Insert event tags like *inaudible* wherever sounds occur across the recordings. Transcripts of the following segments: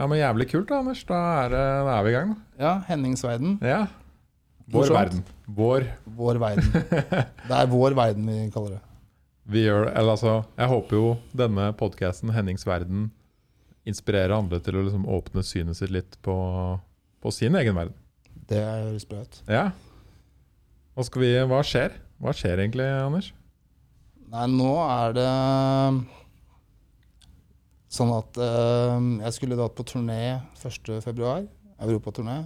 Ja, men Jævlig kult, da, Anders. Da er, da er vi i gang. da. Ja, Henningsverden. Ja. Vår Morsomt. verden. Vår Vår verden. *laughs* Det er vår verden vi kaller det. Vi gjør Eller altså, jeg håper jo denne podkasten, Hennings verden, inspirerer andre til å liksom åpne synet sitt litt på, på sin egen verden. Det høres bra ut. Ja. Hva, skal vi, hva skjer? Hva skjer egentlig, Anders? Nei, nå er det sånn at eh, jeg skulle da på turné 1.2. Europaturné.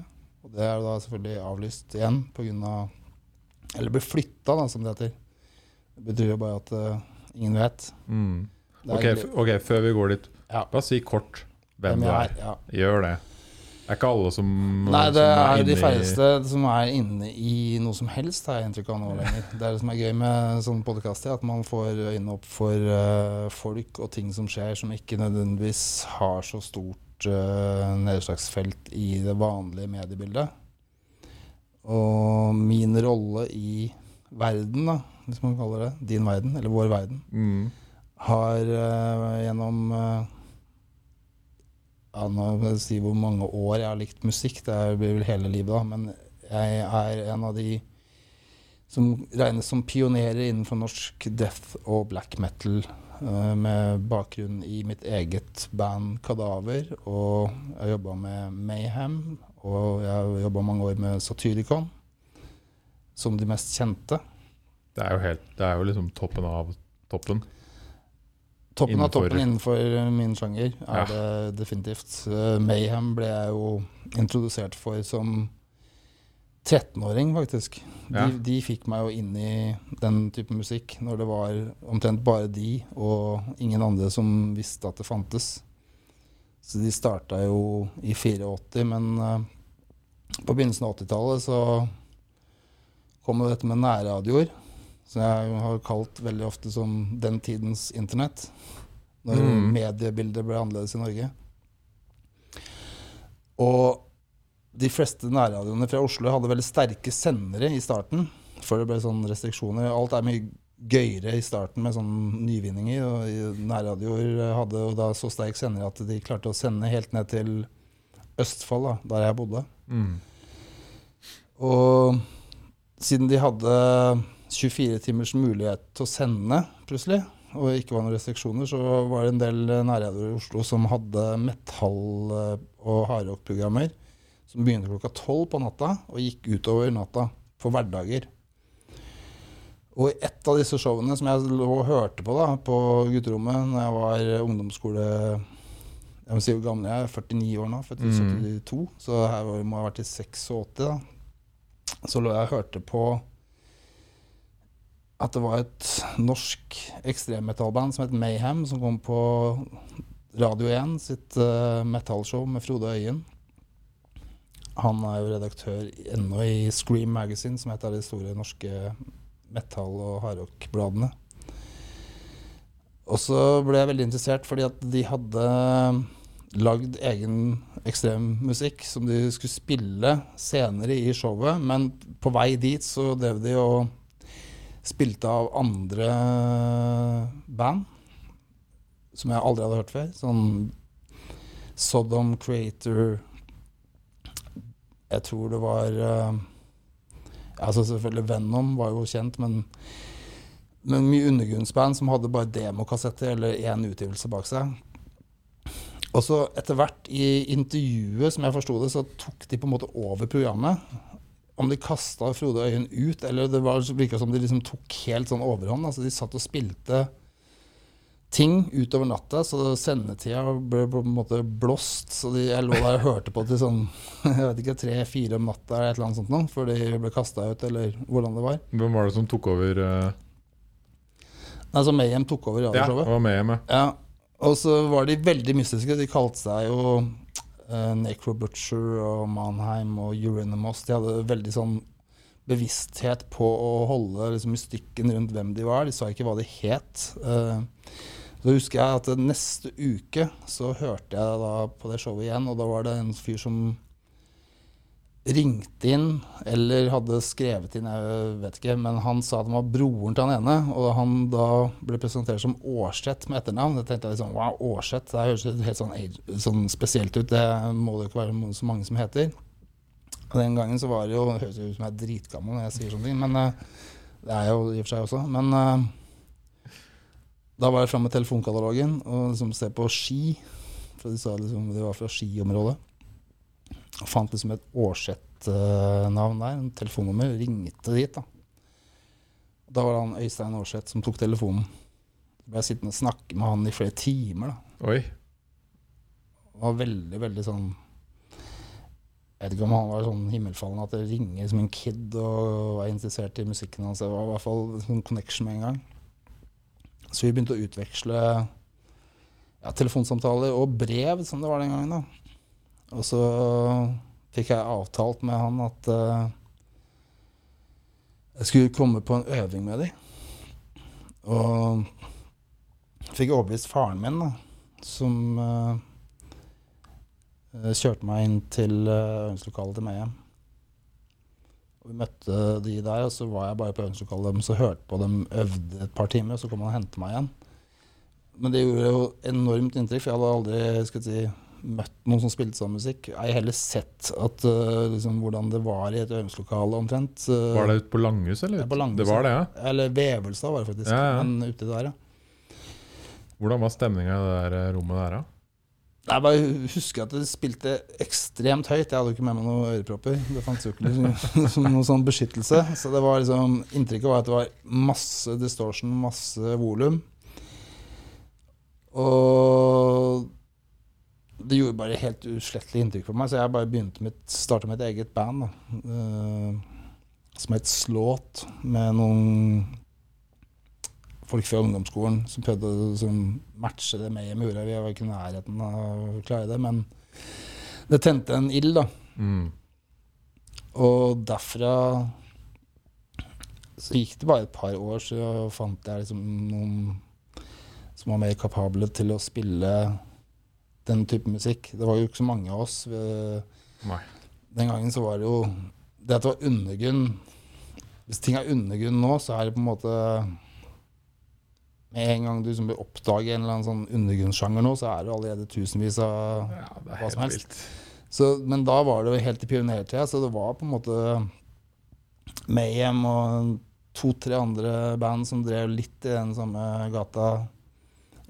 Og det er da selvfølgelig avlyst igjen pga. Eller ble flytta, da, som det heter. Det betyr jo bare at eh, ingen vet. Mm. Er Ok, før vi går dit, Ja. bare si kort hvem, du er. er. Ja. Gjør det. Er ikke alle som Nei, det som er er de i- som er inne i noe som helst, har jeg inntrykk av nå lenger. Det er det som er gøy med sånn podkast, at man får øynene opp for uh, folk og ting som skjer, som ikke nødvendigvis har så stort uh, nedslagsfelt i det vanlige mediebildet. Og min rolle i verden, da, hvis man kaller det din verden, eller vår verden, mm. har uh, gjennom ja, Nå si hvor mange år jeg har likt musikk. Det blir vel hele livet, da. Men jeg er en av de som regnes som pionerer innenfor norsk death og black metal. eh, med bakgrunn i mitt eget band Kadaver. Og jeg har jobba med Mayhem. Og jeg har jobba mange år med Satyricon, som de mest kjente. Det er jo helt Det er jo liksom toppen av toppen. Toppen av toppen innenfor eh, min sjanger er Ja. det definitivt. Eh, Mayhem ble jeg jo introdusert for som 13-åring, faktisk. De, Ja. de fikk meg jo inn i den type musikk når det var omtrent bare de og ingen andre som visste at det fantes. Så de starta jo i 84, men uh, på begynnelsen av 80-tallet så kom jo dette med nærradioer. Som jeg har kalt veldig ofte som den tidens internett. Når Mm. mediebildet ble annerledes i Norge. Og de fleste nærradioene fra Oslo hadde veldig sterke sendere i starten. Før det ble sånne restriksjoner. Alt er mye gøyere i starten med sånne nyvinninger. Og nærradioer hadde jo da så sterk sender at de klarte å sende helt ned til Østfold, da, der jeg bodde. Mm. Og siden de hadde 24 timers mulighet til å sende plutselig, og ikke var noen restriksjoner, så var det en del nærradioer i Oslo som hadde metall- og hardrock-programmer som begynte klokka tolv på natta og gikk utover natta for hverdager. Og i ett av disse showene som jeg lå og hørte på da, på gutterommet når jeg var ungdomsskole Jeg må si hvor gammel jeg er. 49 år nå, født i Mm. 72. Så her må jeg ha vært i 86, da. Så lå jeg og hørte på at det var et norsk ekstremmetallband som het Mayhem, som kom på Radio 1 sitt uh, metallshow med Frode Øyen. Han er jo redaktør ennå i Scream Magazine, som heter de store norske metall- og hardrock-bladene. Og så ble jeg veldig interessert fordi at de hadde lagd egen ekstremmusikk som de skulle spille senere i showet, men på vei dit så drev de og spilte av andre band som jeg aldri hadde hørt før. Sånn Sodom Creator Jeg tror det var uh, Altså selvfølgelig Venom var jo kjent, men men mye undergrunnsband som hadde bare demokassetter eller én utgivelse bak seg. Og så etter hvert i intervjuet, som jeg forsto det, så tok de på en måte over programmet. Om de kasta Frode Øyen ut, eller det var virka som de liksom tok helt sånn overhånd. Altså de satt og spilte ting utover natta, så sendetida ble på en måte blåst. Så de, jeg lå der og hørte på til sånn *laughs* jeg vet ikke, tre-fire om natta eller et eller annet sånt noe, før de ble kasta ut, eller hvordan det var. Hvem var det som tok over uh, Nei, så Mayhem tok over Ja, radioshowet. var med med. Ja, og så var de veldig mystiske. De kalte seg jo Necro Butcher og Manheim og Euronymous. De hadde veldig sånn bevissthet på å holde liksom, mystikken rundt hvem de var. De sa ikke hva de het. Uh, så husker jeg at neste uke så hørte jeg da på det showet igjen, og da var det en fyr som ringte inn, eller hadde skrevet inn, jeg vet ikke, men han sa at han var broren til han ene, og han da ble presentert som Aarseth med etternavn. Jeg tenkte liksom, wow, Aarseth, det høres helt sånn, sånn, spesielt ut, det må det jo ikke være så mange som heter. Og Den gangen så var det jo, det høres ut som jeg er dritgammel når jeg sier sånne ting, men uh, det er jeg jo i og for seg også. Men uh, da var jeg framme med telefonkatalogen og liksom se på ski, for de sa liksom det var fra skiområdet. Og fant liksom et Aarseth-navn der, en telefonnummer. Ringte dit, da. Da var det han Øystein Aarseth som tok telefonen. Så ble jeg sittende og snakke med han i flere timer. da. Oi. Det var veldig, veldig sånn Jeg vet ikke om han var sånn himmelfallen at det ringer som en kid og var interessert i musikken hans. Det var i hvert fall en connection med en gang. Så vi begynte å utveksle ja, telefonsamtaler og brev, som det var den gangen. da. Og så fikk jeg avtalt med han at uh, jeg skulle komme på en øving med dem. Og fikk overbevist faren min, da, som uh, kjørte meg inn til uh, øvingslokalet til Mayhem. Og vi møtte de der, og så var jeg bare på øvingslokalet deres og hørte på dem øvde et par timer, og så kom han og hentet meg igjen. Men det gjorde jo enormt inntrykk, for jeg hadde aldri skal jeg si, møtt noen som spilte sånn musikk. Jeg har heller sett at, uh, liksom, hvordan det var i et øvingslokale omtrent. Uh, Var det ute på Langhus, eller? Ja, på Langhus, det var det, ja. Eller Vevelstad var det faktisk, Ja, ja. men ute der, ja. Hvordan var stemninga i det der eh, rommet der, da? Jeg bare husker at det spilte ekstremt høyt. Jeg hadde jo ikke med meg noen ørepropper. Det fantes jo ikke liksom, som noen sånn beskyttelse. Så det var liksom, inntrykket var at det var masse distortion, masse volum. Og det gjorde bare helt uslettelig inntrykk på meg, så jeg bare begynte med, starta mitt eget band. Da. uh, som het Slåt, med noen folk fra ungdomsskolen som prøvde å som matche det med i mura. Vi var ikke i nærheten av å klare det, men det tente en ild, da. Mm. Og derfra så gikk det bare et par år, så fant jeg liksom noen som var mer kapable til å spille den type musikk. Det var jo ikke så mange av oss. Nei. Den gangen så var det jo Det at det var undergrunn Hvis ting er undergrunn nå, så er det på en måte Med en gang du liksom blir oppdaget en eller annen sånn undergrunnssjanger nå, så er det allerede tusenvis av Ja, Hva som helst. så, Men da var det jo helt i pionertida, så det var på en måte Mayhem og to-tre andre band som drev litt i den samme gata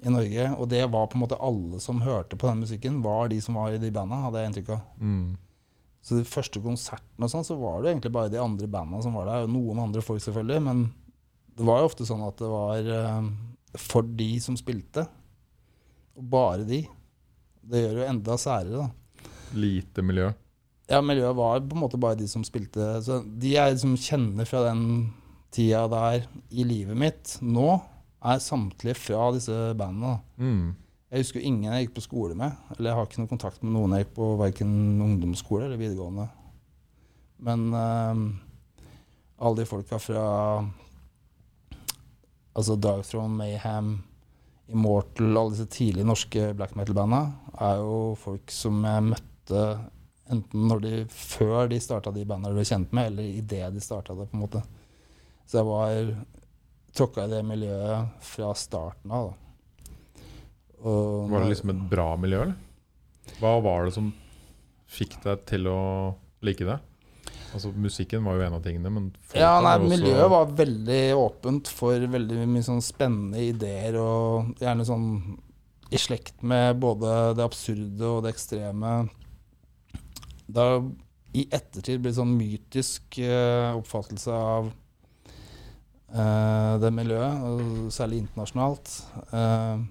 i Norge. Og det var på en måte alle som hørte på den musikken, var de som var i de banda, hadde jeg inntrykk av. Mm. Så de første konsertene og sånn, så var det egentlig bare de andre bandene som var der. Og noen andre folk, selvfølgelig. Men det var jo ofte sånn at det var uh, for de som spilte. Og bare de. Det gjør jo enda særere, da. Lite miljø. Ja, miljøet var på en måte bare de som spilte. Så de jeg liksom kjenner fra den tida der i livet mitt nå, er samtlige fra disse bandene. Mm. Jeg husker ingen jeg gikk på skole med. Eller jeg har ikke noen kontakt med noen jeg gikk på verken ungdomsskole eller videregående. Men uh, alle de folka fra altså Darkthrone, Mayhem, Immortal, alle disse tidlige norske black metal-banda, er jo folk som jeg møtte enten når de, før de starta de bandene de ble kjent med, eller idet de starta det. på en måte. Så jeg var tråkka i det miljøet fra starten av. Og Var det liksom et bra miljø, eller? Hva var det som fikk deg til å like det? Altså Musikken var jo en av tingene, men Ja, nei, var miljøet var veldig åpent for veldig mye sånn spennende ideer, og gjerne sånn i slekt med både det absurde og det ekstreme. Det har i ettertid blitt sånn mytisk eh, oppfattelse av det miljøet, særlig internasjonalt. Eh,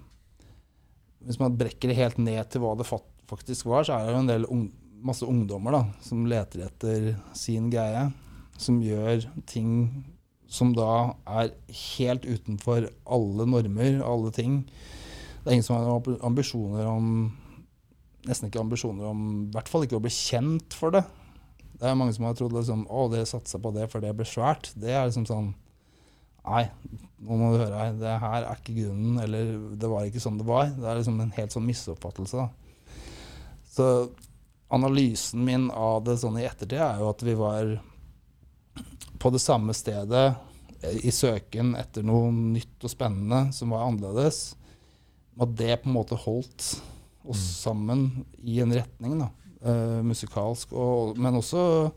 hvis man brekker det helt ned til hva det faktisk var, så er det jo en del ung, masse ungdommer da, som leter etter sin greie. Som gjør ting som da er helt utenfor alle normer, alle ting. Det er ingen som har ambisjoner om Nesten ikke ambisjoner om I hvert fall ikke å bli kjent for det. Det er mange som har trodd liksom, å, det satsa på det for det ble svært. Det er liksom sånn Nei, nå må du høre her. Det her er ikke grunnen. Eller det var ikke sånn det var. Det er liksom en helt sånn misoppfattelse. da. Så analysen min av det sånn i ettertid er jo at vi var på det samme stedet eh, i søken etter noe nytt og spennende som var annerledes. At det på en måte holdt oss Mm. sammen i en retning, da. Uh, musikalsk. Og, men også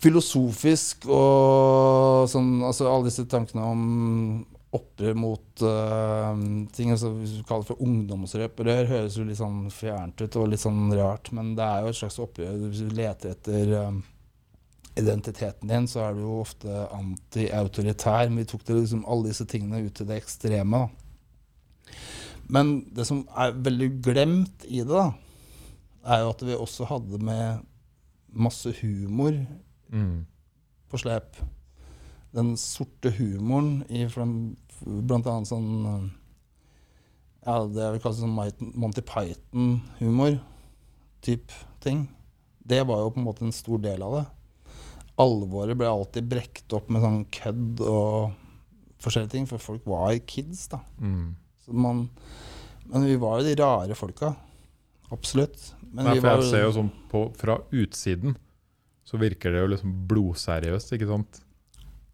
filosofisk og sånn Altså alle disse tankene om opprør mot uh, ting altså Hvis du kaller det for ungdomsopprør, høres jo litt sånn fjernt ut og litt sånn rart, men det er jo et slags opprør. Hvis du leter etter eh, identiteten din, så er du jo ofte anti-autoritær. Men vi tok det liksom alle disse tingene ut til det ekstreme. Da. Men det som er veldig glemt i det, da, er jo at vi også hadde med masse humor Mm. på slep. Den sorte humoren i blant annet sånn eh, Ja, det jeg vil kalle sånn Monty Python-humor type ting. Det var jo på en måte en stor del av det. Alvoret ble alltid brekt opp med sånn kødd og forskjellige ting, for folk var kids, da. Mm. Så man, men vi var jo de rare folka. Absolutt. Men Nei, vi for var jeg ser jo sånn på, Fra utsiden så virker det jo liksom blodseriøst, ikke sant?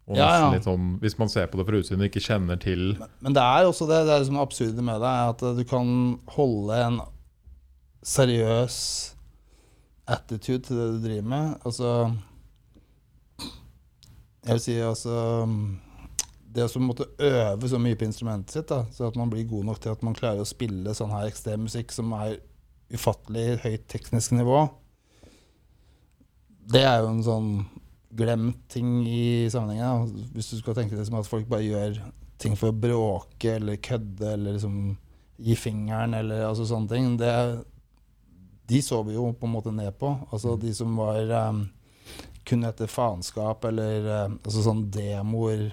Og Ja, ja. sånn, Hvis man ser på det fra utsiden og ikke kjenner til Men, men det er også det, det er liksom absurde med det, er at du kan holde en seriøs attitude til det du driver med. Altså Jeg vil si altså Det å måtte øve så mye på instrumentet sitt, da, så at man blir god nok til at man klarer å spille sånn her ekstrem musikk som er ufattelig høyt teknisk nivå, det er jo en sånn glemt ting i sammenhengen. da. Hvis du skal tenke det som at folk bare gjør ting for å bråke eller kødde eller liksom gi fingeren eller altså sånne ting. Det, de så vi jo på en måte ned på. Altså de som var um, kun etter faenskap eller um, altså sånn demoer.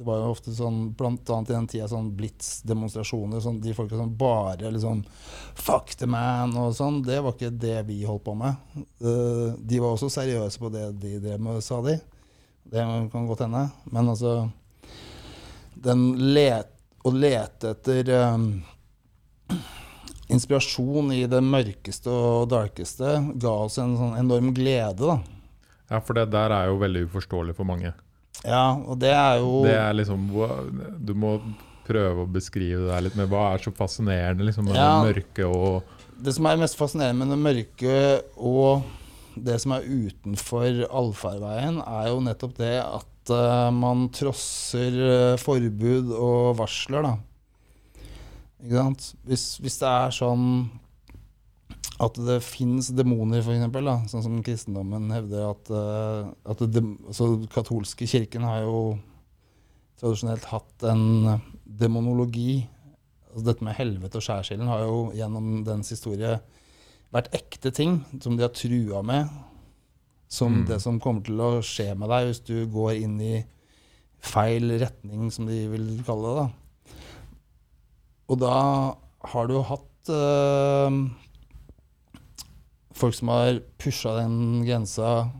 Det var jo ofte sånn, blant annet i den tida, sånn blitz-demonstrasjoner. Sånn, de folka som bare liksom Fuck the man og sånn. Det var ikke det vi holdt på med. Eh, de var også seriøse på det de drev med, sa de. Det kan godt hende. Men altså den let, Å lete etter um, inspirasjon i det mørkeste og darkeste ga oss en sånn enorm glede, da. Ja, for det der er jo veldig uforståelig for mange. Ja, og det er jo Det er liksom Du må prøve å beskrive det der litt mer. Hva er så fascinerende liksom, med Ja. det mørke og Det som er mest fascinerende med det mørke og det som er utenfor allfarveien, er jo nettopp det at uh, man trosser uh, forbud og varsler, da. Ikke sant? Hvis, hvis det er sånn at det fins demoner, f.eks., sånn som kristendommen hevder at, eh, at det, altså, katolske kirken har jo tradisjonelt hatt en demonologi. Altså, dette med helvete og skjærsilden har jo gjennom dens historie vært ekte ting som de har trua med. Som Mm. det som kommer til å skje med deg hvis du går inn i feil retning, som de vil kalle det. da. Og da har du hatt eh, folk som har pusha den grensa,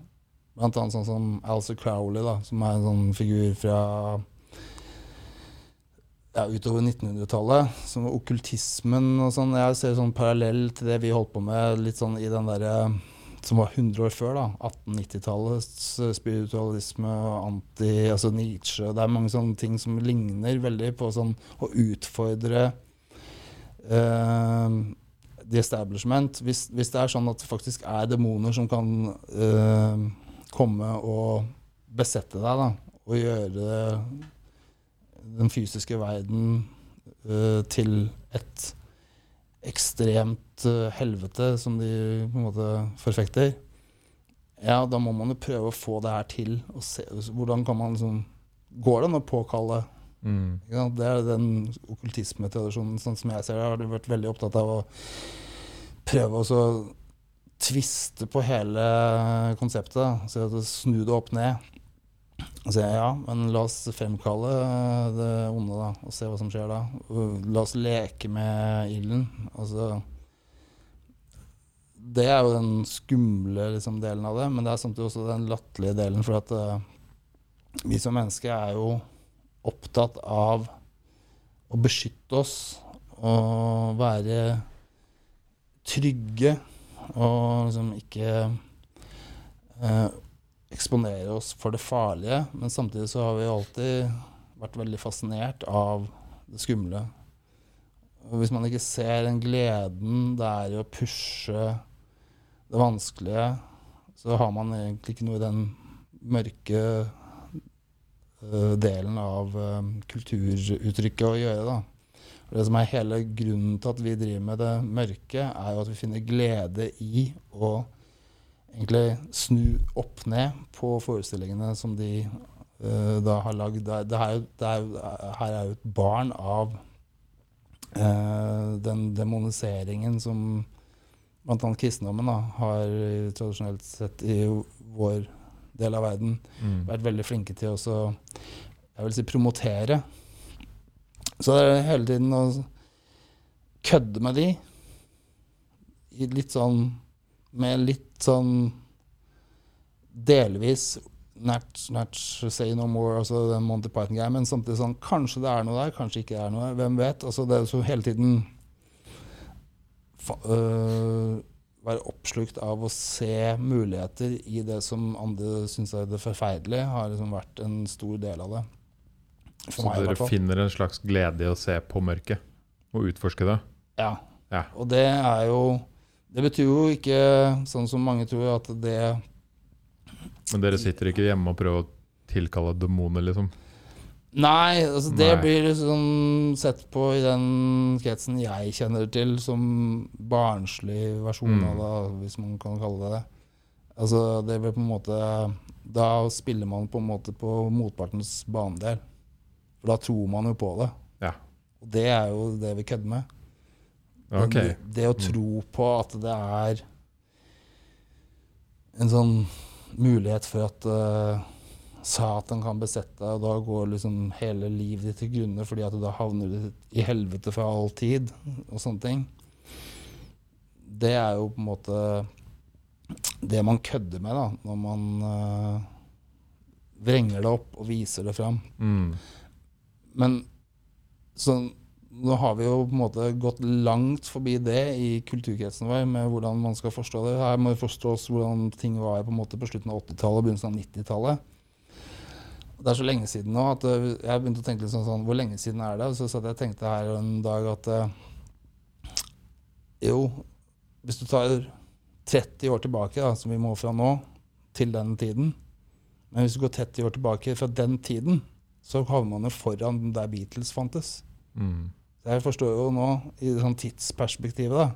blant annet sånn som Alcer Crowley, da, som er en sånn figur fra ja, utover 1900-tallet. Som okkultismen og sånn. Jeg ser sånn parallell til det vi holdt på med litt sånn i den derre som var 100 år før, da. 1890-tallets spiritualisme og anti Altså Nietzsche. Det er mange sånne ting som ligner veldig på sånn å utfordre eh, the establishment. Hvis, hvis det er sånn at det faktisk er demoner som kan eh, komme og besette deg, da, og gjøre den fysiske verden eh, til et ekstremt eh, helvete som de på en måte forfekter, ja, da må man jo prøve å få det her til. Og se, hvordan kan man liksom Går det an å påkalle mm. Det er den okkultismetradisjonen, sånn som jeg ser det, har vært veldig opptatt av å prøve å tviste på hele konseptet. Så Snu det opp ned. Og si ja, men la oss fremkalle det onde, da, og se hva som skjer da. La oss leke med ilden. Altså Det er jo den skumle liksom, delen av det, men det er samtidig også den latterlige delen. For at uh, vi som mennesker er jo opptatt av å beskytte oss og være trygge Og liksom ikke eh, eksponere oss for det farlige. Men samtidig så har vi alltid vært veldig fascinert av det skumle. Og hvis man ikke ser den gleden det er i å pushe det vanskelige, så har man egentlig ikke noe i den mørke delen av eh, kulturuttrykket å gjøre. da. Det som er hele grunnen til at vi driver med det mørke, er jo at vi finner glede i å egentlig snu opp ned på forestillingene som de uh, da har lagd. Er er, her er jo et barn av uh, den demoniseringen som bl.a. kristendommen da, har eh, tradisjonelt sett i vår del av verden Mm. vært veldig flinke til å jeg vil si, promotere. Så det er hele tiden å kødde med de. I litt sånn Med litt sånn delvis Natch, Natch, Say No More, altså den Monty Python-greia, men samtidig sånn Kanskje det er noe der, kanskje ikke det er noe der. Hvem vet? Altså det er så hele tiden øh, Være oppslukt av å se muligheter i det som andre syns er det forferdelige, har liksom vært en stor del av det. For Så meg, dere finner en slags glede i å se på mørket og utforske det? Ja. Ja. Og det er jo Det betyr jo ikke, sånn som mange tror, at det Men dere sitter ikke hjemme og prøver å tilkalle demoner, liksom? Nei, altså det Nei. blir liksom sett på i den kretsen jeg kjenner til, som barnslig versjon Mm. av det, hvis man kan kalle det det. Altså, det blir på en måte Da spiller man på en måte på motpartens banedel. For da tror man jo på det. Ja. Og det er jo det vi kødder med. Okay. Det, det å tro på at det er en sånn mulighet for at eh, Satan kan besette deg, og da går liksom hele livet ditt til grunne fordi at du da havner du i helvete for all tid, og sånne ting. Det er jo på en måte det man kødder med, da, når man uh, vrenger det opp og viser det fram. Mm. Men så nå har vi jo på en måte gått langt forbi det i kulturkretsen vår, med hvordan man skal forstå det. Her må det forstås hvordan ting var på en måte på slutten av 80-tallet og begynnelsen av 90-tallet. Det er så lenge siden nå at øh, jeg begynte å tenke litt sånn, sånn Hvor lenge siden er det? Så satt jeg og tenkte her en dag at øh, Jo, hvis du tar 30 år tilbake, da, som vi må fra nå, til den tiden Men hvis du går 30 år tilbake fra den tiden, så havner man jo foran der Beatles fantes. Mm. Så Jeg forstår jo nå, i det sånn tidsperspektivet, da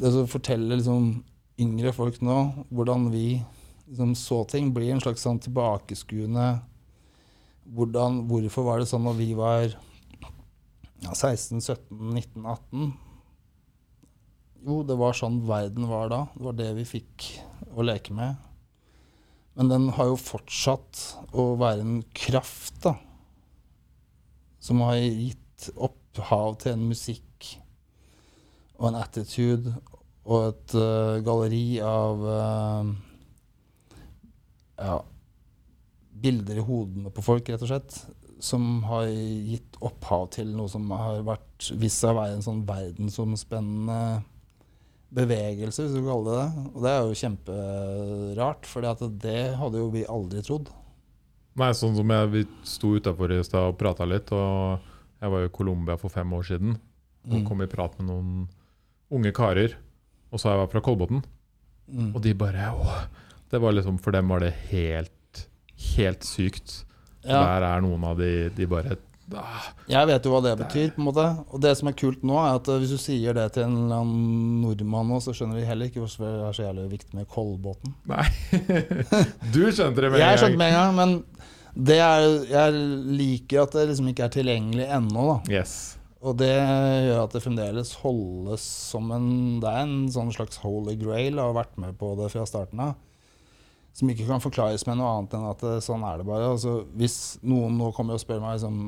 Det å fortelle liksom yngre folk nå hvordan vi liksom så ting, blir en slags sånn tilbakeskuende hvordan, Hvorfor var det sånn når vi var ja, 16, 17, 19, 18? Jo, det var sånn verden var da. Det var det vi fikk å leke med. Men den har jo fortsatt å være en kraft, da. Som har gitt opphav til en musikk og en attitude og et uh, galleri av eh, ja, bilder i hodene på folk, rett og slett. Som har gitt opphav til noe som har vært vist seg å være en sånn verdensomspennende bevegelse, hvis du kan kalle det det. Og det er jo kjemperart, for det hadde jo vi aldri trodd. Nei, sånn som jeg, Vi sto utafor i stad og prata litt, og jeg var jo i Colombia for fem år siden. Og Mm. kom i prat med noen unge karer. Og sa jeg var fra Kolbotn. Mm. Og de bare åh. Det var liksom, For dem var det helt, helt sykt. Ja. Der er noen av de De bare ah, Jeg vet jo hva det betyr, på en måte. Og det som er kult nå, er at eh, hvis du sier det til en eller annen nordmann nå, så skjønner de heller ikke hvorfor det er så jævlig viktig med Kolbotn. *laughs* Nei. du skjønte det med en gang. Jeg skjønte det med en gang, men det er, jeg liker at det liksom ikke er tilgjengelig ennå, da. Yes. Og det gjør at det fremdeles holdes som en Det er en sånn slags holy grail å ha vært med på det fra starten av. Som ikke kan forklares med noe annet enn at eh, sånn er det bare. Altså, hvis noen nå kommer og spør meg liksom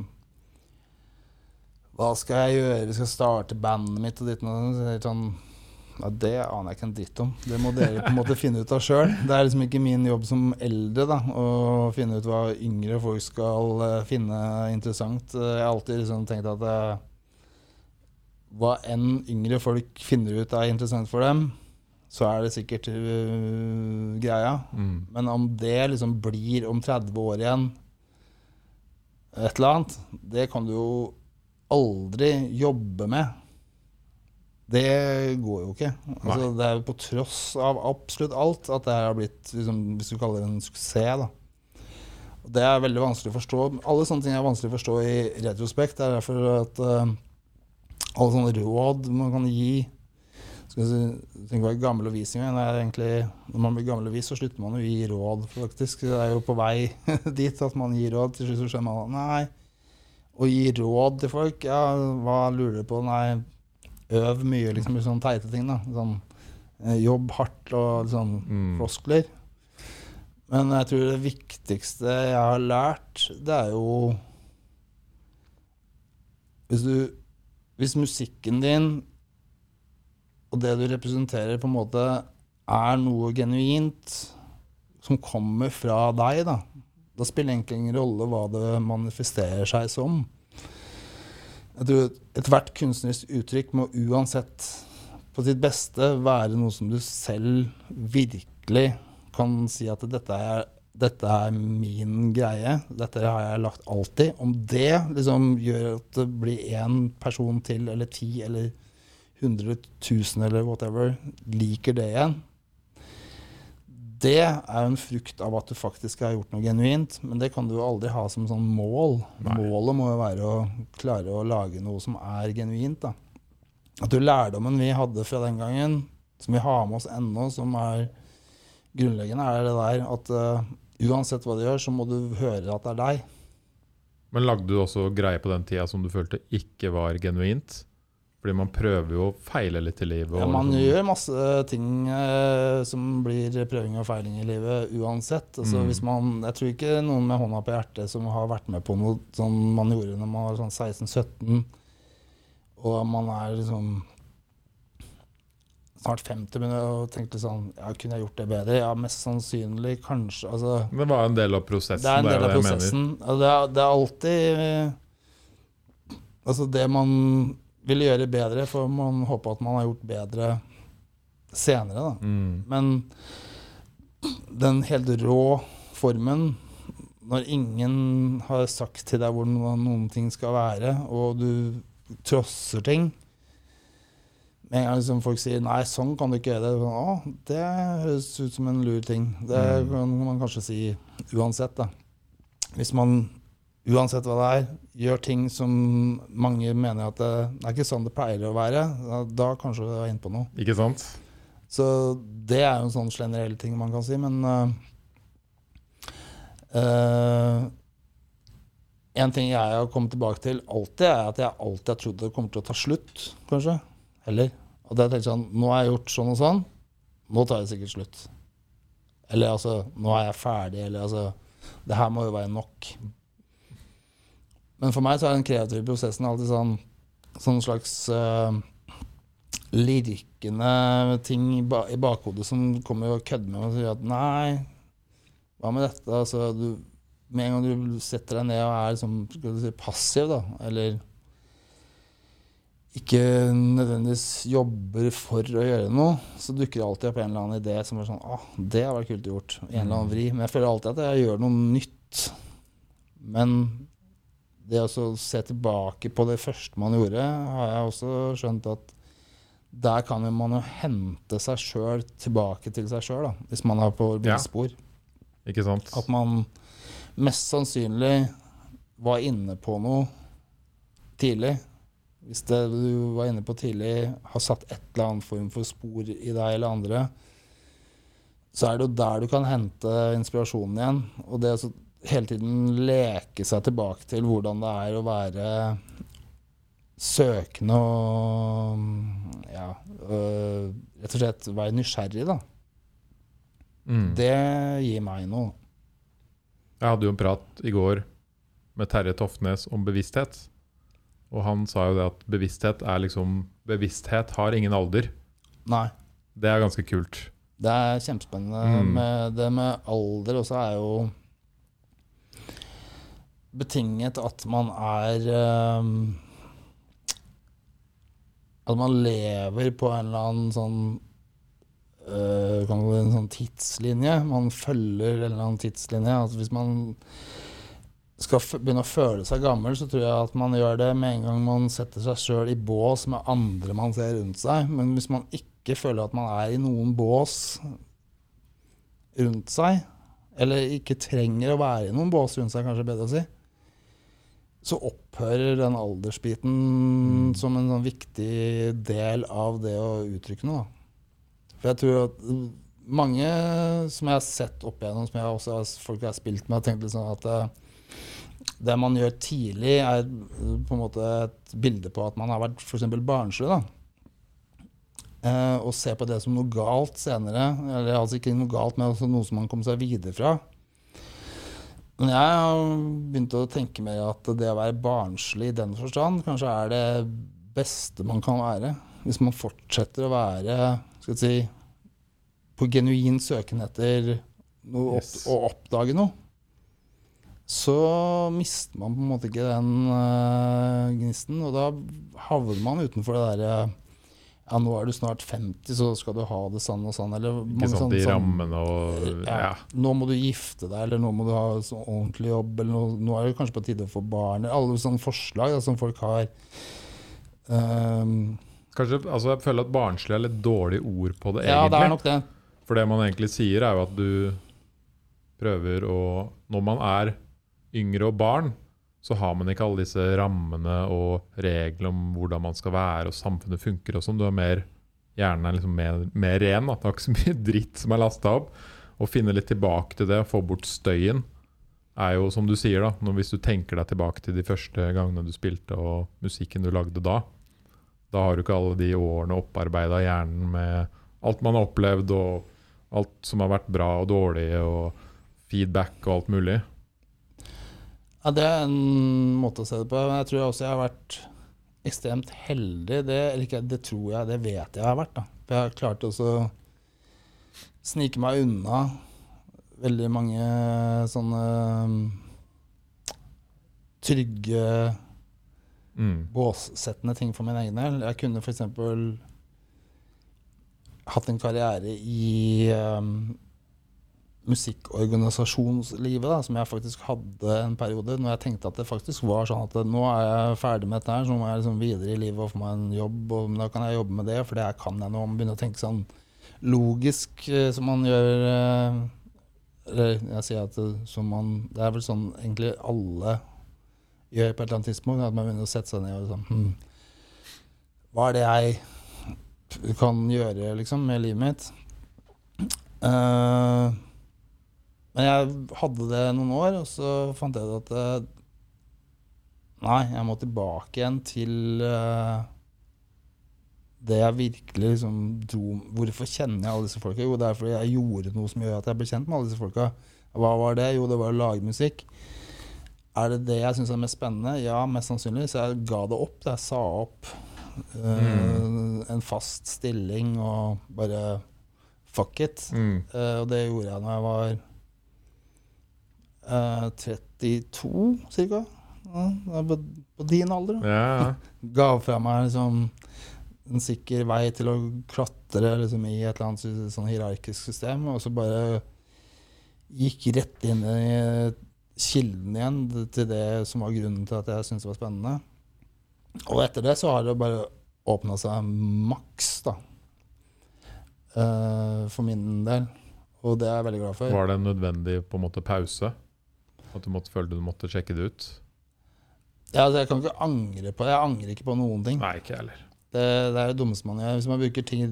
Hva skal jeg gjøre? Vi skal starte bandet mitt og ditt og datt. så Sånn, ja, det aner jeg ikke en dritt om. Det må dere på en måte finne ut av sjøl. Det er liksom ikke min jobb som eldre da, å finne ut hva yngre folk skal uh, finne interessant. Eh, Jeg har alltid liksom tenkt at uh, hva enn yngre folk finner ut er interessant for dem, så er det sikkert uh, greia. Mm. Men om det liksom blir om 30 år igjen et eller annet, det kan du jo aldri jobbe med. Det går jo ikke. Altså, det er jo på tross av absolutt alt at det her har blitt, liksom, hvis du kaller det en suksess. da. Det er veldig vanskelig å forstå. Alle sånne ting er vanskelig å forstå i retrospekt. Det er derfor at uh, alle sånne råd man kan gi skal si, tenk på gammel og vis engang. Når man blir gammel avis, så slutter man å gi råd, faktisk. Det er jo på vei *laughs* dit at man gir råd. Til slutt så skjønner man nei, å gi råd til folk, ja, hva lurer du på? Nei, øv mye, liksom, sånne teite ting. da. Sånn, eh, jobb hardt og sånn Mm. floskler. Men jeg tror det viktigste jeg har lært, det er jo Hvis du Hvis musikken din og det du representerer, på en måte er noe genuint som kommer fra deg, da. Da spiller det egentlig ingen rolle hva det manifesterer seg som. Jeg tror Ethvert kunstnerisk uttrykk må uansett på sitt beste være noe som du selv virkelig kan si at dette er, dette er min greie. Dette har jeg lagt alltid. Om det liksom gjør at det blir én person til, eller ti, eller 100 000 eller whatever, liker det igjen. Det er jo en frukt av at du faktisk har gjort noe genuint, men det kan du jo aldri ha som sånn mål. Nei. Målet må jo være å klare å lage noe som er genuint. da. At du lærdommen vi hadde fra den gangen, som vi har med oss ennå, som er grunnleggende, er det der at uh, uansett hva du gjør, så må du høre at det er deg. Men lagde du også greier på den tida som du følte ikke var genuint? Fordi man prøver jo å feile litt i livet. Ja, man liksom- gjør masse ting eh, som blir prøving og feiling i livet uansett. Altså, Mm. hvis man, jeg tror ikke noen med hånda på hjertet som har vært med på noe som man gjorde når man var sånn 16-17, og man er liksom snart 50 men og tenkte sånn ja, Kunne jeg gjort det bedre? Ja, mest sannsynlig, kanskje. Altså, Det var en del av prosessen. det er en del av prosessen. Det, er, det er alltid eh, Altså, det man vil gjøre bedre, for man håper at man har gjort bedre senere. Mm. Men den helt rå formen, når ingen har sagt til deg hvordan noen ting skal være, og du trosser ting Med en gang liksom folk sier 'nei, sånn kan du ikke gjøre det', å, det høres ut som en lur ting. Det Mm. kan man kanskje si uansett, da. Hvis man, uansett hva det er, gjør ting som mange mener at det, det er ikke sånn det pleier å være, da, kanskje du er inne på noe. Ikke sant? Så det er jo en sånn generell ting man kan si, men uh, uh, En ting jeg har kommet tilbake til alltid, er at jeg alltid har trodd det kommer til å ta slutt, kanskje. Eller at jeg tenker sånn Nå har jeg gjort sånn og sånn. Nå tar det sikkert slutt. Eller altså Nå er jeg ferdig, eller altså Det her må jo være nok. Men for meg så er den kreative prosessen alltid sånn sånn slags uh, lirkende ting i, ba i bakhodet som kommer og kødder med meg og sier at nei, hva med dette? Altså, du, med en gang du setter deg ned og er liksom, si, passiv, da, eller ikke nødvendigvis jobber for å gjøre noe, så dukker det alltid opp en eller annen idé som er sånn Å, det har vært kult gjort. En eller annen vri. Men jeg føler alltid at jeg gjør noe nytt. Men det å se tilbake på det første man gjorde, har jeg også skjønt at der kan man jo hente seg sjøl tilbake til seg sjøl, hvis man er på Ja. Ikke sant? At man mest sannsynlig var inne på noe tidlig. Hvis det du var inne på tidlig, har satt et eller annet form for spor i deg eller andre, så er det jo der du kan hente inspirasjonen igjen. Og det å så hele tiden leke seg tilbake til hvordan det er å være søkende og ja, øh, rett og slett være nysgjerrig, da. Mm. Det gir meg noe. Jeg hadde jo en prat i går med Terje Toftnes om bevissthet. Og han sa jo det at bevissthet er liksom Bevissthet har ingen alder. Nei. Det er ganske kult. Det er kjempespennende. Mm. Med det med alder også er jo betinget at man er um, At man lever på en eller annen sånn uh, kan det en sånn tidslinje. Man følger en eller annen tidslinje. Altså hvis man skal begynne å føle seg gammel, så tror jeg at man gjør det med en gang man setter seg sjøl i bås med andre man ser rundt seg. Men hvis man ikke føler at man er i noen bås rundt seg, eller ikke trenger å være i noen bås rundt seg, kanskje bedre å si, så opphører den aldersbiten Mm. som en sånn viktig del av det å uttrykke noe. Da. For jeg tror at mange som jeg har sett opp igjennom, som jeg også har, folk jeg har spilt med, har tenkt sånn at det, det man gjør tidlig, er på en måte et bilde på at man har vært f.eks. barnslig. da. Eh, og se på det som noe galt senere. Eller altså ikke noe galt, men altså noe som man kommer seg videre fra. Men jeg har begynt å tenke mer at det å være barnslig i den forstand kanskje er det beste man kan være. Hvis man fortsetter å være skal si, på genuin søken etter noe opp, Yes. å oppdage noe, så mister man på en måte ikke den uh, gnisten. Og da havner man utenfor det derre Ja, nå er du snart 50, så skal du ha det sånn og sånn. Eller Ikke sant, de sånn- rammene og ja. Ja. Nå må du gifte deg, eller nå må du ha sånn ordentlig jobb, eller nå, nå er det kanskje på tide å få barn. Alle sånne forslag da, som folk har. Um, Kanskje, altså Jeg føler at barnslig er litt dårlig ord på det, ja, det er nok det. For det man egentlig sier, er jo at du prøver å Når man er yngre og barn, så har man ikke alle disse rammene og reglene om hvordan man skal være og samfunnet funker og sånn. Du er mer hjernen er liksom mer, mer ren. Da. Det er ikke så mye *laughs* dritt som er lasta opp. Å finne litt tilbake til det, og få bort støyen, er jo som du sier, da. Når, hvis du tenker deg tilbake til de første gangene du spilte og musikken du lagde da, da har du ikke alle de årene opparbeida hjernen med alt man har opplevd, og alt som har vært bra og dårlig, og feedback og alt mulig. Ja, det er en måte å se det på. Men jeg tror også jeg har vært ekstremt heldig. Det, eller ikke, det tror jeg, det vet jeg jeg har vært. da. For jeg har klart også å snike meg unna veldig mange sånne um, trygge Mm. båssettende ting for min egen del. Jeg kunne f.eks. hatt en karriere i um, musikkorganisasjonslivet, da, som jeg faktisk hadde en periode, når jeg tenkte at det faktisk var sånn at nå er jeg ferdig med dette her, så må jeg liksom videre i livet og få meg en jobb, og da kan jeg jobbe med det, for det her kan jeg nå. Begynne å tenke sånn logisk, eh, som man gjør eh, Eller jeg sier at det, som man Det er vel sånn egentlig alle gjør på et eller annet tidspunkt, at man begynner å sette seg ned og sånn hm, Hva er det jeg kan gjøre, liksom, med livet mitt? Eh, men jeg hadde det noen år, og så fant jeg ut at eh, Nei, jeg må tilbake igjen til eh, det jeg virkelig liksom dro Hvorfor kjenner jeg alle disse folka? Jo, det er fordi jeg gjorde noe som gjør at jeg ble kjent med alle disse folka. Hva var det? Jo, det var å lage musikk. Er det det jeg syns er mest spennende? Ja, mest sannsynlig. Så jeg ga det opp. Jeg sa opp eh, en fast stilling og bare fuck it. Mm. Og det gjorde jeg når jeg var eh, 32, cirka. Ja, er på, på din alder. Da. Ja, *laughs* ja. Ga fra meg liksom en sikker vei til å klatre liksom, i et eller annet sånn hierarkisk system, og så bare gikk rett inn i kilden igjen til det som var grunnen til at jeg syntes det var spennende. Og etter det så har det bare åpna seg maks, da. Uh, for min del. Og det er jeg veldig glad for. Var det en nødvendig på en måte pause? At du måtte følte du måtte sjekke det ut? Ja, altså, jeg kan ikke angre på det. Jeg angrer ikke på noen ting. Nei, ikke heller. Det, det er det dummeste man gjør. Hvis man bruker ting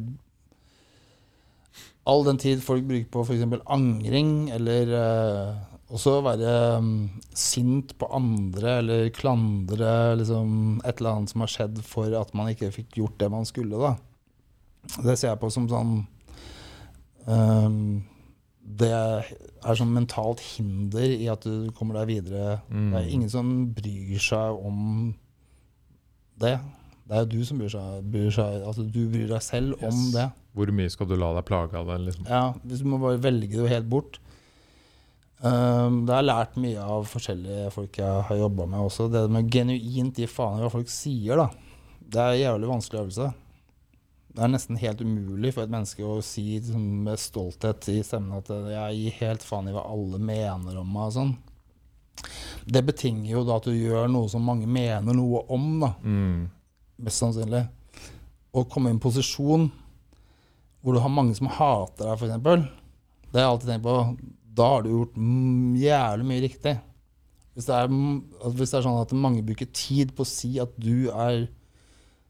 All den tid folk bruker på f.eks. angring, eller uh, også være um, sint på andre, eller klandre liksom, et eller annet som har skjedd for at man ikke fikk gjort det man skulle, da. Det ser jeg på som sånn um, Det er sånn mentalt hinder i at du kommer deg videre. Mm. Det er ingen som bryr seg om det. Det er jo du som bryr seg, bryr seg altså du bryr deg selv om det. Hvor mye skal du la deg plage av det? Liksom? Ja, hvis Du må bare velge det helt bort. Um, det har jeg lært mye av forskjellige folk jeg har jobba med også. Det med genuint gi faen i hva folk sier, da. Det er en jævlig vanskelig øvelse. Det er nesten helt umulig for et menneske å si liksom, med stolthet i stemmen at jeg gir helt faen i hva alle mener om meg og sånn. Det betinger jo da at du gjør noe som mange mener noe om, da. Mm. Mest sannsynlig. Å komme i en posisjon hvor du har mange som hater deg, f.eks. Det har jeg alltid tenkt på. Da har du gjort jævlig mye riktig. Hvis det, er, hvis det er sånn at mange bruker tid på å si at du er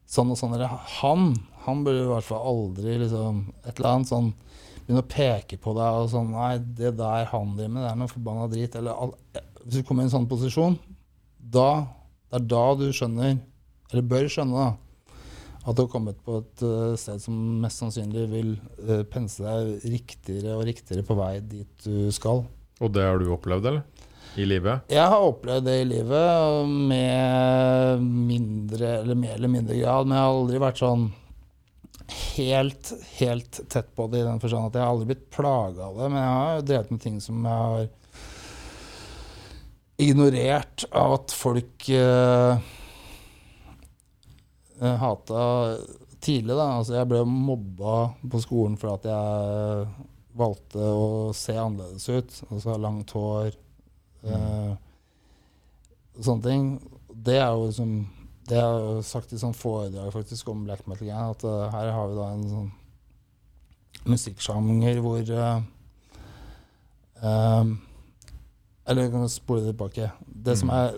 sånn og sånn, eller han Han burde i hvert fall aldri liksom et eller annet sånn begynne å peke på deg og sånn Nei, det der han driver med, det er noe forbanna drit. Eller all, hvis du kommer i en sånn posisjon, da Det er da du skjønner, eller bør skjønne, da, at du har kommet på et eh, sted som mest sannsynlig vil uh, pense deg riktigere og riktigere på vei dit du skal. Og det har du opplevd, eller? I livet? Jeg har opplevd det i livet med mindre eller mer eller mindre grad, men jeg har aldri vært sånn helt, helt tett på det i den forstand at jeg har aldri blitt plaga av det. Men jeg har drevet med ting som jeg har ignorert av at folk uh, hata tidlig. da, altså Jeg ble mobba på skolen for at jeg valgte å se annerledes ut. Altså langt hår. Uh, sånne ting. Det er jo liksom Det har jeg jo sagt i sånn foredrag faktisk om black metal igjen, at uh, her har vi da en sånn musikksjanger hvor uh, um, Eller kan spole det tilbake. Det som Mm. er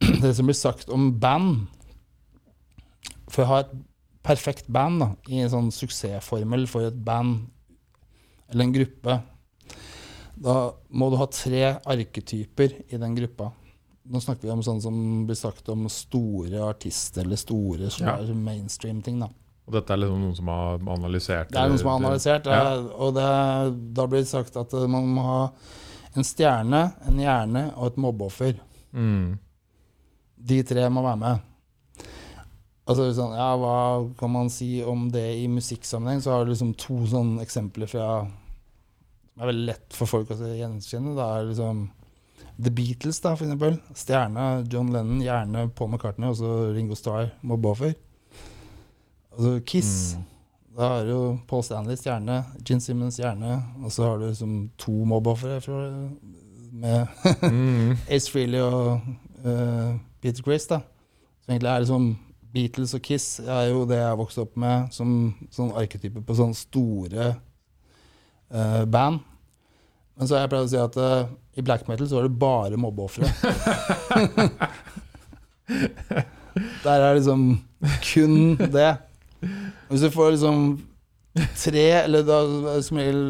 *clears throat* Det som blir sagt om band For å ha et perfekt band da, i en sånn suksessformel for et band eller en gruppe, da må du ha tre arketyper i den gruppa. Nå snakker vi om sånn som blir sagt om store artister eller store ja. mainstream-ting. da. Og dette er liksom noen som har analysert Det er noen som har analysert, det Ja. og det, da blir det sagt at man må ha en stjerne, en hjerne og et mobbeoffer. Mm. De tre må være med. Altså sånn, ja, Hva kan man si om det i musikksammenheng? Så har du liksom to sånne eksempler fra som er veldig lett for folk å gjenkjenne. Da er liksom The Beatles, da, for eksempel. Stjerne John Lennon, gjerne Paul McCartney, og så Ringo Starr, mobbeoffer. Altså Kiss. Mm. Da har du Paul Stanley stjerne, Gin Simmons stjerne, og så har du liksom to mobbofre med Mm. *laughs* Ace Frehley og uh, Peter Chris, da. Så egentlig er det sånn Beatles og Kiss er jo det jeg har vokst opp med som sånn arketype på sånne store uh, band. Men så har jeg pleid å si at uh, i black metal så er det bare mobbeofre. *laughs* Der er liksom kun det. Hvis du får liksom tre, eller da som regel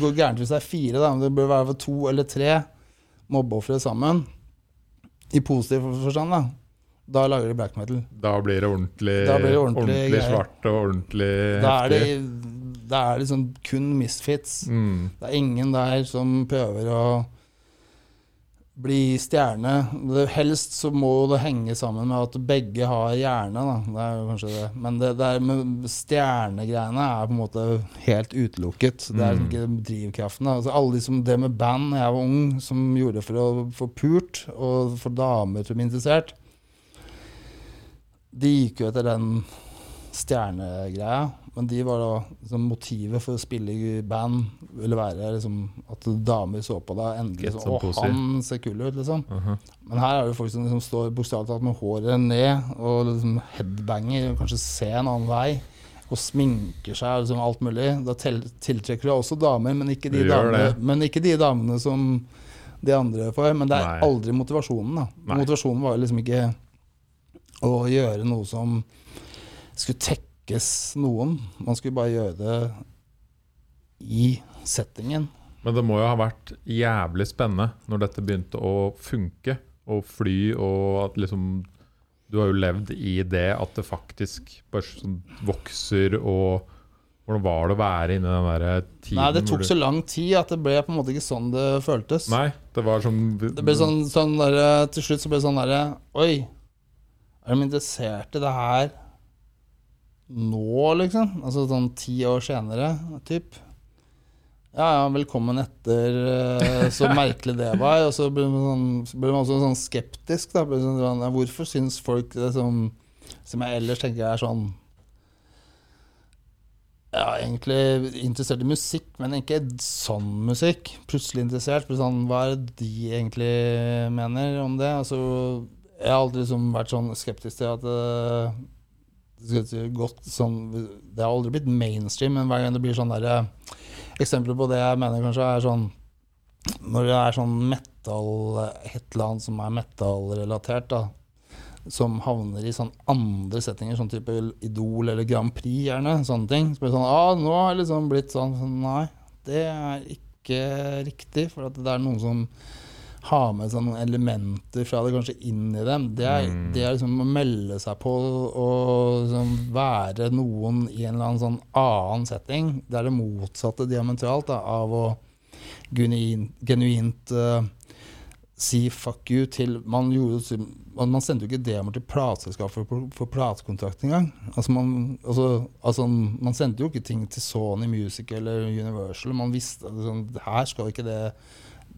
går gærent hvis det er fire, da, men det bør være to eller tre mobbeofre sammen, i positiv forstand, da, da lager de black metal. Da blir det ordentlig, blir det ordentlig ordentlig, svart og ordentlig Da er det, da er liksom kun misfits. Mm. Det er ingen der som prøver å bli stjerne. Det, helst så må det henge sammen med at begge har hjerne, da. Det er kanskje det. Men det der med stjernegreiene er på en måte helt utelukket. Det er Mm. ikke drivkraften. Da. Altså, alle de som drev med band da jeg var ung, som gjorde det for å få pult og få damer å bli interessert, de gikk jo etter den stjernegreia. Men de var da liksom, motivet for å spille i band ville være liksom, at damer så på deg endelig sånn, Å, han ser kul ut, liksom. Aha. Men her er det folk som liksom står bokstavelig talt med håret ned og liksom headbanger og kanskje ser en annen vei. Og sminker seg og liksom alt mulig. Da tiltrekker du også damer, men ikke, de damene, men ikke de damene som de andre får. Men det er Nei. aldri motivasjonen. da. Nei. Motivasjonen var liksom ikke å gjøre noe som skulle tekkes noen. Man skulle bare gjøre det i settingen. Men det må jo ha vært jævlig spennende når dette begynte å funke, og fly, og at liksom Du har jo levd i det at det faktisk bare sånn vokser, og hvordan var det å være inni den der tiden? Nei, det tok du- så lang tid at det ble på en måte ikke sånn det føltes. Nei, det var som... Det ble sånn, sånn der, Til slutt så ble det sånn derre Oi, er de interessert i det her nå, liksom? Altså sånn ti år senere, typ. Ja, ja, velkommen etter. eh, Så *laughs* merkelig det var. Og så ble man, sånn, så man også sånn skeptisk. Da. Sånn, ja, Hvorfor syns folk det som, som jeg ellers tenker er sånn er egentlig interessert i musikk, men ikke sånn musikk. Plutselig interessert. Sånn, hva er det de egentlig mener om det? Altså, jeg har alltid liksom vært sånn skeptisk til at uh, godt, sånn, det har aldri blitt mainstream, men hver gang det blir sånn der uh, Eksempler på det jeg mener kanskje, er sånn Når det er sånn metal, et eller annet som er metal-relatert, da som havner i sånn andre settinger, sånn type Idol eller Grand Prix, gjerne. Sånne ting. Så blir det sånn ah, nå har det liksom blitt sånn, sånn Nei, det er ikke riktig. For at det er noen som har med sånne elementer fra det kanskje inn i dem. Det er, mm. det er liksom å melde seg på og liksom være noen i en eller annen sånn annen setting. Det er det motsatte diametralt da, av å genuint, genuint uh, si fuck you til Man, gjorde, man sendte jo ikke demoer til plateselskap for, for platekontrakt engang. Altså man, altså, altså man, sendte jo ikke ting til Sony Music eller Universal. Man visste liksom, her skal ikke det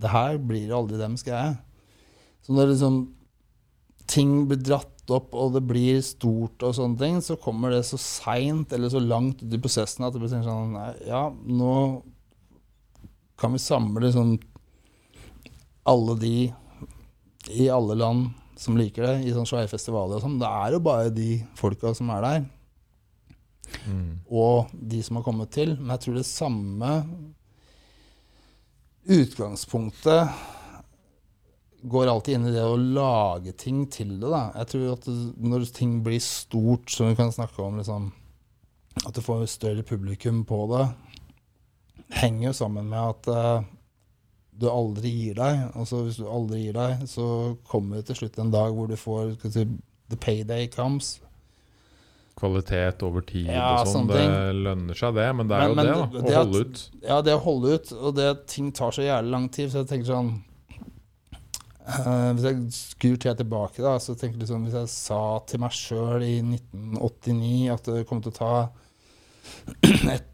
Det her blir aldri dems greie. Så når liksom ting blir dratt opp, og det blir stort, og sånne ting, så kommer det så seint eller så langt ut i prosessen at det blir sånn Ja, nå kan vi samle sånn alle de i alle land som liker det, i sånne svære festivaler og sånn. Det er jo bare de folka som er der. Mm. Og de som har kommet til. Men jeg tror det samme utgangspunktet går alltid inn i det å lage ting til det. Da. Jeg tror at når ting blir stort, som vi kan snakke om liksom, At du får større publikum på det, henger jo sammen med at uh, du aldri gir deg. Altså Hvis du aldri gir deg, så kommer det til slutt en dag hvor du får si, The payday comes. Kvalitet over tid ja, og sånn. Det lønner seg, det. Men det er men, jo men, det, da. Å det holde ut. Ja, det å holde ut. Og det at ting tar så jævlig lang tid. Så jeg tenker sånn uh, Hvis jeg skur tida tilbake, da, så tenker jeg liksom Hvis jeg sa til meg sjøl i 1989 at det kom til å ta *clears throat* et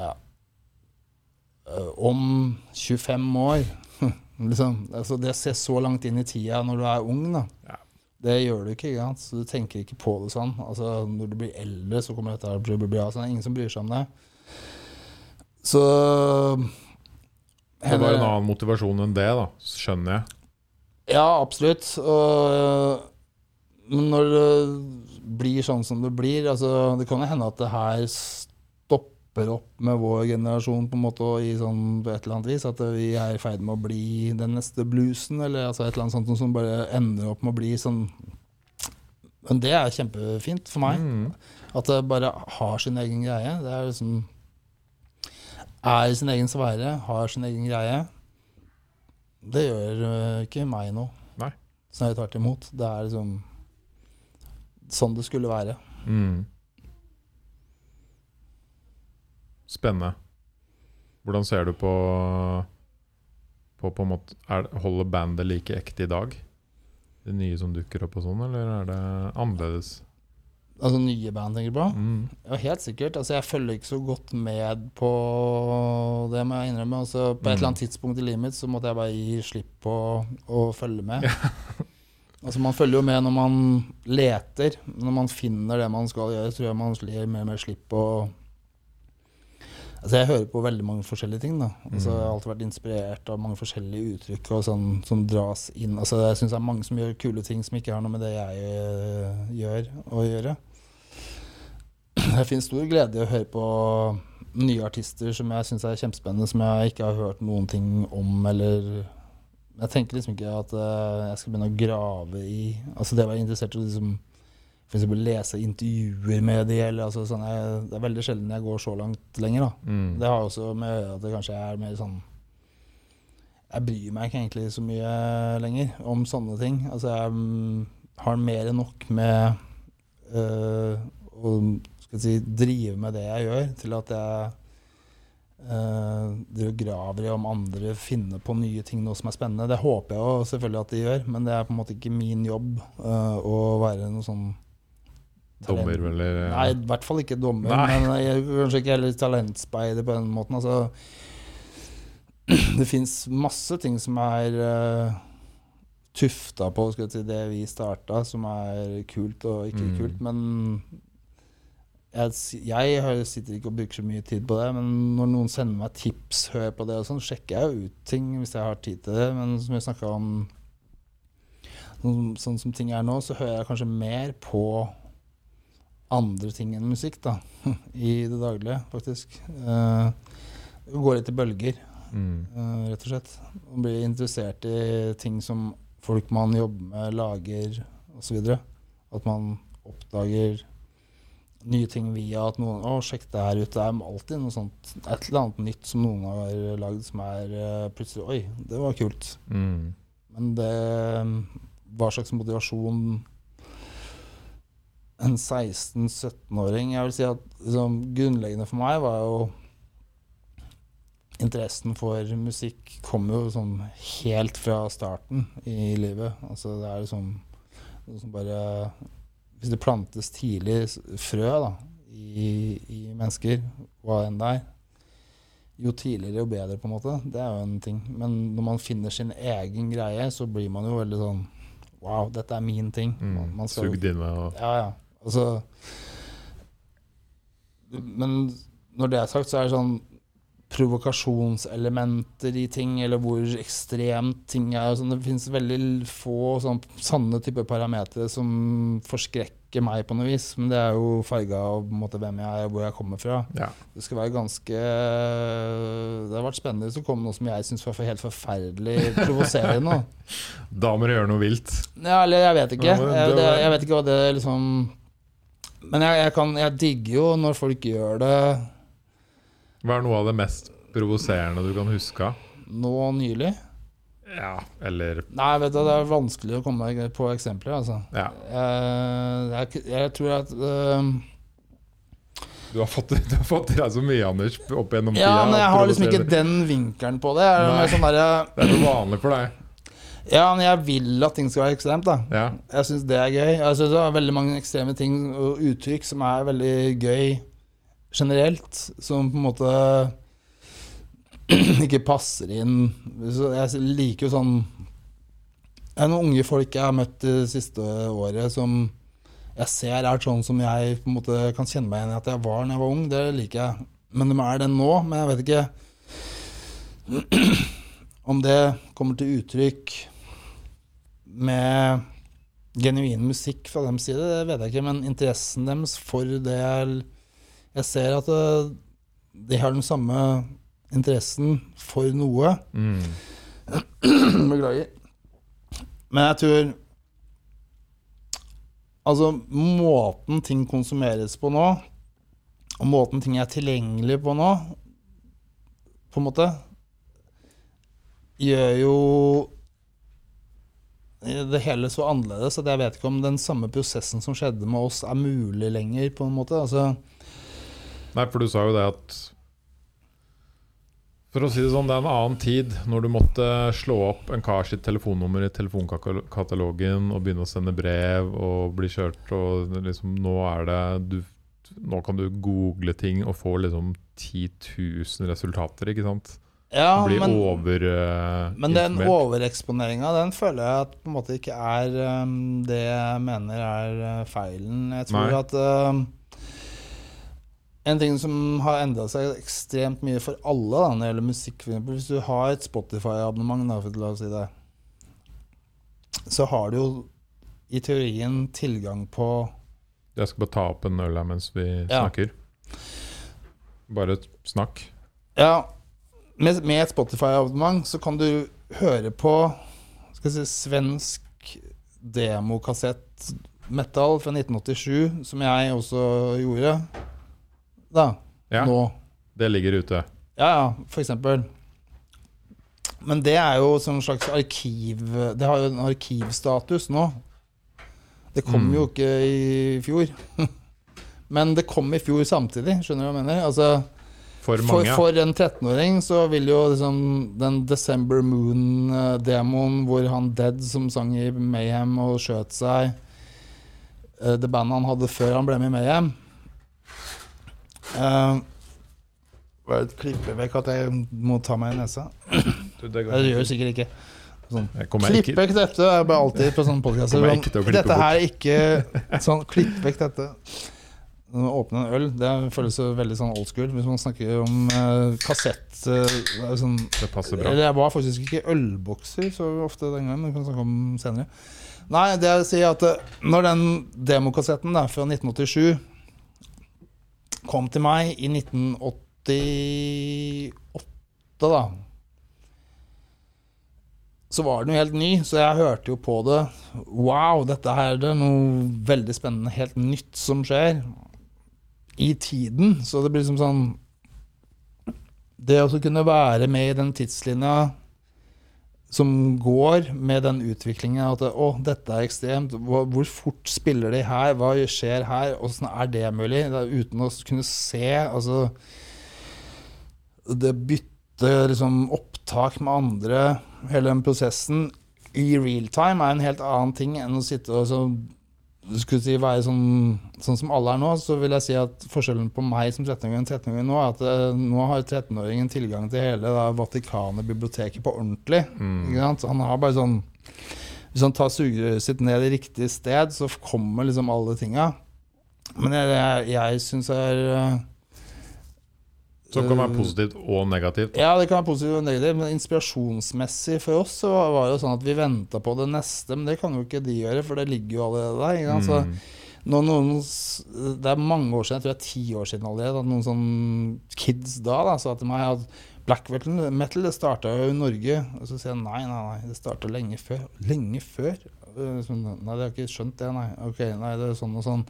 ja, Eh, om 25 år *laughs* liksom, altså Det å se så langt inn i tida når du er ung, da, ja. Det gjør du ikke. ikke så Du tenker ikke på det sånn. Altså, når du blir eldre, så kommer dette til å bli bra. Så det er ingen som bryr seg om det. Så Det var en annen motivasjon enn det, da, skjønner jeg. Ja, absolutt. Og, men når det blir sånn som det blir altså, Det kan jo hende at det her stopper opp med vår generasjon på en måte i sånn, på et eller annet vis. At vi er i ferd med å bli den neste bluesen, eller altså et eller annet sånt som bare ender opp med å bli sånn Men det er kjempefint for meg. Mm. At det bare har sin egen greie. Det er liksom Er i sin egen sfære, har sin egen greie. Det gjør uh, ikke meg noe. Nei. Snarere tvert imot. Det er liksom sånn det skulle være. Mm. Spennende. Hvordan ser du på, på, på måte, er, Holder bandet like ekte i dag? Det nye som dukker opp og sånn, eller er det annerledes? Altså nye band, tenker du på? Mm. Ja, helt sikkert. Altså, jeg følger ikke så godt med på det, må jeg innrømme. Altså, på et eller annet mm. tidspunkt i livet mitt så måtte jeg bare gi slipp på å følge med. *laughs* altså, man følger jo med når man leter. Når man finner det man skal gjøre, tror jeg man mer og mer slipp på Altså jeg hører på veldig mange forskjellige ting. da. Altså Jeg har alltid vært inspirert av mange forskjellige uttrykk og sånn, som dras inn. Altså Jeg syns det er mange som gjør kule ting som ikke har noe med det jeg uh, gjør å gjøre. Jeg finner stor glede i å høre på nye artister som jeg syns er kjempespennende, som jeg ikke har hørt noen ting om, eller Jeg tenker liksom ikke at uh, jeg skal begynne å grave i Altså Det å være interessert i liksom f.eks. lese intervjuer med de, eller altså sånn, jeg, Det er veldig sjelden jeg går så langt lenger. da. Mm. Det har også med at det kanskje er mer sånn Jeg bryr meg ikke egentlig så mye lenger om sånne ting. Altså jeg um, har mer enn nok med øh, å si, drive med det jeg gjør, til at jeg Uh, de graver i om andre finner på nye ting nå som er spennende. Det håper jeg jo selvfølgelig at de gjør, men det er på en måte ikke min jobb uh, å være noe sånn Dommer, eller? Nei, i hvert fall ikke dommer. Nei. Men jeg kanskje ikke heller talentspeider på den måten. Altså, det fins masse ting som er uh, tufta på si, det vi starta, som er kult og ikke mm. kult. Men jeg, jeg sitter ikke og bruker så mye tid på det, men når noen sender meg tips, hører på det og sånn, sjekker jeg ut ting hvis jeg har tid til det. Men som vi snakka om sånn, sånn som ting er nå, så hører jeg kanskje mer på andre ting enn musikk, da. *laughs* I det daglige, faktisk. Uh, går litt i bølger, Mm. uh, rett og slett. Og blir interessert i ting som folk man jobber med, lager osv. At man oppdager nye ting via at noen Å, sjekk det her ut. Det er alltid noe sånt et eller annet nytt som noen har lagd som er eh, plutselig Oi, det var kult. Mm. Men det Hva slags motivasjon en 16-17-åring Jeg vil si at liksom, grunnleggende for meg var jo Interessen for musikk kom jo sånn helt fra starten i livet. Altså det er liksom noe som bare Hvis det plantes tidlig frø da, i, i mennesker, hva enn det er, jo tidligere jo bedre, på en måte. Det er jo en ting. Men når man finner sin egen greie, så blir man jo veldig sånn Wow, dette er min ting. Mm. Sugd inn inne og ja, ja. Altså Men når det er sagt, så er det sånn provokasjonselementer i ting, eller hvor ekstremt ting er. Sånn, det finnes veldig få sånn, sanne typer parametere som forskrekker meg på noe vis. Men det er jo farga av måte, hvem jeg er og hvor jeg kommer fra. Ja. Det skal være ganske Det har vært spennende hvis det kom noe som jeg syns var for helt forferdelig provoserende. da. Må du gjøre noe vilt. Ja, eller jeg vet ikke. Jeg, det jeg vet ikke hva det liksom Men jeg, jeg, kan, jeg digger jo når folk gjør det Hva er noe av det mest provoserende du kan huske? nå nylig. Ja, eller Nei, vet du, det er vanskelig å komme på eksempler, altså. Ja. Jeg, jeg, jeg tror at uh, Du har fått, *laughs* du har fått deg så mye, Anders, opp gjennom tida. Ja, men jeg har liksom ikke den vinkelen på det. Jeg Nei. sånn der, Det er noe vanlig for deg. Ja, men jeg vil at ting skal være ekstremt, da. Ja. Jeg syns det er gøy. Jeg synes det er veldig mange ekstreme ting og uttrykk som er veldig gøy generelt. Som på en måte *clears throat* ikke passer inn. Jeg liker jo sånn Det er noen unge folk jeg har møtt det siste året som jeg ser er sånn som jeg på en måte kan kjenne meg igjen i at jeg var da jeg var ung. Det liker jeg. Men de er det nå. Men jeg vet ikke *clears throat* om det kommer til uttrykk med genuin musikk fra deres side, det vet jeg ikke, men interessen deres for det jeg, jeg ser at det, de har den samme interessen for noe. Mm. Beklager. Men jeg tror Altså, måten ting konsumeres på nå, og måten ting er tilgjengelig på nå, på en måte, gjør jo det hele så annerledes at jeg vet ikke om den samme prosessen som skjedde med oss, er mulig lenger, på en måte. Altså, Nei, for du sa jo det at For å si det sånn, det er en annen tid når du måtte slå opp en kar sitt telefonnummer i telefonkatalogen og begynne å sende brev og bli kjørt og liksom Nå er det du, Nå kan du google ting og få liksom 10 000 resultater, ikke sant? Ja, blir men, over uh, men den overeksponeringa, den føler jeg at på en måte ikke er um, det jeg mener er uh, feilen. Jeg tror Nei. at uh, en ting som har endra seg ekstremt mye for alle da, når det gjelder musikk Hvis du har et Spotify-abonnement, si det, så har du jo i teorien tilgang på Jeg skal bare ta opp en øl her mens vi Ja. snakker. Bare snakk. Ja, med, med et Spotify-abonnement så kan du høre på si, svensk demokassett metal fra 1987, som jeg også gjorde. Da. Ja, Nå. det ligger ute. Ja, ja, for eksempel. Men det er jo sånn slags arkiv Det har jo en arkivstatus nå. Det kom Mm. jo ikke i fjor. *laughs* Men det kom i fjor samtidig, skjønner du hva jeg mener? Altså, For for, mange. for en 13-åring så vil jo liksom den December Moon-demoen hvor han Dead som sang i Mayhem og skjøt seg eh, Det bandet han hadde før han ble med i Mayhem uh, Bare klippe vekk at jeg må ta meg i nesa. Du, det gjør ikke. sikkert ikke. Sånn. Klipp vekk dette Jeg bare alltid på sånne podkaster. Dette her er ikke sånn Klipp vekk dette. Å åpne en øl, det føles veldig sånn old school. Hvis man snakker om eh, kassett eh, det er sånn, Det passer bra. Jeg var faktisk ikke ølbokser så ofte den gangen, det kan vi snakke om senere. Nei, det jeg sier at eh, når den demokassetten der fra 1987 kom til meg i 1988, da så var den jo helt ny, så jeg hørte jo på det. Wow, dette her er det noe veldig spennende, helt nytt som skjer. I tiden. Så det blir liksom sånn Det å kunne være med i den tidslinja som går med den utviklingen at Å, dette er ekstremt. Hvor, hvor fort spiller de her? Hva skjer her? Åssen er det mulig? Det er uten å kunne se Altså Det bytte liksom opptak med andre hele den prosessen i real time er en helt annen ting enn å sitte og så, skulle si, være sånn, sånn som alle er nå. Så vil jeg si at forskjellen på meg som 13-åring og 13-åring nå, er at eh, nå har 13-åringen tilgang til hele da, Vatikanet-biblioteket på ordentlig. Mm. Han har bare sånn Hvis han tar sugerøret sitt ned i riktig sted, så kommer liksom alle tinga. Men jeg, jeg, jeg syns er eh, Som kan være positivt og negativt. ja, det kan være positivt og negativt, men inspirasjonsmessig for oss så var det jo sånn at vi venta på det neste, men det kan jo ikke de gjøre, for det ligger jo allerede der. Ikke sant? Så Mm. når noen, det er mange år siden, jeg tror det er ti år siden allerede, at noen sånn kids da, da sa til meg at black metal, det starta jo i Norge. Og så sier jeg nei, nei, nei, det starta lenge før. Lenge før? Sånn, Nei, det har jeg ikke skjønt det, nei. Ok, nei, det er sånn og sånn.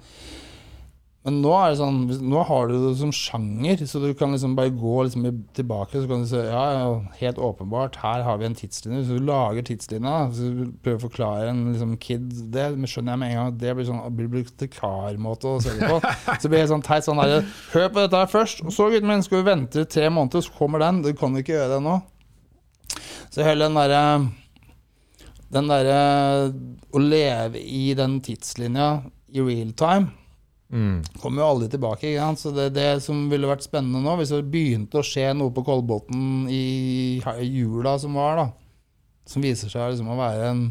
Men nå sånn, nå har du det som sjanger, så du kan liksom bare gå liksom tilbake så kan du si ja, helt åpenbart, her har vi en tidslinje. Så du lager tidslinja, så prøver å forklare en liksom, kid det, men skjønner jeg med en gang at det blir sånn bibliotekarmåte å se det på. Så det blir helt sånn teit sånn der, Hør på dette her først, og så gutten min skal vi vente tre måneder, så kommer den. Du kan jo ikke gjøre det nå. Så hele den derre Den derre å leve i den tidslinja i real time Mm. kommer jo aldri tilbake. Så det, det som ville vært spennende nå, hvis det begynte å skje noe på Kolbotn i jula som var, da, som viser seg liksom å være en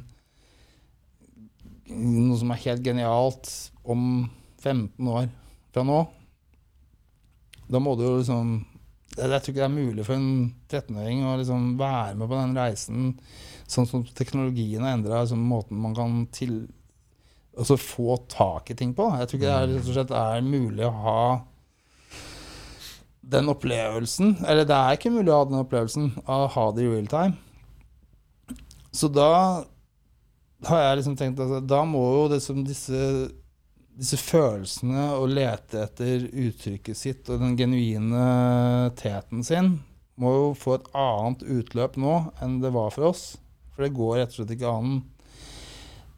noe som er helt genialt om 15 år fra nå, da må du jo liksom jeg, jeg tror ikke det er mulig for en 13-åring å liksom være med på den reisen sånn som teknologien har endra liksom måten man kan til, altså få tak i ting på. Jeg tror ikke det er, rett og slett er mulig å ha den opplevelsen Eller det er ikke mulig å ha den opplevelsen av å ha det i real time. Så da har jeg liksom tenkt at da må jo liksom disse, disse følelsene å lete etter uttrykket sitt og den genuine teten sin må jo få et annet utløp nå enn det var for oss. For det går rett og slett ikke an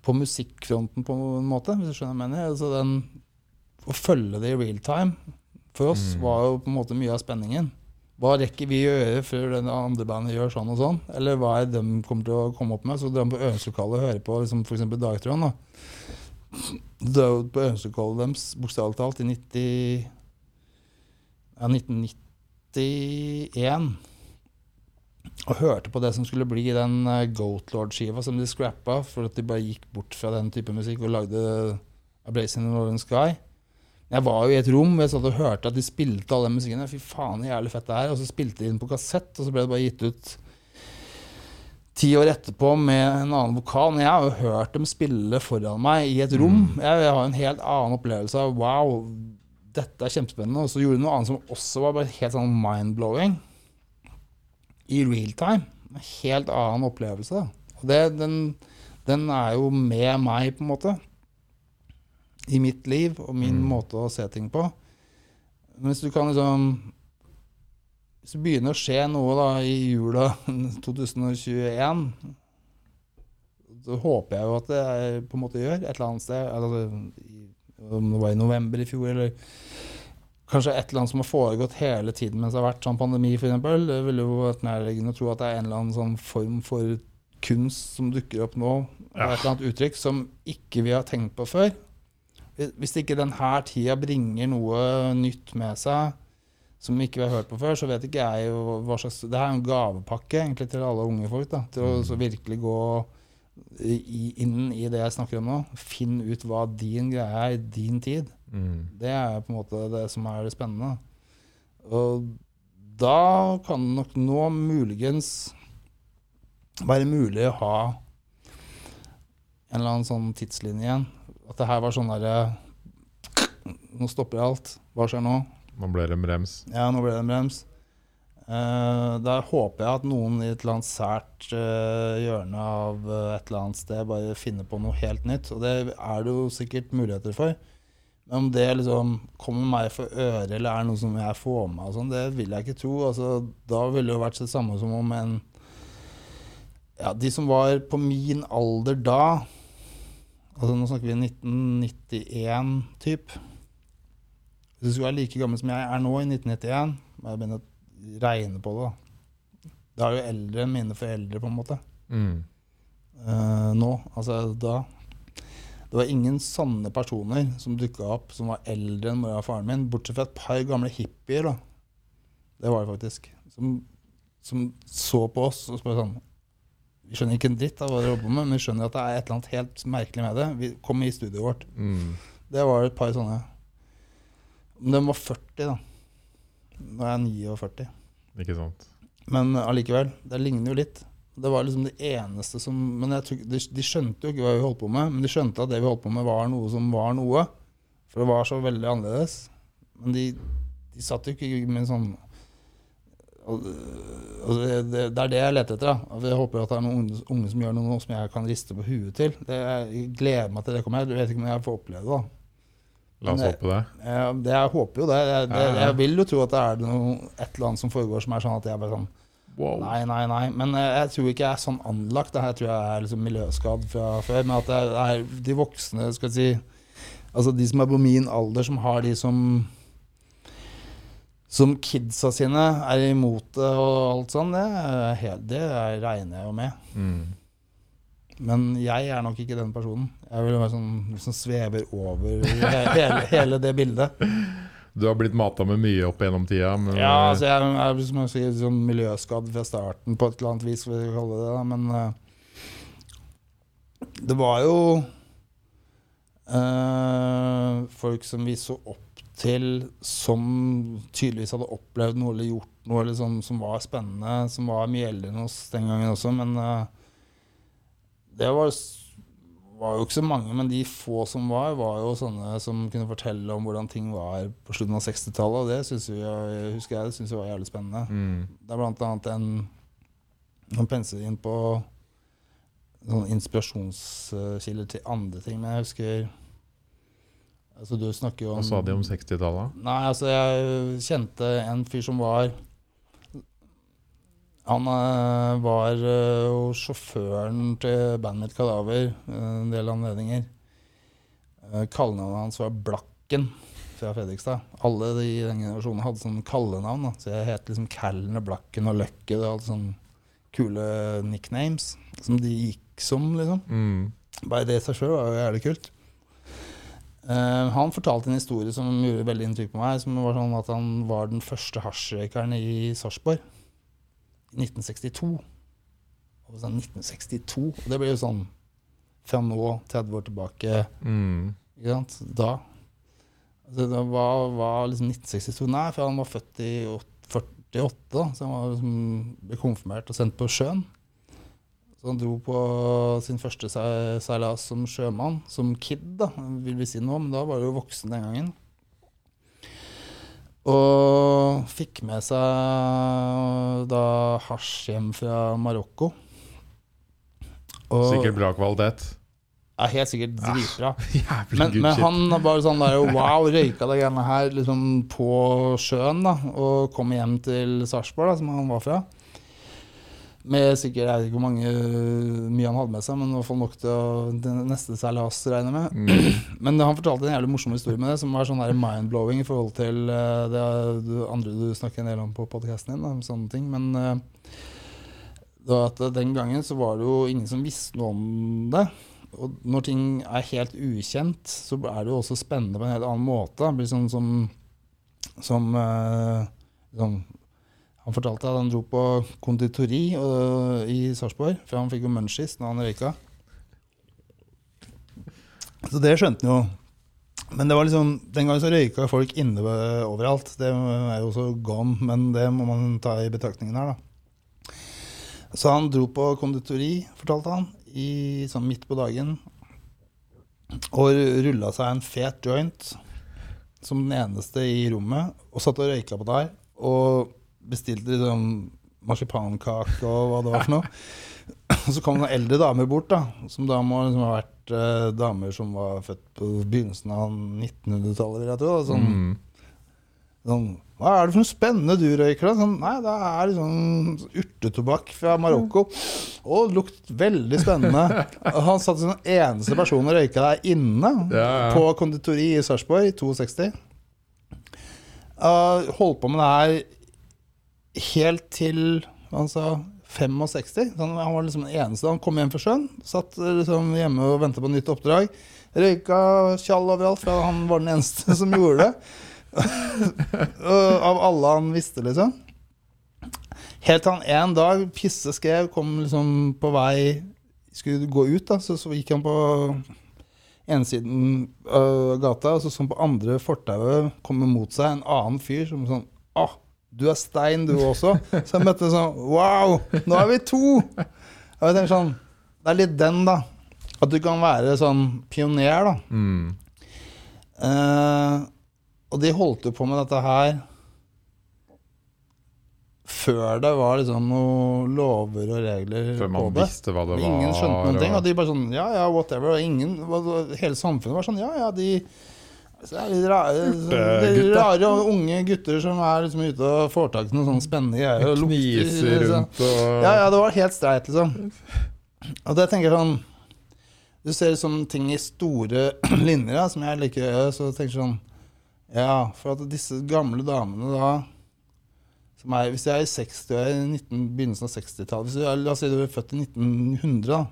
på musikkfronten på en måte, hvis du skjønner hva jeg mener. Altså den, å følge det i real time for oss Mm. var jo på en måte mye av spenningen. Hva rekker vi å gjøre før den andre bandet gjør sånn og sånn? Eller hva er det de kommer til å komme opp med? Så drar de på øvingslokalet og hører på liksom f.eks. Dagtråden. da. Dra ut på øvingslokalet deres bokstavelig talt i 90, ja, 1991 og hørte på det som skulle bli den eh, Goat Lord-skiva som de scrappa for at de bare gikk bort fra den type musikk og lagde A Blazing in the Northern Sky. Jeg var jo i et rom hvor jeg satt og hørte at de spilte all den musikken. Fy faen, jævlig fett det er. Og så spilte de den på kassett, og så ble det bare gitt ut ti år etterpå med en annen vokal. Men jeg har jo hørt dem spille foran meg i et rom. Mm. Jeg, jeg har en helt annen opplevelse av wow, dette er kjempespennende. Og så gjorde de noe annet som også var bare helt sånn mind-blowing. I real time. En helt annen opplevelse. Og det, den, den er jo med meg, på en måte. I mitt liv og min Mm. måte å se ting på. Men hvis du kan liksom Hvis det begynner å skje noe da i jula *laughs* 2021 så håper jeg jo at det på en måte gjør et eller annet sted. Eller, om det var i november i fjor, eller kanskje et eller annet som har foregått hele tiden mens det har vært sånn pandemi, f.eks. Det ville jo vært nærliggende å tro at det er en eller annen sånn form for kunst som dukker opp nå, Ja. et eller annet uttrykk som ikke vi har tenkt på før. Hvis- ikke denne tida bringer noe nytt med seg som ikke vi har hørt på før, så vet ikke jeg jo hva slags Det er en gavepakke egentlig til alle unge folk. da, Til å Mm. så virkelig gå i, inn i det jeg snakker om nå. Finn ut hva din greie er i din tid. Mm. Det er på en måte det som er det spennende. Og da kan det nok nå muligens være mulig å ha en eller annen sånn tidslinje igjen. At det her var sånn derre Nå stopper alt. Hva skjer nå? Nå ble det en brems. Ja, nå ble det en brems. Uh, da håper jeg at noen i et eller annet sært uh, hjørne av eh, et eller annet sted bare finner på noe helt nytt. Og det er det jo sikkert muligheter for. Men om det liksom kommer meg for øre, eller er noe som jeg får med meg, og sånn, det vil jeg ikke tro. Altså, da ville det jo vært det samme som om en Ja, de som var på min alder da Altså, nå snakker vi 1991 typ. Hvis du skulle være like gammel som jeg er nå i 1991, må jeg begynne å regne på det. da. Da er jo eldre enn mine foreldre, på en måte. Mm. Uh, nå. Altså da. Det var ingen sanne personer som dukka opp som var eldre enn mora og faren min, bortsett fra et par gamle hippier. da. Det var det faktisk. Som, som så på oss og spurte sånn Vi skjønner ikke en dritt av hva dere jobber med, men vi skjønner at det er et eller annet helt merkelig med det. Vi kom i studioet vårt. Mm. Det var et par sånne Men Den var 40, da. Nå er jeg 49. Ikke sant. Men allikevel, det ligner jo litt. Det var liksom det eneste som Men jeg tok, de, de skjønte jo ikke hva vi holdt på med, men de skjønte at det vi holdt på med, var noe som var noe. For det var så veldig annerledes. Men de, de satt jo ikke med en sånn og, og det, det, det er det jeg leter etter. da. Jeg håper at det er noen unge, unge som gjør noe som jeg kan riste på huet til. Det, jeg gleder meg til det kommer. Jeg vet ikke om jeg får oppleve det. da. La oss håpe det. Jeg, jeg, jeg håper jo det. Jeg, det. Jeg vil jo tro at det er noe, et eller annet som foregår som er sånn at jeg bare sånn Wow. Nei, nei, nei. Men eh, jeg tror ikke jeg er sånn anlagt. Det her tror jeg er liksom miljøskadd fra før. Men at det er de voksne, skal jeg si Altså de som er på min alder, som har de som Som kidsa sine er imot det og alt sånn, det, det er- regner jeg jo med. Mm. Men jeg er nok ikke den personen. Jeg vil være sånn som svever over hele, hele det bildet. *laughs* Du har blitt mata med mye opp gjennom tida, men Ja, altså jeg er som jeg sier, sånn miljøskadd fra starten på et eller annet vis, for vi kalle det det. Men uh, det var jo uh, folk som vi så opp til, som tydeligvis hadde opplevd noe eller gjort noe eller sånn, som var spennende, som var mye eldre enn oss den gangen også. Men uh, det var, var jo ikke så mange, men de få som var, var jo sånne som kunne fortelle om hvordan ting var på slutten av 60-tallet. Og det synes vi, husker jeg det synes jeg var jævlig spennende. mm. Det er blant annet en Han penser inn på sånne inspirasjonskilder til andre ting. Men jeg husker Altså, du snakker jo om Hva sa de om 60-tallet? Nei, altså, jeg kjente en fyr som var Han eh, var eh, jo sjåføren til bandet mitt Kadaver eh, en del anledninger. Kallenavnet hans var Blakken fra Fredrikstad. Alle de i den generasjonen hadde sånn kallenavn. Da. Så jeg het liksom Callen og Blakken og Løkke. Det hadde sånne kule nicknames som de gikk som, liksom. Mm. Bare det i seg sjøl var jo jævlig kult. Uh, han fortalte en historie som gjorde veldig inntrykk på meg. Som var sånn at Han var den første hasjrøykeren i Sarpsborg. I 1962. Og sånn 1962, og det blir jo sånn fra nå 30 år tilbake. Mm. Ikke sant? Da. Altså, det var, var liksom 1962 Nei, for han var født i 48, da, så han var liksom, ble konfirmert og sendt på sjøen. Så han dro på sin første se- seilas som sjømann, som kid, da, vil vi si nå, men da var du jo voksen den gangen. Og fikk med seg da hasj hjem fra Marokko. Og- Sikkert bra kvalitet. Ja, helt sikkert dritbra. *laughs* Jævlig Men, men han bare sånn der Wow, røyka det greiene her liksom på sjøen, da. Og kom hjem til Sarpsborg, som han var fra. Med sikkert, jeg vet ikke hvor mange mye han hadde med seg, men i hvert fall nok til å neste seilas, regner med. Mm. *clears throat* Men han fortalte en jævlig morsom historie med det, som var sånn mind-blowing i forhold til eh, det andre du snakker en del om på podkasten din. Om sånne ting. Men eh, at den gangen så var det jo ingen som visste noe om det. Og når ting er helt ukjent, så er det jo også spennende på en helt annen måte. Det blir sånn som, som eh, sånn, Han fortalte at han dro på konditori og, i Sarpsborg, for han fikk jo munchies når han røyka. Så det skjønte han jo. Men det var liksom, den gangen så røyka folk inne overalt. Det er jo også gone, men det må man ta i betraktningen her, da. Så han dro på konditori, fortalte han, i, sånn midt på dagen. Og rulla seg en fet joint som den eneste i rommet, og satt og røyka på der. Og bestilte liksom marsipankake og hva det var for noe. Og så kom noen eldre damer bort, da, som da må liksom ha vært eh, damer som var født på begynnelsen av 1900-tallet, vil jeg tro. Sånn, Mm. sånn Hva er det for noe spennende du røyker, da? Sånn, Nei, det er sånn urtetobakk fra Marokko. Å, det lukt veldig spennende. *laughs* Og Han satt som den eneste personen og røyka der inne Ja, ja. på konditori i Sarpsborg i 62. Uh, holdt på med det her helt til sa 65. Han, var liksom den eneste. Han kom hjem for sjøen, satt eh, liksom hjemme og ventet på nytt oppdrag. Røyka tjall overalt, for han var den eneste *laughs* som gjorde det. *laughs* Av alle han visste, liksom. Helt til han en dag, pisse skrev, kom liksom på vei Skulle gå ut, da, så, så gikk han på ene siden av gata, og så sånn på andre fortauet kommer mot seg en annen fyr som sånn ah, du er stein, du også. Så jeg møtte sånn Wow, nå er vi to! Og jeg tenker sånn Det er litt den, da. At du kan være sånn pioner, da. Mm. Eh, og de holdt jo på med dette her før det var liksom noen lover og regler Før på man det. visste hva det var. Ingen skjønte noen ting. Og de bare sånn Ja, ja, whatever. Og ingen, hele samfunnet var sånn Ja, ja, de så det er litt rare, litt rare unge gutter som er liksom ute og får tak i noen sånne spennende greier. og lukter, Kniser liksom. rundt og Ja, ja, det var helt streit, liksom. Og det tenker jeg sånn Du ser sånne ting i store *clears throat* linjer, da, som jeg liker så tenker jeg sånn Ja, for at disse gamle damene da som er, Hvis jeg er i 60 og jeg er i 19, begynnelsen av 60-tallet La oss si du er født i 1900, da.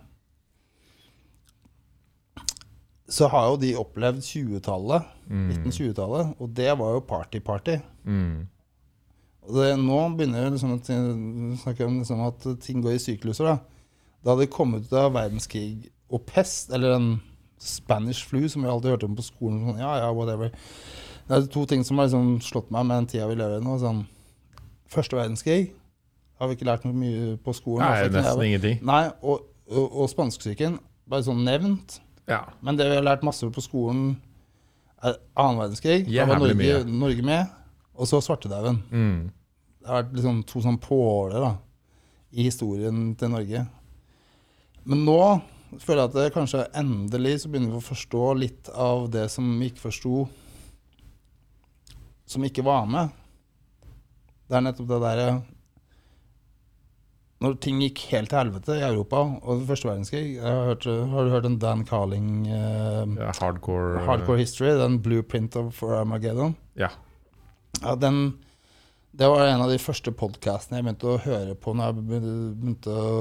Så har jo de opplevd 20-tallet, mm. 1920-tallet, og det var jo party-party. Mm. Og det, nå begynner det liksom å snakke om liksom at ting går i sykluser. Da Da hadde de kommet ut av verdenskrig og pest, eller en Spanish flu, som vi alltid hørte om på skolen. Sånn, ja, ja, whatever. Det er to ting som har liksom slått meg med den tida vi lever i nå. Sånn, første verdenskrig har vi ikke lært mye på skolen. Nei, nesten ingenting. Nei, og, og, og spanskesyken. Bare sånn nevnt. Ja. Men det vi har lært masse på skolen, er annen verdenskrig. Da var Norge, mye. Norge med. Og så svartedauden. Mm. Det har vært liksom to sånn påler da, i historien til Norge. Men nå føler jeg at det kanskje endelig så begynner vi å forstå litt av det som vi ikke forsto, som ikke var med. Det er nettopp det derre Når ting gikk helt til helvete i Europa og første verdenskrig har, hørt, har du hørt en Dan Carling eh, ja hardcore Hardcore History, den Blueprint of for Armageddon? Ja. Ja, den Det var en av de første podkastene jeg begynte å høre på når jeg begynte å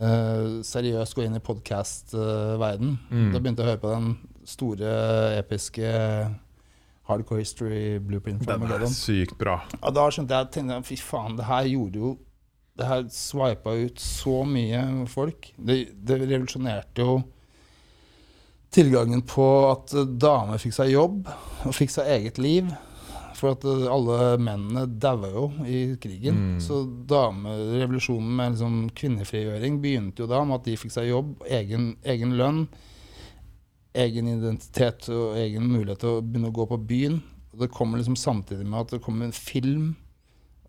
eh, seriøst gå inn i podkast-verden. Mm. Da begynte jeg å høre på den store, episke Hardcore History Blueprint for Den er sykt bra. Og da skjønte jeg at fy faen, det her gjorde jo Det her swipa ut så mye folk. Det, det revolusjonerte jo tilgangen på at damer fikk seg jobb og fikk seg eget liv. For at alle mennene daua jo i krigen. Mm. Så damerevolusjonen med liksom kvinnefrigjøring begynte jo da med at de fikk seg jobb, egen, egen lønn, egen identitet og egen mulighet til å begynne å gå på byen. Og det kommer liksom samtidig med at det kommer en film,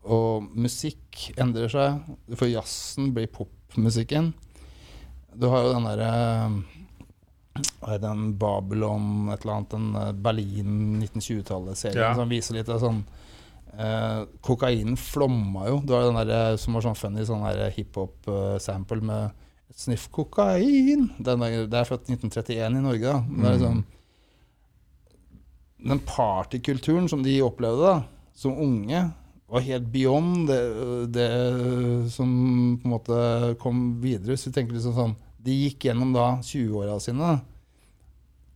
og musikk endrer seg. For jazzen blir popmusikken. Du har jo den derre den Babylon, et eller annet, den eh, Berlin 1920-tallet-serien Ja. som viser litt av sånn eh, Kokainen flomma jo. Du har den der, som var sånn funny sånn hiphop-sample med sniff kokain. Den det er fra 1931 i Norge, da. Men Det er Mm. liksom Den partykulturen som de opplevde da, som unge, var helt beyond det, det som på en måte kom videre. Så tenker liksom sånn De gikk gjennom da 20-åra sine.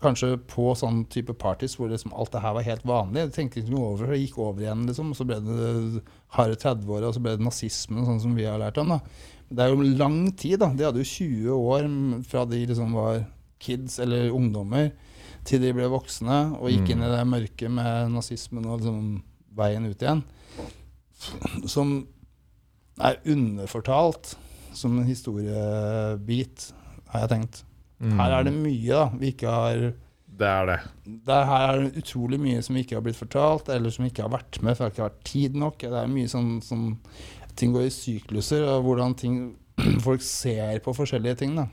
Kanskje på sånn type parties hvor liksom alt det her var helt vanlig. Jeg tenkte ikke noe over det, gikk over igjen, liksom. Og så ble det harde 30-åra, og så ble det nazismen, sånn som vi har lært om. da. Det er jo lang tid, da. De hadde jo 20 år fra de liksom var kids eller ungdommer, til de ble voksne og gikk Mm. inn i det mørket med nazismen og liksom veien ut igjen. Som er underfortalt som en historiebit, har jeg tenkt. Mm. Her er det mye da vi ikke har Det er det. der her er det utrolig mye som ikke har blitt fortalt, eller som ikke har vært med, for det har ikke vært tid nok. Det er mye sånn, sånn Ting går i sykluser, og hvordan ting, *clears throat* folk ser på forskjellige ting, da.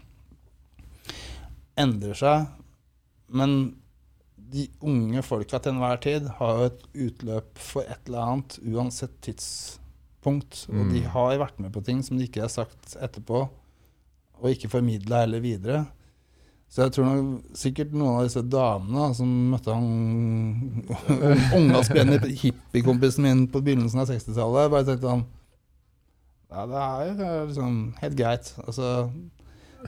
Endrer seg. Men de unge folka til enhver tid har jo et utløp for et eller annet, uansett tidspunkt. Og de Mm. har vært med på ting som de ikke har sagt etterpå, og ikke formidla heller videre. Så jeg tror nok sikkert noen av disse damene da, som møtte han *laughs* ungdomsspennende hippiekompisen min på begynnelsen av 60-tallet, bare tenkte han Ja, det er jo liksom helt greit. Altså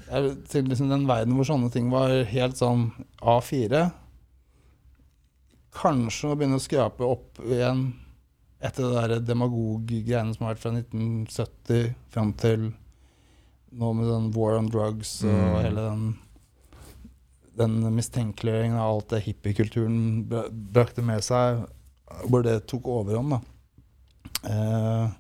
jeg til liksom Den verden hvor sånne ting var helt sånn A4 Kanskje å begynne å skrape opp igjen etter det der demagoggreiene som har vært fra 1970 fram til nå med den war on drugs og Mm. hele den den mistenkeliggjøringen av alt det hippiekulturen bra- brakte med seg, hvor det tok overhånd, da. Eh,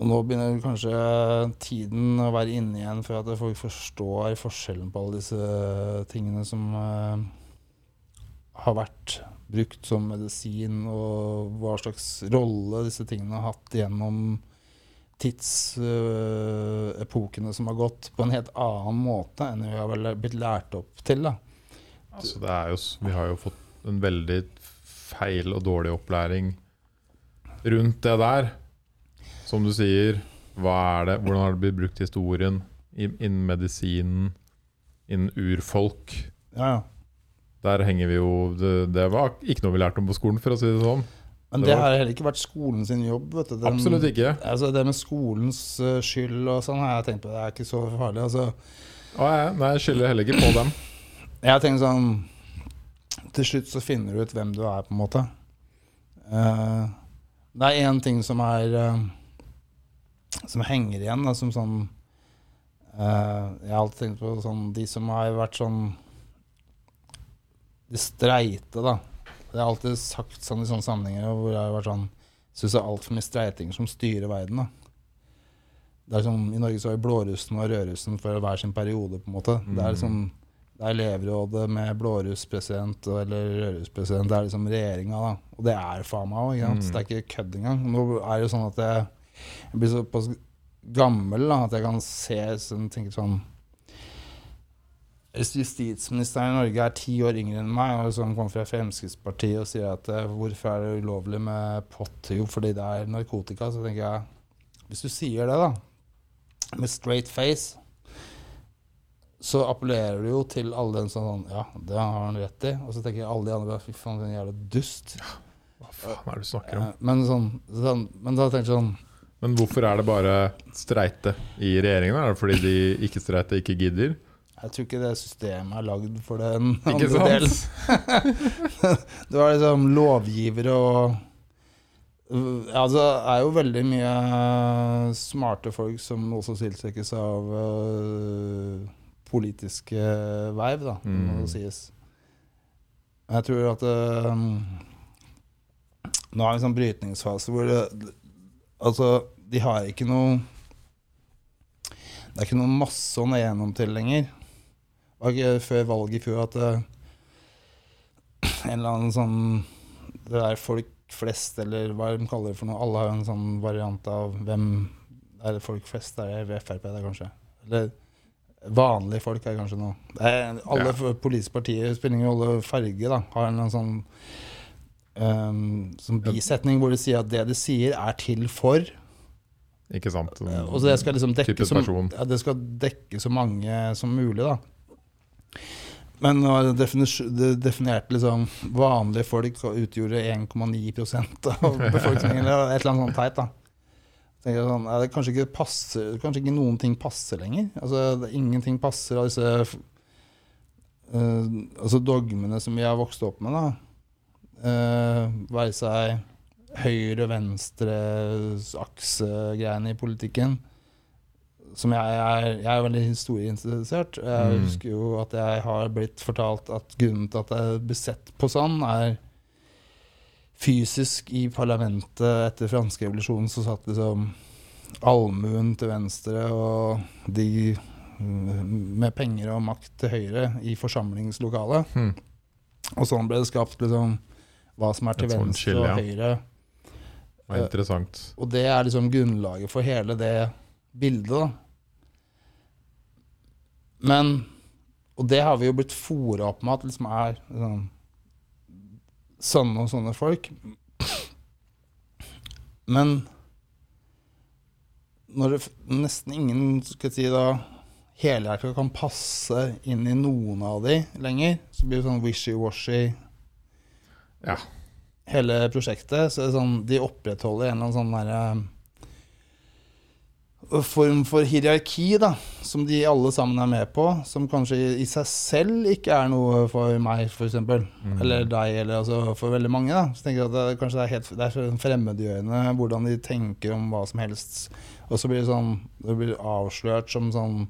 og nå begynner kanskje tiden å være inne igjen for at folk forstår forskjellen på alle disse tingene som eh, har vært brukt som medisin, og hva slags rolle disse tingene har hatt gjennom tidsepokene som har gått, på en helt annen måte enn vi har blitt lært opp til. Altså, det er jo, vi har jo fått en veldig feil og dårlig opplæring rundt det der. Som du sier, er det, hvordan har det blitt brukt i historien, innen medisinen, innen urfolk? Ja, ja. Der henger vi jo Det, det var ikke noe vi lærte om på skolen, for å si det sånn. Men Det det har heller ikke vært skolen sin jobb. vet du. Den- Absolutt ikke. Altså Det med skolens eh, skyld og sånn har jeg tenkt på, det er ikke så farlig. altså. Og ja, nei, jeg skylder heller ikke på dem. Jeg har tenkt sånn Til slutt så finner du ut hvem du er, på en måte. Uh, det er én ting som er uh, Som henger igjen, da, som sånn uh, Jeg har alltid tenkt på sånn De som har vært sånn De streite, da. Det har jeg alltid sagt sånn i sånne sammenhenger hvor jeg har vært sånn Syns det er altfor mye streitinger som styrer verden, da. Det er sånn, I Norge så har vi blårussen og rødrussen for hver sin periode, på en måte. Det er Mm. liksom det er elevrådet med blårusspresident eller rødrusspresident. Det er liksom regjeringa, da. Og det er faen meg òg. Mm. Det er ikke kødd engang. Nå er det jo sånn at jeg, jeg blir såpass gammel da, at jeg kan se sånn, tenke sånn justisministeren i Norge er ti år yngre enn meg, og som kommer fra Fremskrittspartiet og sier at eh, hvorfor er det ulovlig med pott? Jo, fordi det er narkotika. Så tenker jeg Hvis du sier det, da, med straight face så appellerer du jo til alle den som sånn Ja, det har han rett i. Og så tenker alle de andre Fy faen, den jævla dust. Hva faen er det du snakker om? Eh, Men, sånn, sånn, men da tenker jeg sånn Men hvorfor er det bare streite i regjeringen? Er det fordi de ikke-streite ikke gidder? Jeg tror ikke det systemet er lagd for den Ikke andre delen. *laughs* Det var liksom lovgivere og altså, det er jo veldig mye smarte folk som også tiltrekkes av uh, politiske veiv, da, må Mm. det sies. Jeg tror at uh, Nå er vi i en sånn brytningsfase hvor det, Altså, de har ikke noe Det er ikke noe masse å nå gjennom til lenger. Det ikke før valget i fjor at øh, *clears throat* en eller annen sånn Det der folk flest, eller hva de kaller det for noe. Alle har jo en sånn variant av hvem er det folk flest? Er det Frp, det, kanskje? Eller vanlige folk er kanskje noe. Det er, alle Ja. politiske partier, spiller ingen rolle farge, da, har en sånn um, sånn bisetning hvor de sier at det de sier, er til for Ikke sant? Eh, Og så det skal liksom dekke så, ja, det skal dekke så mange som mulig, da. Men er det definert definerte liksom vanlige folk utgjorde 1,9% av *laughs* befolkningen, eller et eller annet sånt teit, da. Sånn, ja, det kanskje ikke passer Kanskje ikke noen ting passer lenger. Altså, det, Ingenting passer av disse uh, altså dogmene som vi har vokst opp med, da. Uh, være seg høyre-venstre-aksegreiene i politikken. Som jeg er, jeg er veldig historieinteressert. Jeg Mm. husker jo at jeg har blitt fortalt at grunnen til at jeg ble sett på sånn, er fysisk i parlamentet etter franske revolusjonen så satt liksom allmuen til venstre og de mm, med penger og makt til høyre i forsamlingslokalet. Mm. Og sånn ble det skapt liksom hva som er til sånn venstre chill, ja. og høyre. Det var interessant. Og det er liksom grunnlaget for hele det bildet, da. Men Og det har vi jo blitt fora opp med at liksom er sånn, sånne og sånne folk. Men når det nesten ingen skal si da helhjerta kan passe inn i noen av de lenger, så blir det sånn wishy-washy Ja. hele prosjektet. Så er det sånn, de opprettholder en eller annen sånn derre form for hierarki, da, som de alle sammen er med på, som kanskje i, seg selv ikke er noe for meg, f.eks. Mm. Eller deg, eller altså for veldig mange. da Så tenker jeg at det, kanskje det er helt Det er fremmedgjørende hvordan de tenker om hva som helst. Og så blir det sånn Det blir avslørt som sånn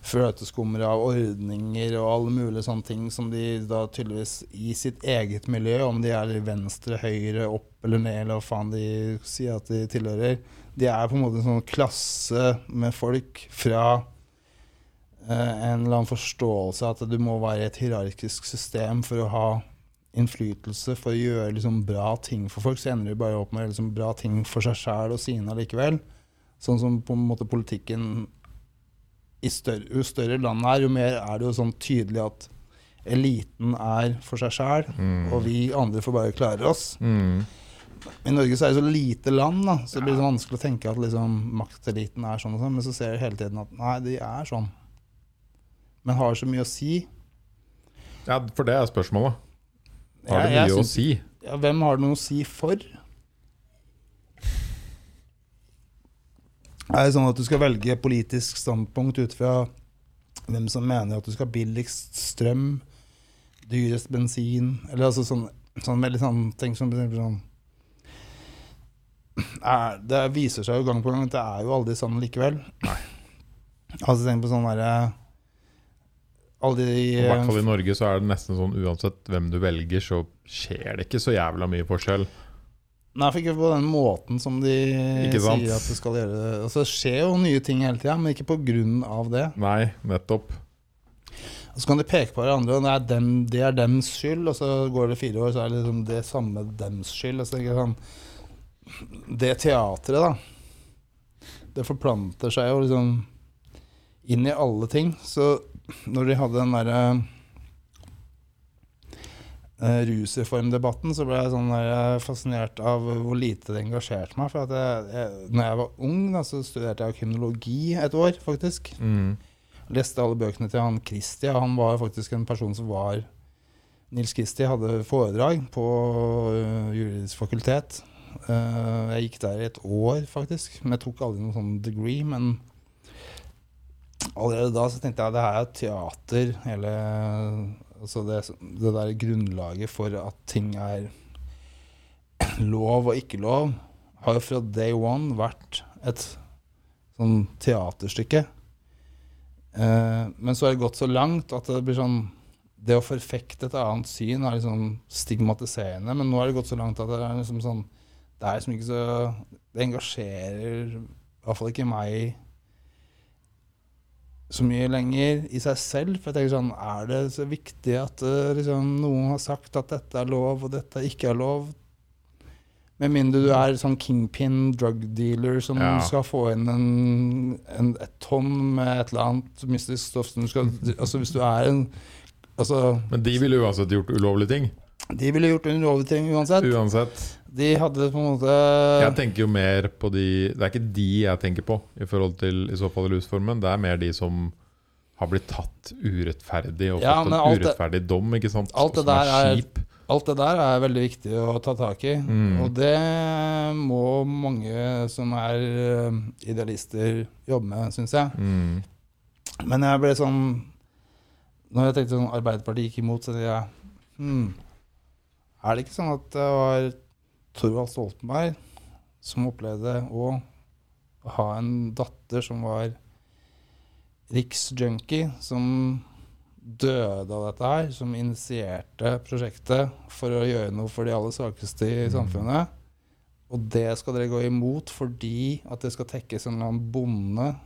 fløteskummer av ordninger og alle mulige sånne ting som de da tydeligvis i sitt eget miljø, om de er venstre, høyre, opp eller ned, eller hva faen de sier at de tilhører, de er på en måte en sånn klasse med folk fra eh, en eller annen forståelse at du må være i et hierarkisk system for å ha innflytelse, for å gjøre liksom bra ting for folk. Så ender de bare opp med liksom bra ting for seg sjæl og sine allikevel. Sånn som på en måte politikken i større, Jo større landet er, jo mer er det jo sånn tydelig at eliten er for seg sjæl, Mm. og vi andre får bare klare oss. Mm. I Norge så er det så lite land, da, så det blir så vanskelig å tenke at liksom, makteliten er sånn og sånn, men så ser du hele tiden at nei, de er sånn. Men har så mye å si. Ja, for det er spørsmålet. Har det Jeg- jeg mye å si? Ja, hvem har det noe å si for? Er det sånn at du skal velge politisk standpunkt ut fra hvem som mener at du skal ha billigst strøm, dyrest bensin, eller altså sånn, sånn veldig sånn ting som sånn er, Det viser seg jo gang på gang at det er jo aldri sånn likevel. Nei. Altså tenk på sånn derre Alle de I hvert fall i Norge så er det nesten sånn uansett hvem du velger, så skjer det ikke så jævla mye forskjell. Nei, for ikke på den måten som de sier at du skal gjøre det. Altså, det skjer jo nye ting hele tida, men ikke på grunn av det. Nei, nettopp. Og så kan de peke på hverandre, og det er, dem, det er dems skyld, og så går det fire år, så er det liksom det samme dems skyld. Altså, ikke sånn, det teatret, da, det forplanter seg jo liksom inn i alle ting. Så når de hadde den derre uh, rusreformdebatten, så ble jeg sånn der, fascinert av hvor lite det engasjerte meg. For at jeg, jeg, når jeg var ung, da, så studerte jeg kriminologi et år, faktisk. Mm. Leste alle bøkene til han Kristi. Han var faktisk en person som var Nils Kristi hadde foredrag på uh, juridisk fakultet. Eh, jeg gikk der i et år, faktisk. Men jeg tok aldri noen sånn degree. Men allerede da så tenkte jeg at det her er teater. Hele Altså det, det der grunnlaget for at ting er lov og ikke lov, har jo fra day one vært et sånn teaterstykke. Eh, men så har det gått så langt at det blir sånn Det å forfekte et annet syn er liksom stigmatiserende, men nå har det gått så langt at det er liksom sånn Det er liksom ikke så Det engasjerer i hvert fall ikke meg så mye lenger i seg selv. For jeg tenker sånn Er det så viktig at eh, liksom, noen har sagt at dette er lov, og dette ikke er lov? Med mindre du er sånn kingpin drug dealer som Ja. skal få inn en, en, et tonn med et eller annet mystisk stoff som du skal Altså hvis du er en Altså, Men de ville uansett gjort ulovlige ting. de ville gjort ulovlige ting uansett. Uansett. De hadde på en måte Jeg tenker jo mer på de Det er ikke de jeg tenker på i forhold til i så fall rusformen. Det er mer de som har blitt tatt urettferdig og Ja, fått en urettferdig det- dom. ikke sant? alt det der er- er, Alt det der er veldig viktig å ta tak i. Mm. Og det må mange som er eh, idealister, jobbe med, syns jeg. Mm. Men jeg ble sånn Når jeg tenkte sånn Arbeiderpartiet gikk imot, så tenkte jeg hmm, Er det ikke sånn at det var Thorvald Stoltenberg som opplevde å ha en datter som var riksjunkie som døde av dette her, som initierte prosjektet for å gjøre noe for de aller svakeste i Mm. samfunnet. Og det skal dere gå imot fordi at det skal tekkes en eller annen bonde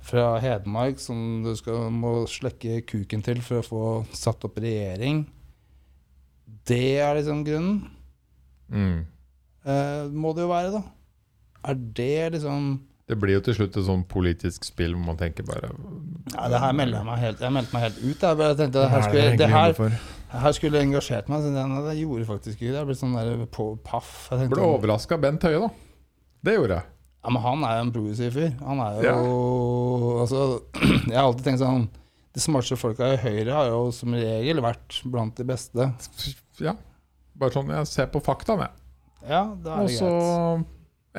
fra Hedmark som du skal, må slekke kuken til for å få satt opp regjering. Det er liksom grunnen. Mm. Eh, må det jo være, da. Er det liksom Det blir jo til slutt et sånn politisk spill hvor man tenker bare Ja, det her meldte jeg meg helt Jeg meldte meg helt ut. Jeg bare tenkte det her er skulle, det her, her skulle engasjert meg. Så det, nei, det gjorde faktisk ikke det. Jeg ble sånn der på paff. Jeg tenkte, Ble overraska Bent Høie, da. Det gjorde jeg. ja, men han er jo en progressiv fyr. Han er jo Altså, *clears throat* jeg har alltid tenkt sånn De smarteste folka i Høyre har jo som regel vært blant de beste. Ja. Bare sånn Jeg ser på faktaen, jeg. Ja, da er Og det så greit.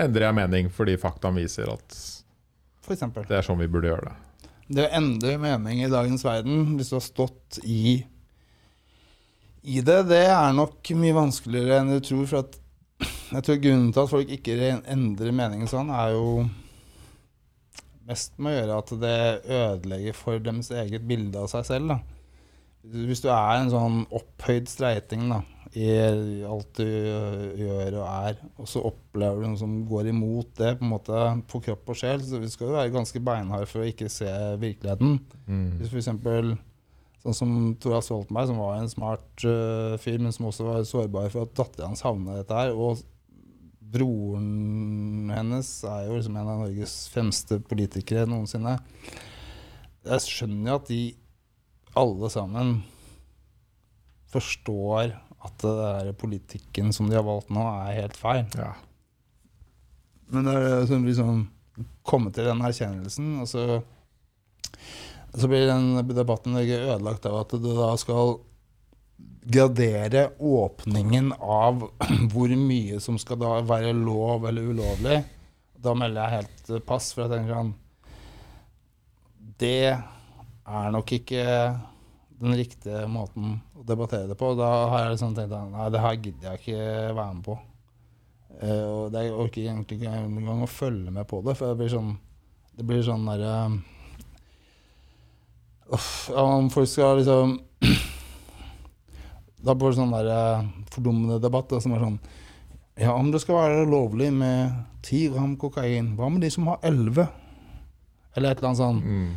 endrer jeg mening fordi faktaen viser at For eksempel. det er sånn vi burde gjøre det. Det å endre mening i dagens verden, hvis du har stått i, i det, det er nok mye vanskeligere enn du tror. For at jeg tror grunnen til at folk ikke endrer meningen sånn, er jo mest med å gjøre at det ødelegger for deres eget bilde av seg selv. Da. Hvis du er en sånn opphøyd streiting da, i alt du gjør og er, og så opplever du noe som går imot det på måte på kropp og sjel, så vi skal jo være ganske beinharde for å ikke se virkeligheten. Mm. Hvis for eksempel sånn som Tora Stoltenberg, som var en smart uh, fyr, men som også var sårbar for at dattera hans havna i dette her. Og broren hennes er jo liksom en av Norges fremste politikere noensinne. Jeg skjønner jo at de alle sammen forstår at det der politikken som de har valgt nå, er helt feil. Ja. Men det er sånn liksom komme til den erkjennelsen, og så, så blir den debatten ødelagt av at du da skal gradere åpningen av *clears throat* hvor mye som skal da være lov eller ulovlig. Da melder jeg helt pass, for jeg tenker sånn Det er nok ikke den riktige måten å debattere det på. Da har jeg liksom tenkt at nei, det her gidder jeg ikke være med på. Uh, og jeg orker egentlig ikke engang å følge med på det, for det blir sånn Det blir sånn derre uh, ja, Om folk skal liksom *clears throat* Da blir det sånn derre fordummende debatt som er sånn Ja, om det skal være lovlig med 10 gram kokain, hva med de som har 11? Eller et eller annet sånn. Mm.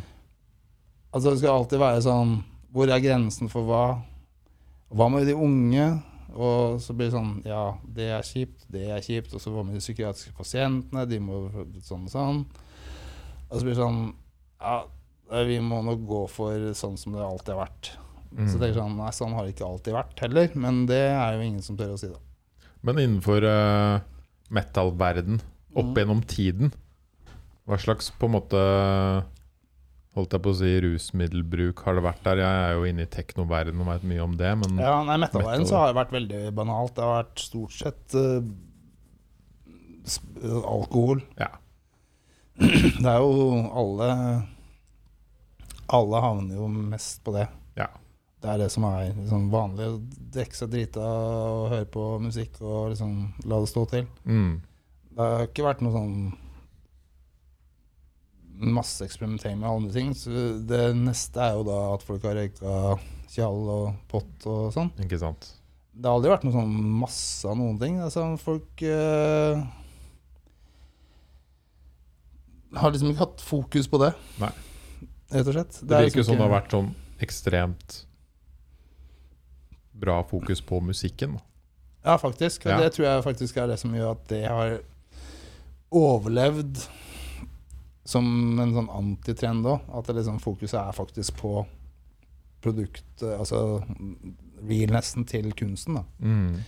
Altså det skal alltid være sånn Hvor er grensen for hva? Hva med de unge? Og så blir det sånn Ja, det er kjipt, det er kjipt. Og så hva med de psykiatriske pasientene? De må sånn og sånn. Og så blir det sånn Ja, vi må nok gå for sånn som det alltid har vært. Mm. Så tenker jeg sånn Nei, sånn har det ikke alltid vært heller. Men det er jo ingen som tør å si det. Men innenfor uh, metal-verden, opp Mm. gjennom tiden, hva slags på en måte Holdt jeg på å si rusmiddelbruk har det vært der? Jeg er jo inne i teknoverdenen og veit mye om det, men Ja, nei, metal-verden Metal. så har det vært veldig banalt. Det har vært stort sett uh, alkohol. Ja. *clears throat* Det er jo alle Alle havner jo mest på det. Ja. Det er det som er liksom vanlig. Å drikke seg drita og høre på musikk og liksom la det stå til. mm. Det har ikke vært noe sånn masse eksperimentering med andre ting. Så det neste er jo da at folk har røyka tjall og pott og sånn. Ikke sant. Det har aldri vært noe sånn masse av noen ting. Altså, folk uh, har liksom ikke hatt fokus på det. Nei. Rett og slett. Det er virker som det har vært sånn ekstremt bra fokus på musikken. Ja, faktisk. Ja. Det tror jeg faktisk er det som gjør at det har overlevd som en sånn antitrend òg. At det liksom fokuset er faktisk på produktet, altså realnessen til kunsten. Mm.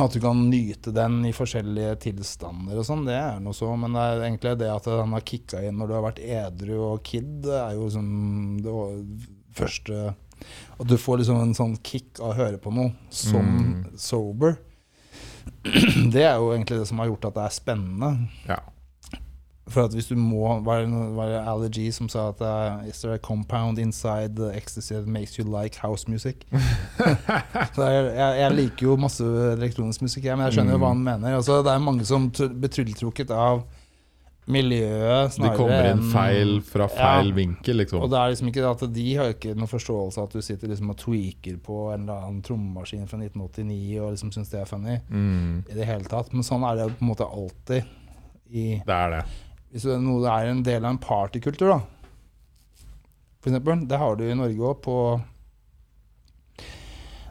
At du kan nyte den i forskjellige tilstander og sånn, det er noe så. Men det er egentlig det at den har kicka inn når du har vært edru og kid, det er jo liksom det første At du får liksom en sånn kick av å høre på noe som Mm. sober. *clears throat* Det er jo egentlig det som har gjort at det er spennende. Ja. For at hvis du må Var det, noe- var det Allergy som sa at uh, Is there a compound inside the ecstasy that makes you like house music? *laughs* Så jeg, jeg, liker jo masse elektronisk musikk, jeg, men jeg skjønner jo hva han mener. Altså, det er mange som blir trylletrukket av miljøet snarere De kommer inn feil fra feil Ja. vinkel, liksom. Og det er liksom ikke at de har ikke noen forståelse av at du sitter liksom og tweaker på en eller annen trommemaskin fra 1989 og liksom syns det er funny. Mm, I det hele tatt. Men sånn er det på en måte alltid i det er det. Hvis det er noe det er en del av en partykultur, da. For eksempel. Det har du i Norge òg, på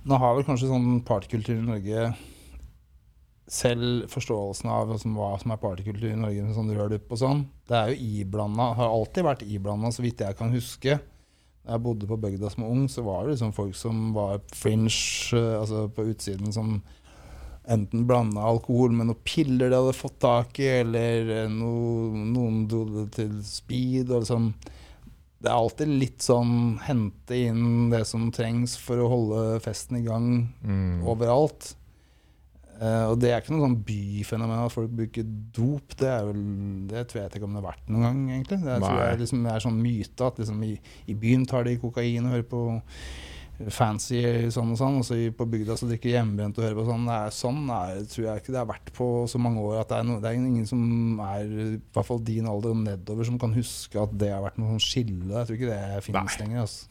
Nå har vel kanskje sånn partykultur i Norge selv forståelsen av hva som, hva som er partykultur i Norge, med sånn rødlupp og sånn, det er jo iblanda, har alltid vært iblanda, så vidt jeg kan huske. Da jeg bodde på bygda som ung, så var det liksom folk som var fringe, eh, altså på utsiden, som enten blanda alkohol med noen piller de hadde fått tak i, eller eh, noe, noen dro det til speed. Og liksom. Det er alltid litt sånn hente inn det som trengs for å holde festen i gang Mm. overalt. Uh, og det er ikke noe sånn byfenomen at folk bruker dop. Det, vel, det tror jeg ikke om det har vært noen gang, egentlig. Det er, liksom, er sånn myte at liksom, i, i byen tar de kokain og hører på fancy sånn og sånn, og så på bygda så drikker hjemmebrent og hører på sånn. Det er, sånn er, tror jeg ikke det har vært på så mange år at det er, no, det er ingen som er i hvert fall din alder og nedover som kan huske at det har vært noe sånn skille. Jeg tror ikke det finnes Nei. lenger. Altså.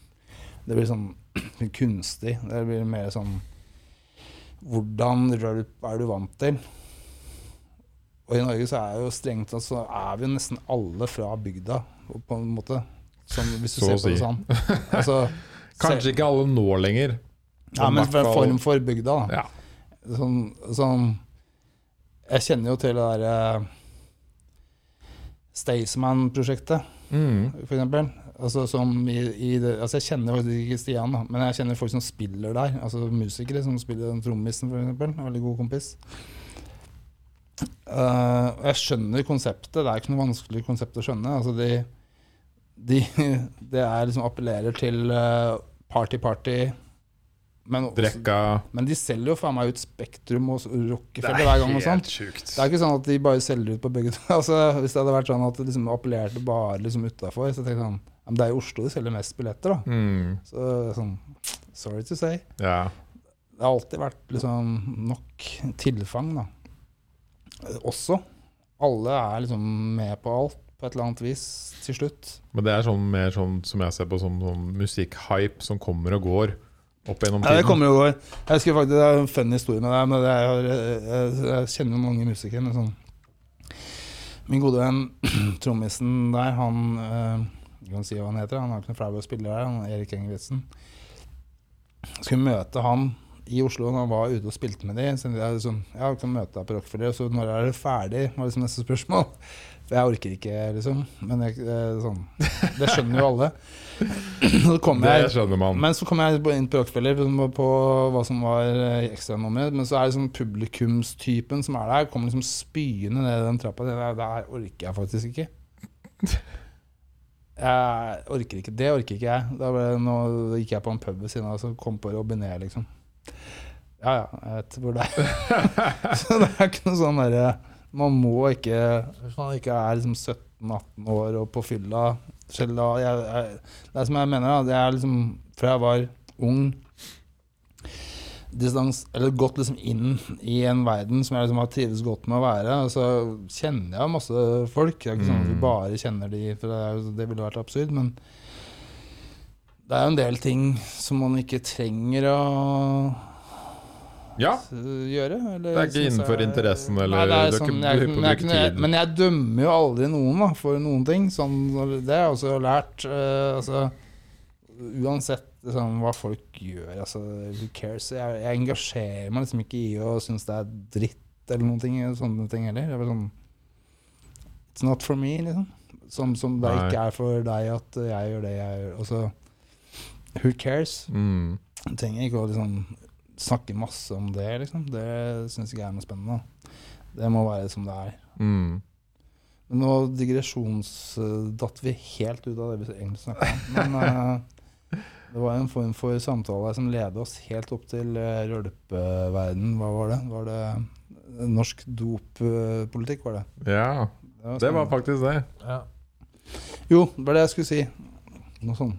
Det blir sånn *clears throat* kunstig. Det blir mer sånn hvordan rølp er du vant til? Og i Norge så er jo strengt tatt så er vi jo nesten alle fra bygda, på en måte. Sånn, hvis du Så ser på det sånn. Altså, *laughs* Kanskje ikke alle nå lenger. ja, men for en form for bygda, da. Ja. Sånn, sånn Jeg kjenner jo til det derre Staysman-prosjektet, Mm. for eksempel. Altså, i, i det, altså jeg kjenner faktisk ikke Stian, da, men jeg kjenner folk som spiller der. Altså musikere som spiller den trommisen, for eksempel. En veldig god kompis. Uh, jeg skjønner konseptet. Det er ikke noe vanskelig konsept å skjønne. Altså de, de, *laughs* det er liksom appellerer til eh, party-party. Men, men de selger jo faen meg ut Spektrum og Rockefeller hver gang. og sånt. sjukt. Det er ikke sånn at de bare selger ut på begge. *laughs* Altså, hvis det hadde vært sånn at det liksom appellerte bare liksom utafor, så tenkte jeg sånn ja, men Det er i Oslo de selger mest billetter, da. Mm. Så sånn Sorry to say. Ja. Det har alltid vært liksom nok tilfang, da. Også. Alle er liksom med på alt på et eller annet vis til slutt. Men det er sånn mer sånn som jeg ser på som sånn musikkhype som kommer og går opp gjennom Ja, det kommer og går. Jeg husker faktisk Det er en funny historie med det. Men det er, jeg, jeg, jeg kjenner mange musikere. Sånn Min gode venn *clears throat* trommisen der, han øh, kan si hva han heter. Han har ikke noe flau å spille der. Han er Erik Engelbretsen. Skulle møte han i Oslo når han var ute og spilte med de. Så jeg sånn, ja, kan møte deg på Rockefeller. Så når er det ferdig? var liksom neste spørsmål. Jeg orker ikke, liksom. Men jeg, sånn, det skjønner jo alle. *clears throat* Så jeg, Det skjønner man. men så kom jeg inn på Rockefeller på, på hva som var eh, ekstranummeret. Men så er det sånn publikumstypen som er der, kommer liksom spyende ned den trappa. Det der orker jeg faktisk ikke. Jeg orker ikke, Det orker ikke jeg. Da ble, nå gikk jeg på en pub ved siden av og kom på Robinet, liksom. Ja ja, jeg vet hvor det er. *laughs* så det er ikke noe sånn derre Man må ikke Hvis man ikke er liksom 17-18 år og på fylla selv da jeg, jeg, Det som jeg mener, da. Det er liksom fra jeg var ung distans, eller gått liksom inn i en verden som jeg liksom har trivdes godt med å være. Så kjenner jeg masse folk. Det er ikke sånn at vi Mm. bare kjenner de, for det, det ville vært absurd. Men det er jo en del ting som man ikke trenger å Ja. gjøre. Eller, Det er ikke innenfor jeg- interessen, eller Nei, du ikke sånn, jeg, men, jeg, tid. men jeg dømmer jo aldri noen da, for noen ting. Sånn, det har jeg også lært. Uh, altså, uansett liksom, hva folk gjør, altså, who cares? Jeg, jeg engasjerer meg liksom ikke i å synes det er dritt eller noen ting, sånne ting heller. Det er sånn, It's not for me, liksom. Som, som det Nei. ikke er for deg at jeg gjør det jeg gjør. Altså, who cares? Mm. Jeg trenger ikke å liksom snakke masse om det, liksom. Det syns ikke jeg er noe spennende. Det må være som det er. Mm. Men nå digresjonsdatt vi helt ut av det vi egentlig snakka om. Men uh, det var en form for samtale som ledet oss helt opp til uh, rølpeverden. Hva var det? Var det eh, norsk doppolitikk, var det? Ja, var det var faktisk det. Ja. Jo, det var det jeg skulle si. Noe sånn,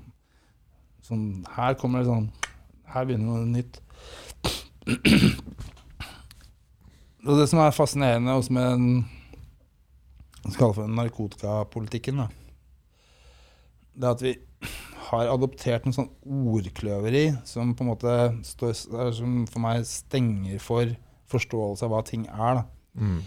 sånn Her kommer det sånn Her begynner noe nytt. Og det som er fascinerende også med den skal for narkotikapolitikken. Da. Det at vi har adoptert en sånn ordkløveri som på en måte står, som for meg stenger for forståelse av hva ting er. da. Mm.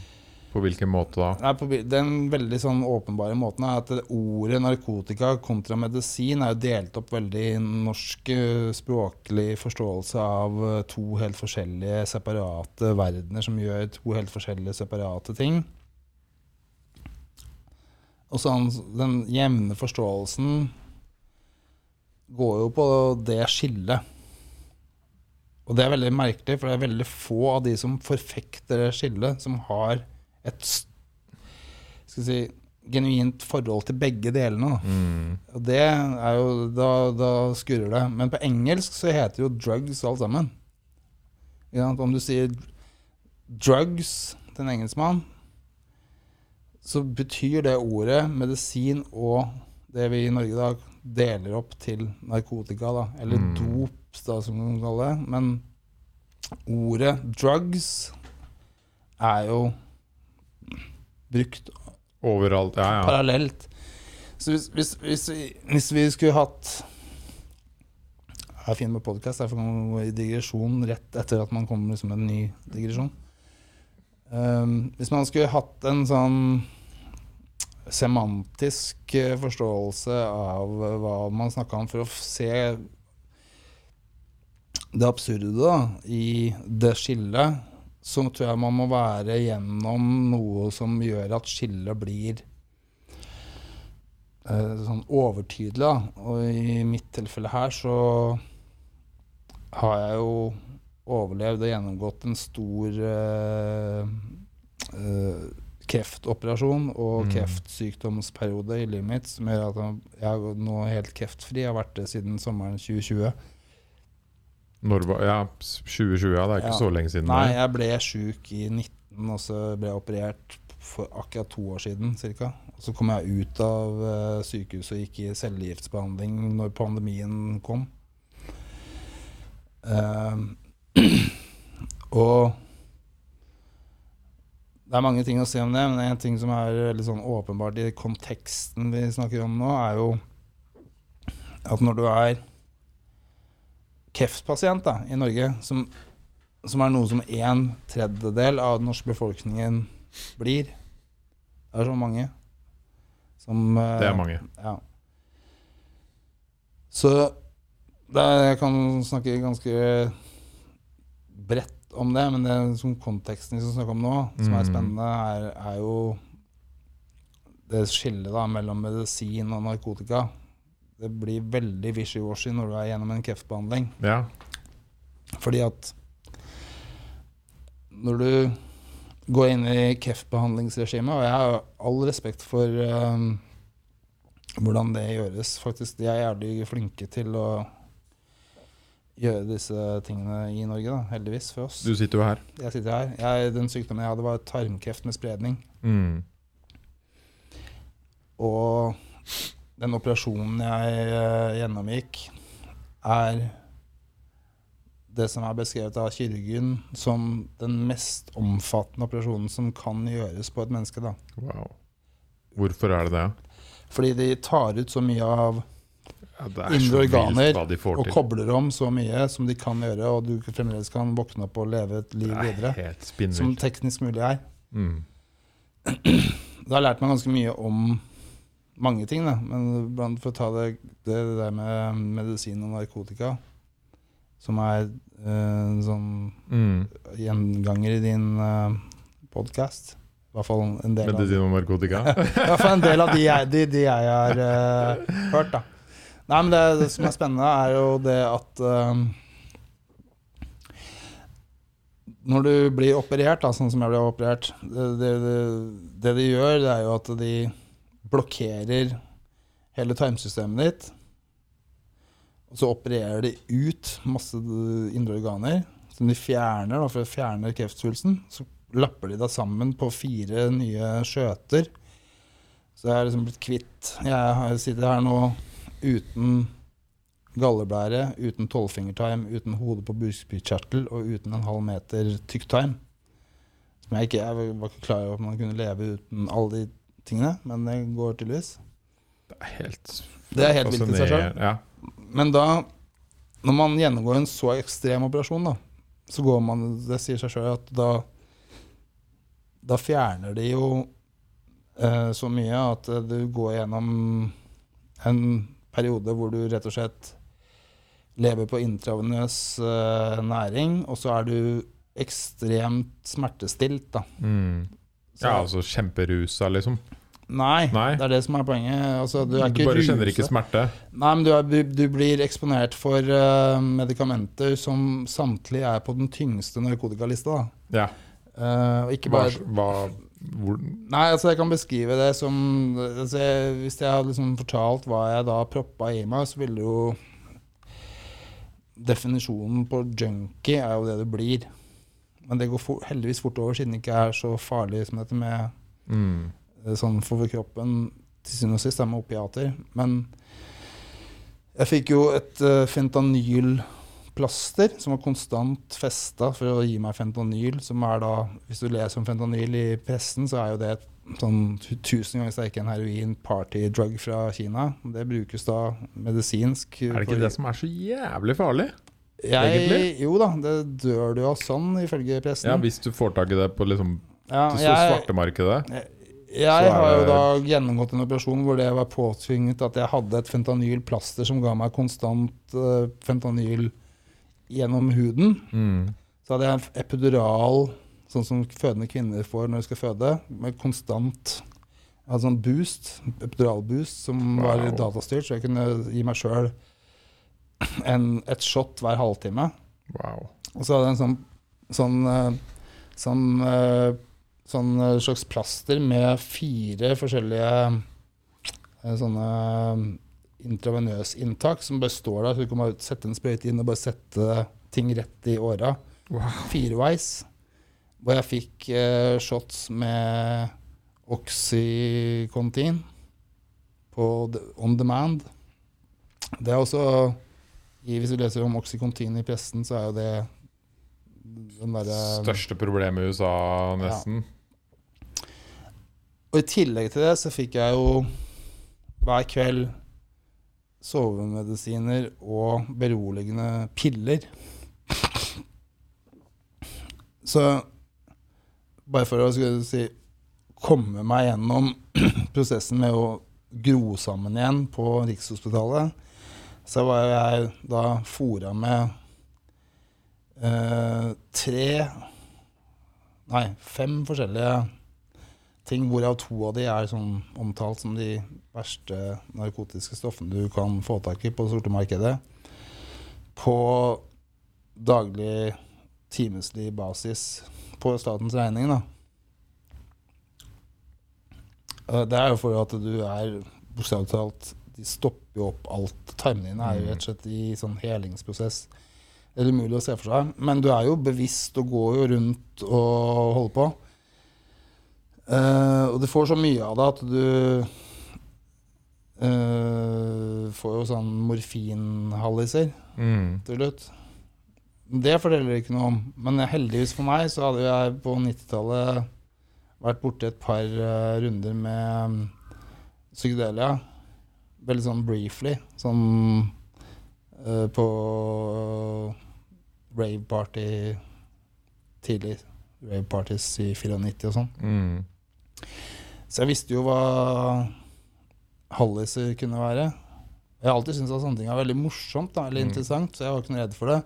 På hvilken måte da? Nei, på, den veldig sånn åpenbare måten er at ordet narkotika kontra medisin er jo delt opp veldig i norsk eh, språklig forståelse av eh, to helt forskjellige separate verdener som gjør to helt forskjellige separate ting. Og sånn, den jevne forståelsen går jo på det skillet. Og det er veldig merkelig, for det er veldig få av de som forfekter det skillet, som har et skal si, genuint forhold til begge delene. Mm. Og det er jo Da, da skurrer det. Men på engelsk så heter det jo drugs alt sammen. Om du sier drugs til en engelskmann, så betyr det ordet medisin og det vi i Norge da deler opp til narkotika, da, eller Mm. dop, da, som man kaller det. Men ordet drugs er jo brukt Overalt. Ja, ja. parallelt. Så hvis, hvis, hvis, vi, hvis vi skulle hatt Jeg er fin med podkast, man gå i digresjon rett etter at man kommer liksom med en ny digresjon. Um, hvis man skulle hatt en sånn semantisk eh, forståelse av hva man snakka om, for å se det absurde da, i det skillet, så tror jeg man må være gjennom noe som gjør at skillet blir eh, sånn overtydelig. Da. Og i mitt tilfelle her så har jeg jo overlevd og gjennomgått en stor eh, eh, kreftoperasjon og Mm. kreftsykdomsperiode i livet mitt som gjør at jeg er nå helt kreftfri. Jeg har vært det siden sommeren 2020. Når ja, 2020, ja. Det er ikke Ja. så lenge siden. Nei, jeg ble sjuk i 19, og så ble jeg operert for akkurat to år siden ca. Så kom jeg ut av uh, sykehuset og gikk i cellegiftbehandling når pandemien kom. Uh, *clears throat* og det er mange ting å si om det, men en ting som er veldig sånn åpenbart i konteksten vi snakker om nå, er jo at når du er kreftpasient da, i Norge, som, som er noe som en tredjedel av den norske befolkningen blir Det er så mange. Som, uh, Det er mange. Ja. Så det er, jeg kan snakke ganske bredt om det, men det som konteksten vi skal snakke om nå, som er Mm. spennende, er, er jo det skillet da, mellom medisin og narkotika. Det blir veldig wishy-washy når du er gjennom en kreftbehandling. Ja. Fordi at når du går inn i kreftbehandlingsregimet, og jeg har all respekt for um, hvordan det gjøres faktisk, De er jævlig flinke til å gjøre disse tingene i Norge, da, heldigvis for oss. Du sitter jo her. Jeg sitter her. Jeg, den sykdommen jeg hadde, var tarmkreft med spredning. Mm. Og den operasjonen jeg eh, gjennomgikk, er det som er beskrevet av kirurgen som den mest omfattende operasjonen som kan gjøres på et menneske. Da. Wow. Hvorfor er det det? Fordi de tar ut så mye av Ja, Indre organer og kobler om så mye som de kan gjøre, og du fremdeles kan våkne opp og leve et liv er videre. Som teknisk mulig er. Mm. *clears throat* Det har lært meg ganske mye om mange ting, da. Men blant for å ta det, det, der med medisin og narkotika, som er eh, sånn Mm. gjenganger i din uh, podkast. I hvert fall en del Medisin og narkotika. *laughs* I hvert fall en del av de jeg, de, de jeg har eh, hørt, da. Nei, men det, det som er spennende, er jo det at eh, Når du blir operert, da, sånn som jeg ble operert det, det, det, det de gjør, det er jo at de blokkerer hele tarmsystemet ditt. Og så opererer de ut masse indre organer som de fjerner da, for å fjerne kreftsvulsten. Så lapper de det sammen på fire nye skjøter. Så jeg er liksom blitt kvitt Jeg sitter her nå uten galleblære, uten tolvfingertarm, uten hode på bukspyttkjertel og uten en halv meter tykktarm. Jeg ikke jeg var ikke klar over at man kunne leve uten alle de tingene, men det går tydeligvis. Det er helt Det er helt vilt i seg sjøl. Ja. Men da, når man gjennomgår en så ekstrem operasjon, da, så går man Det sier seg sjøl at da Da fjerner de jo eh, så mye at eh, du går gjennom en periode hvor du rett og slett lever på intravenøs eh, næring, og så er du ekstremt smertestilt, da. Mm. Så, ja, altså kjemperusa, liksom. Nei, Nei. det er det som er poenget. Altså, du Du, er ikke bare kjenner ikke smerte. Nei, men du, er, du, du blir eksponert for uh, medikamenter som samtlige er på den tyngste narkotikalista. Da. Ja. Uh, ikke bare hva hvor, Nei, altså jeg kan beskrive det som altså jeg, Hvis jeg hadde liksom fortalt hva jeg da proppa i meg, så ville jo Definisjonen på junkie er jo det du blir. Men det går for, heldigvis fort over, siden det ikke er så farlig som dette med mm. Eh, sånn for kroppen til syvende og sist, er med opiater. Men jeg fikk jo et uh, fentanylplaster som var konstant festa for å gi meg fentanyl, som er da Hvis du leser om fentanyl i pressen, så er jo det et sånn tusen ganger sterkere enn heroin party-drug fra Kina. Det brukes da medisinsk. Er det ikke det som er så jævlig farlig? jeg, egentlig? Jo da, det dør du av sånn, ifølge pressen. Ja, Hvis du får tak i det på liksom, Ja, det svartemarkedet. Jeg har jo da gjennomgått en operasjon hvor det var påtvinget at jeg hadde et fentanylplaster som ga meg konstant uh, fentanyl gjennom huden. Mm. Så hadde jeg en epidural, sånn som fødende kvinner får når de skal føde, med konstant Jeg hadde sånn boost, epiduralboost, som var datastyrt, så jeg kunne gi meg sjøl et shot hver halvtime. Wow. Og så hadde jeg en sånn sånn, eh, sånn, eh, sånn eh, slags plaster med fire forskjellige sånne sånne intravenøsinntak som bare står der, så du kan bare sette en sprøyte inn og bare sette ting rett i åra. Wow. Fireveis. Hvor jeg fikk eh, shots med Oxycontin på on demand. Det er også Hvis du leser om Oxycontin i pressen, så er jo det den derre Største problemet i USA, nesten. Og i tillegg til det så fikk jeg jo hver kveld sovemedisiner og beroligende piller. Så bare for å si, komme meg gjennom *clears throat* prosessen med å gro sammen igjen på Rikshospitalet, så var jeg da fora med eh, tre Nei, fem forskjellige ting, hvorav to av de er sånn omtalt som de verste narkotiske stoffene du kan få tak i på det sorte markedet. På daglig, timeslig basis på statens regning, da. Det er jo for at du er bokstavelig talt De stopper jo opp alt. Tarmene dine er jo rett og slett i sånn helingsprosess. Er umulig å se for seg. Men du er jo bevisst og går jo rundt og holder på. Eh, og du får så mye av det at du uh, får jo sånn morfinhalliser Mm. til slutt. Det forteller ikke noe om. Men heldigvis for meg så hadde jeg på 90-tallet vært borti et par uh, runder med um, psykedelia. Veldig sånn briefly. Sånn på rave party tidlig. Rave parties i 94 og sånn. Mm. Så jeg visste jo hva halliser kunne være. Jeg har alltid syntes at sånne ting er veldig morsomt da, eller Mm. interessant, så jeg var ikke noe redd for det.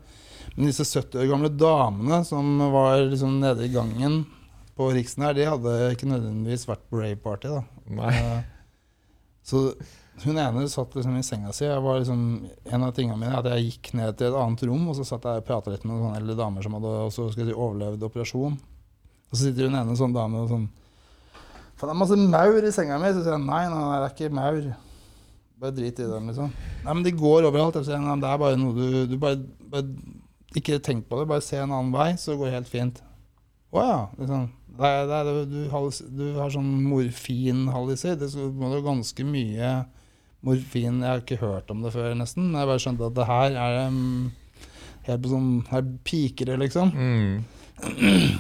Men disse 70 år gamle damene som var liksom nede i gangen på Riksen her, de hadde ikke nødvendigvis vært på rave party. da. Nei. Eh, Så hun ene satt liksom i senga si. Jeg var liksom, en av tingene mine er at jeg gikk ned til et annet rom, og så satt jeg og prata litt med noen sånne eldre damer som hadde også, si, overlevd operasjon. Og så sitter hun ene sånn dame og sånn Faen, det er masse maur i senga mi. Så sier jeg nei, nei, det er ikke maur. Bare drit i dem, liksom. Nei, men de går overalt. Jeg sier, nei, det er bare noe du, du bare, bare Ikke tenk på det, bare se en annen vei, så går det helt fint. Å ja. Liksom. Det er, det er, du, har, du har sånn morfinhalliser. Det må det ganske mye morfin Jeg har ikke hørt om det før, nesten. Jeg bare skjønte at det her er um, helt på sånn Her piker det, liksom. Mm.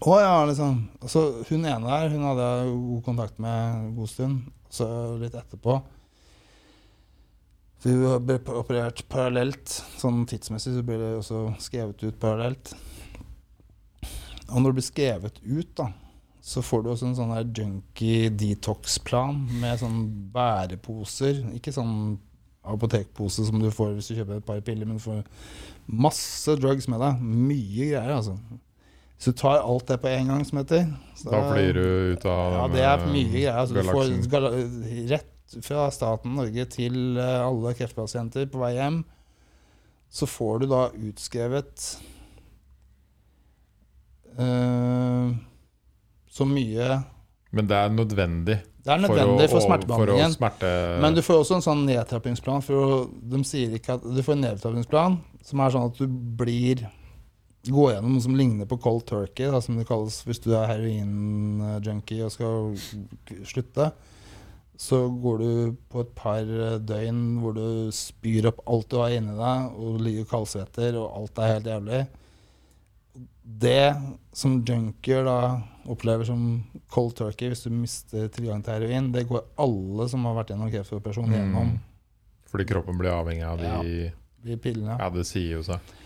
Å ja, liksom. Altså, hun ene der hun hadde jeg god kontakt med en god stund. Så litt etterpå For ble operert parallelt. Sånn tidsmessig så ble det også skrevet ut parallelt. Og når det blir skrevet ut, da, så får du også en sånn junkie detox-plan med sånn bæreposer. Ikke sånn apotekpose som du får hvis du kjøper et par piller, men du får masse drugs med deg. Mye greier, altså. Så du tar alt det på en gang, som heter. Så Da flyr du ut av Ja, det er mye greier. Altså, du får rett fra staten Norge til eh, alle kreftpasienter på vei hjem. Så får du da utskrevet uh, så mye Men det er nødvendig, Det er nødvendig for, å, smertebehandlingen. For smerte... Men du får også en sånn nedtrappingsplan. For å, de sier ikke at Du får en nedtrappingsplan som er sånn at du blir Går gjennom noe som ligner på cold turkey, da, som det kalles hvis du er heroin-junkie og skal slutte. Så går du på et par døgn hvor du spyr opp alt du har inni deg, og ligger kaldsvetter, og alt er helt jævlig. Det som junkier da opplever som cold turkey hvis du mister tilgang til heroin, det går alle som har vært gjennom kreftoperasjon, gjennom Mm. Fordi kroppen blir avhengig av de de pillene. Ja, det sier jo seg.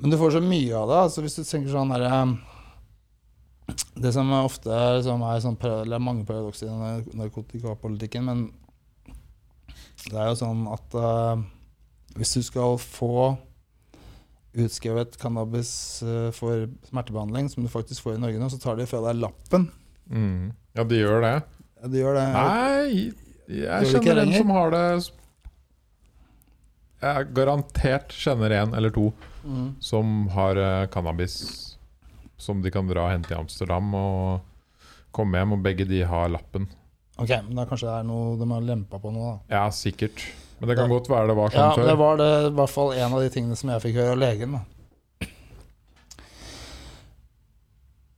Men du får så mye av det. Altså hvis du tenker sånn derre Det som ofte er, som er sånn, mange paradokser i den narkotikapolitikken, men det er jo sånn at uh, hvis du skal få utskrevet cannabis eh, for smertebehandling, som du faktisk får i Norge nå, så tar de fra deg lappen. Mm. Ja, de gjør det. Ja, de gjør det. Nei, jeg Gjør kjenner en som har det Jeg garantert kjenner en eller to Mm. som har eh, cannabis som de kan dra og hente i Amsterdam og komme hjem, og begge de har lappen. Ok, men da kanskje det er noe de har lempa på nå, da. Ja, sikkert. Men det kan godt være det var Ja, sånn det var det, i hvert fall en av de tingene som jeg fikk høre av legen. Da.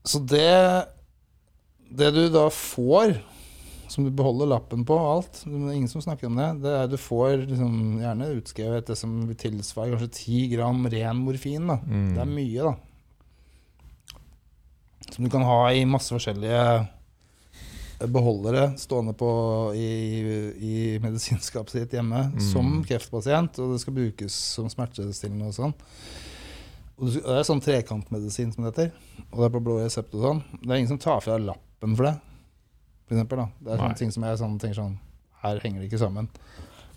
Så det Det du da får, som du beholder lappen på og alt Det er ingen som snakker om det. Det er Du får liksom gjerne utskrevet det som vil tilsvare kanskje 10 gram ren morfin. Mm. Det er mye, da. Som du kan ha i masse forskjellige beholdere stående på i, i medisinskapet sitt hjemme Mm. som kreftpasient, og det skal brukes som smertestillende og sånn. Og det er sånn trekantmedisin som det heter, og det er på blå resept og sånn. Det er ingen som tar fra lappen for det, for eksempel. Da. Det er Nei. ting som jeg sånn, tenker sånn Her henger det ikke sammen.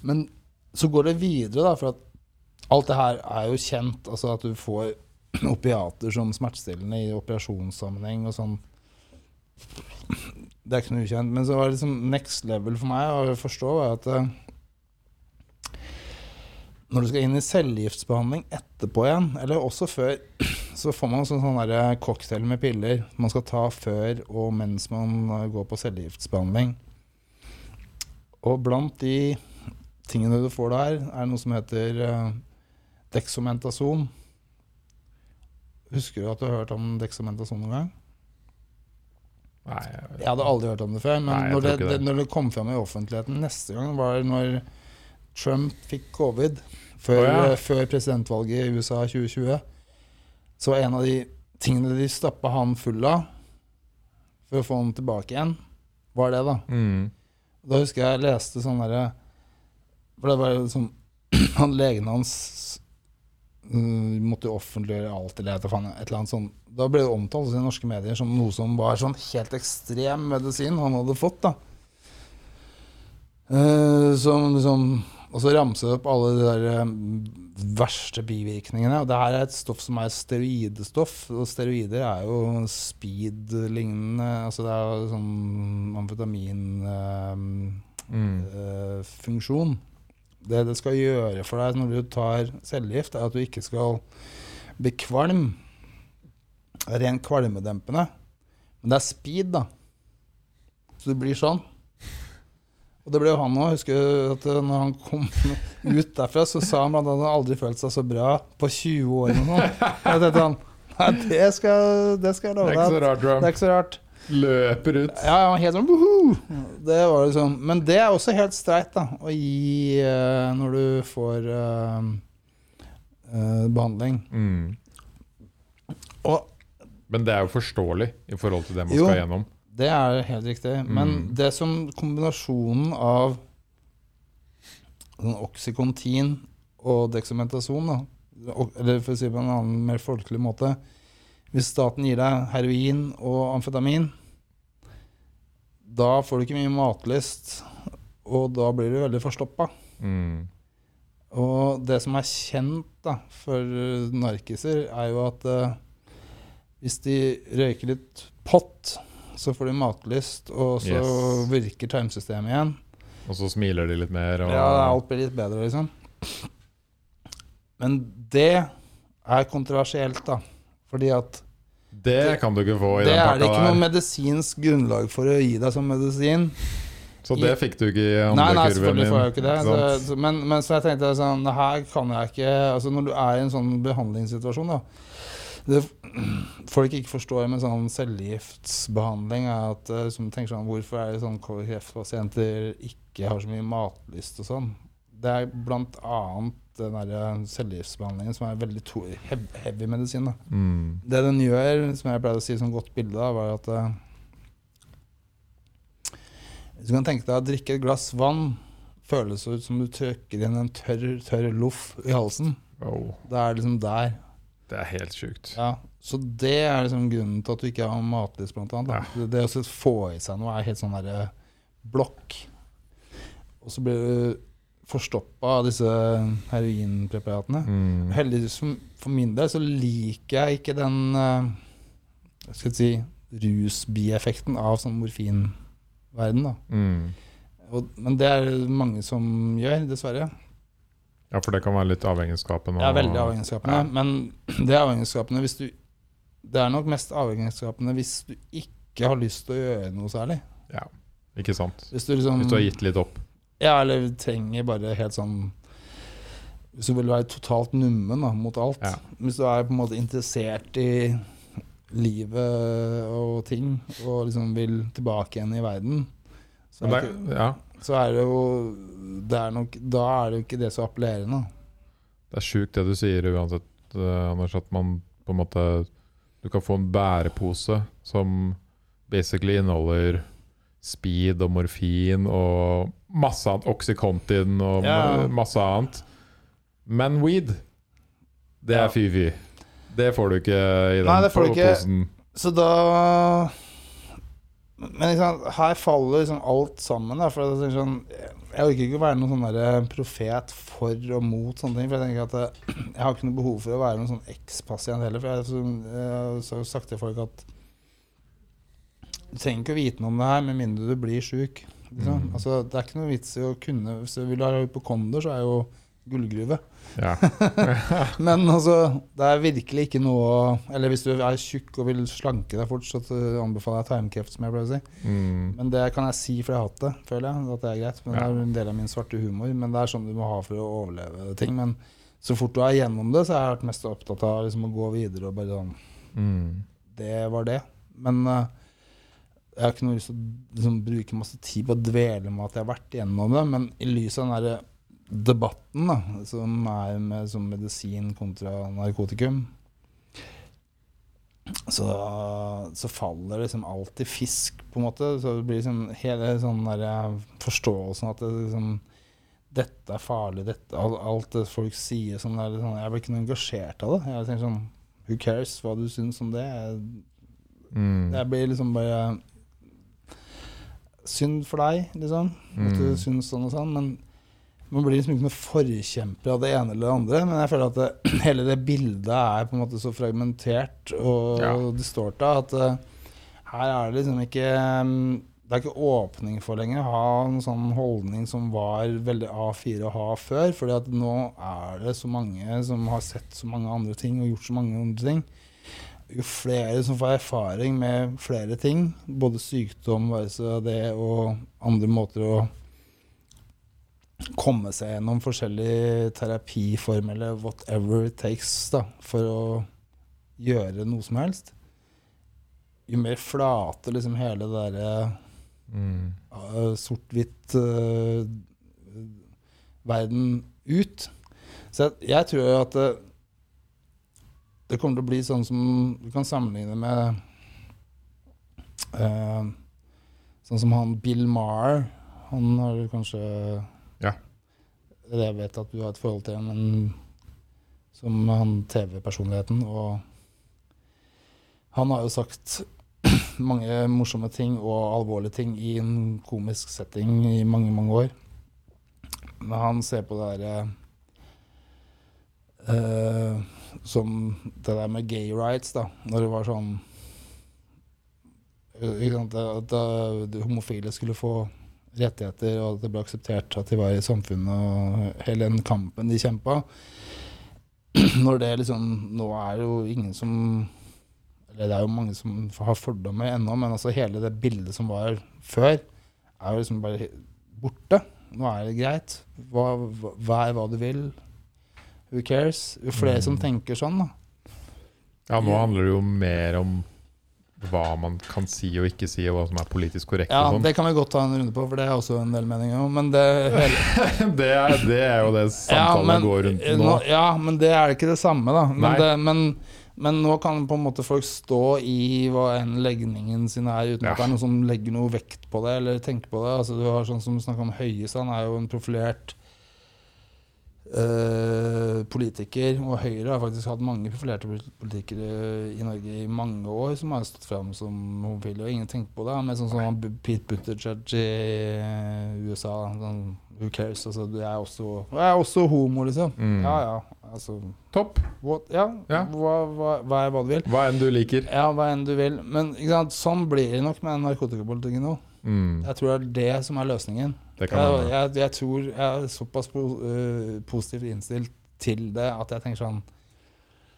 Men så går det videre, da, for at alt det her er jo kjent. Altså at du får *clears throat* opiater som smertestillende i operasjonssammenheng og sånn. Det er ikke noe ukjent. Men så var det liksom next level for meg å forstå var at eh, når du skal inn i cellegiftbehandling etterpå igjen, eller også før, *clears throat* så får man sånn, sånn cocktail med piller man skal ta før og mens man eh, går på cellegiftbehandling. Og blant de tingene du får der, er noe som heter uh, dexamentason. Husker du at du har hørt om dexomentason noen gang? Nei, jeg vet Jeg hadde aldri hørt om det før, men Nei, når, det, det. når det kom fram i offentligheten neste gang, var når Trump fikk covid, før, oh, ja. eh, før presidentvalget i USA 2020, så var en av de tingene de stappa han full av for å få han tilbake igjen, var det, da. Mm. Da husker jeg jeg leste sånn derre For det var jo sånn *clears throat* han Legen hans uh, måtte jo offentliggjøre alt eller et eller annet- et eller annet sånn. Da ble det omtalt i norske medier som noe som var sånn helt ekstrem medisin han hadde fått. da Uh, som liksom Og så ramser det opp alle de der um, verste bivirkningene. Og det her er et stoff som er steroidestoff, og steroider er jo speed-lignende Altså det er jo sånn amfetaminfunksjon. Mm. det det skal gjøre for deg når du tar cellegift, er at du ikke skal bli kvalm. Rent kvalmedempende. Men det er speed, da. Så det blir sånn. Og det ble jo han òg. Husker at eh, når han kom *laughs* ut derfra, så sa han at han aldri følt seg så bra på 20 år. eller noe sånt. Jeg tenkte han Nei, det skal, det skal jeg love deg. Det er ikke så rart. løper ut. Ja, ja helt sånn «Woohoo!» Det var liksom Men det er også helt streit, da, å gi uh, når du får uh, uh, behandling. Mm. Og Men Men det er jo forståelig i forhold til det man Jo. skal gjennom. Det er helt riktig. Men Mm. det som kombinasjonen av sånn oksykontin og dexamentason, da, eller for å si det på en annen, mer folkelig måte Hvis staten gir deg heroin og amfetamin, da får du ikke mye matlyst, og da blir du veldig forstoppa. Mm. Og det som er kjent da, for narkiser, er jo at uh, hvis de røyker litt pott, så får de matlyst, og så Yes. virker tarmsystemet igjen. Og så smiler de litt mer. Og, Ja, alt blir litt bedre, liksom. Men det er kontroversielt, da. Fordi at Det kan du ikke få i det den er det pakka ikke noe medisinsk grunnlag for å gi deg som medisin. Så det fikk du ikke i andre Nei, nei, selvfølgelig får jeg jo ikke det. Så, men, men så jeg tenkte sånn Her kan jeg ikke Altså Når du er i en sånn behandlingssituasjon, da det *clears throat* folk ikke forstår med sånn cellegiftsbehandling, er at eh, som tenker sånn Hvorfor er det sånn kreftpasienter ikke har så mye matlyst og sånn? Det er annet den cellegiftbehandlingen som er veldig to heavy medisin. Mm. Det den gjør, som jeg pleier å si som godt bilde av, var at eh, Hvis du kan tenke deg å drikke et glass vann, føles det ut som du trykker inn en tørr, tørr loff i halsen. Oh, Det er liksom der. Det er helt sjukt. Ja. Så det er liksom grunnen til at du ikke har matlyst, blant annet. Da. Det- Det å få i seg noe er helt sånn derre blokk. Og så blir du forstoppa av disse heroinpreparatene. Mm. Heldigvis for, min del så liker jeg ikke den eh, skal jeg si, rusbieffekten av sånn morfinverden. da. Mm. Og, men det er det mange som gjør, dessverre. Ja, for det kan være litt avhengighetsskapende. Er veldig avhengighetsskapende. Ja. Men det er avhengighetsskapende hvis du Det er nok mest avhengighetsskapende hvis du ikke har lyst til å gjøre noe særlig. Ja, ikke sant. Hvis du liksom Hvis du har gitt litt opp. Ja, eller trenger bare helt sånn Hvis du vil være totalt nummen da, mot alt. Ja. Hvis du er på en måte interessert i livet og ting, og liksom vil tilbake igjen i verden, så er, det, ikke, ja, så er det jo det er nok, Da er det jo ikke det så appellerende. det er sjukt det du sier uansett, eh, Anders, at man på en måte Du kan få en bærepose som basically inneholder speed og morfin og masse annet. Oxycontin og Ja. masse annet. Men weed, det er fy-fy. Det får du ikke i den Nei, det får du ikke. posen. Så da Men liksom, her faller liksom alt sammen. Da, for jeg, sånn, jeg orker ikke å være noen sånn profet for og mot sånne ting. For jeg tenker at eh, *clears throat* jeg har ikke noe behov for å være noen sånn ekspasient heller. For jeg, som- jeg har sagt til folk at du trenger ikke å vite noe om det her med mindre du blir sjuk. Liksom. Mm. Altså, det er ikke noe vits i å kunne Hvis du vil ha hypokonder, så er jo gullgruve. Ja. *laughs* Men altså, det er virkelig ikke noe å- Eller hvis du er tjukk og vil slanke deg fort, så anbefaler jeg tarmkreft, som jeg pleier å si. Mm. Men det kan jeg si, for jeg har hatt det, føler jeg. At det er greit. Men det Ja. er en del av min svarte humor. Men det er sånn du må ha for å overleve ting. Men så fort du er gjennom det, så har jeg vært mest opptatt av liksom, å gå videre og bare sånn Mm. Det var det. Men uh, jeg har ikke noe lyst til å liksom, bruke masse tid på å dvele med at jeg har vært gjennom det. Men i lys av den derre debatten da, som er med som medisin kontra narkotikum, så, så faller liksom alt i fisk, på en måte. Så det blir liksom hele sånn der forståelsen at det liksom dette er farlig, dette, alt, alt det folk sier sånn der, sånn, Jeg blir ikke noe engasjert av det. Jeg tenker sånn Who cares hva du syns om det? Jeg, Mm. jeg blir liksom bare Synd for deg, liksom. At du Mm. syns sånn og sånn. Men man blir liksom ikke noen forkjemper av det ene eller det andre. Men jeg føler at det, *clears throat* hele det bildet er på en måte så fragmentert og Ja. distorta at uh, her er det liksom ikke mm, Det er ikke åpning for lenger å ha en sånn holdning som var veldig A4 å ha før. fordi at nå er det så mange som har sett så mange andre ting og gjort så mange andre ting. Jo flere som får erfaring med flere ting, både sykdom, være seg det og andre måter å komme seg gjennom forskjellige terapiformer eller whatever it takes da, for å gjøre noe som helst. Jo mer flate liksom hele det derre Mm. uh, sort-hvitt uh, verden ut. Så jeg, jeg tror at det, det kommer til å bli sånn som Du kan sammenligne med uh, Sånn som han Bill Maher. Han har kanskje Ja. Jeg vet at du har et forhold til, men som han TV-personligheten. Og han har jo sagt *clears throat* mange morsomme ting og alvorlige ting i en komisk setting i mange, mange år. Men han ser på det derre Uh, Som det der med gay rights, da. Når det var sånn eh, At homofile skulle få rettigheter, og at det ble akseptert at de var i samfunnet, og hele den kampen de kjempa. *clears throat* Når det liksom Nå er det jo ingen som Eller det er jo mange som har fordommer ennå, men altså hele det bildet som var før, er jo liksom bare borte. Nå er det greit. Hva, hva, vær hva du vil. Who cares? Jo flere som Mm. tenker sånn, da. Ja, nå handler det jo mer om hva man kan si og ikke si, og hva som er politisk korrekt. Ja, og sånn. det kan vi godt ta en runde på, for det er også en del meninger om. Men det *laughs* det, er, det er jo det samtalen men- går rundt eh, nå. Ja, men det er ikke det samme, da. Men, det, men, men nå kan på en måte folk stå i hva enn legningen sin er, uten Ja. at det er noen som legger noe vekt på det, eller tenker på det. Altså, du har sånn som snakka om Høie, han er jo en profilert eh, politiker. Og Høyre har faktisk hatt mange profilerte politikere i Norge i mange år som har stått fram som homofile, og ingen tenker på det. Men sånn som sånn, Pete Buttigieg i USA. Sånn, who cares? Altså, du er også, jeg er også homo, liksom. Mm. Ja ja. Altså, Topp. what? Ja, Ja. Hva, hva, hva er hva du vil. Hva enn du liker. Ja, hva enn du vil. Men ikke sant? sånn blir det nok med narkotikapolitikken nå. Mm. Jeg tror det er det som er løsningen. Det kan Jeg, jeg, jeg tror jeg er såpass po uh, positivt innstilt til det at jeg tenker sånn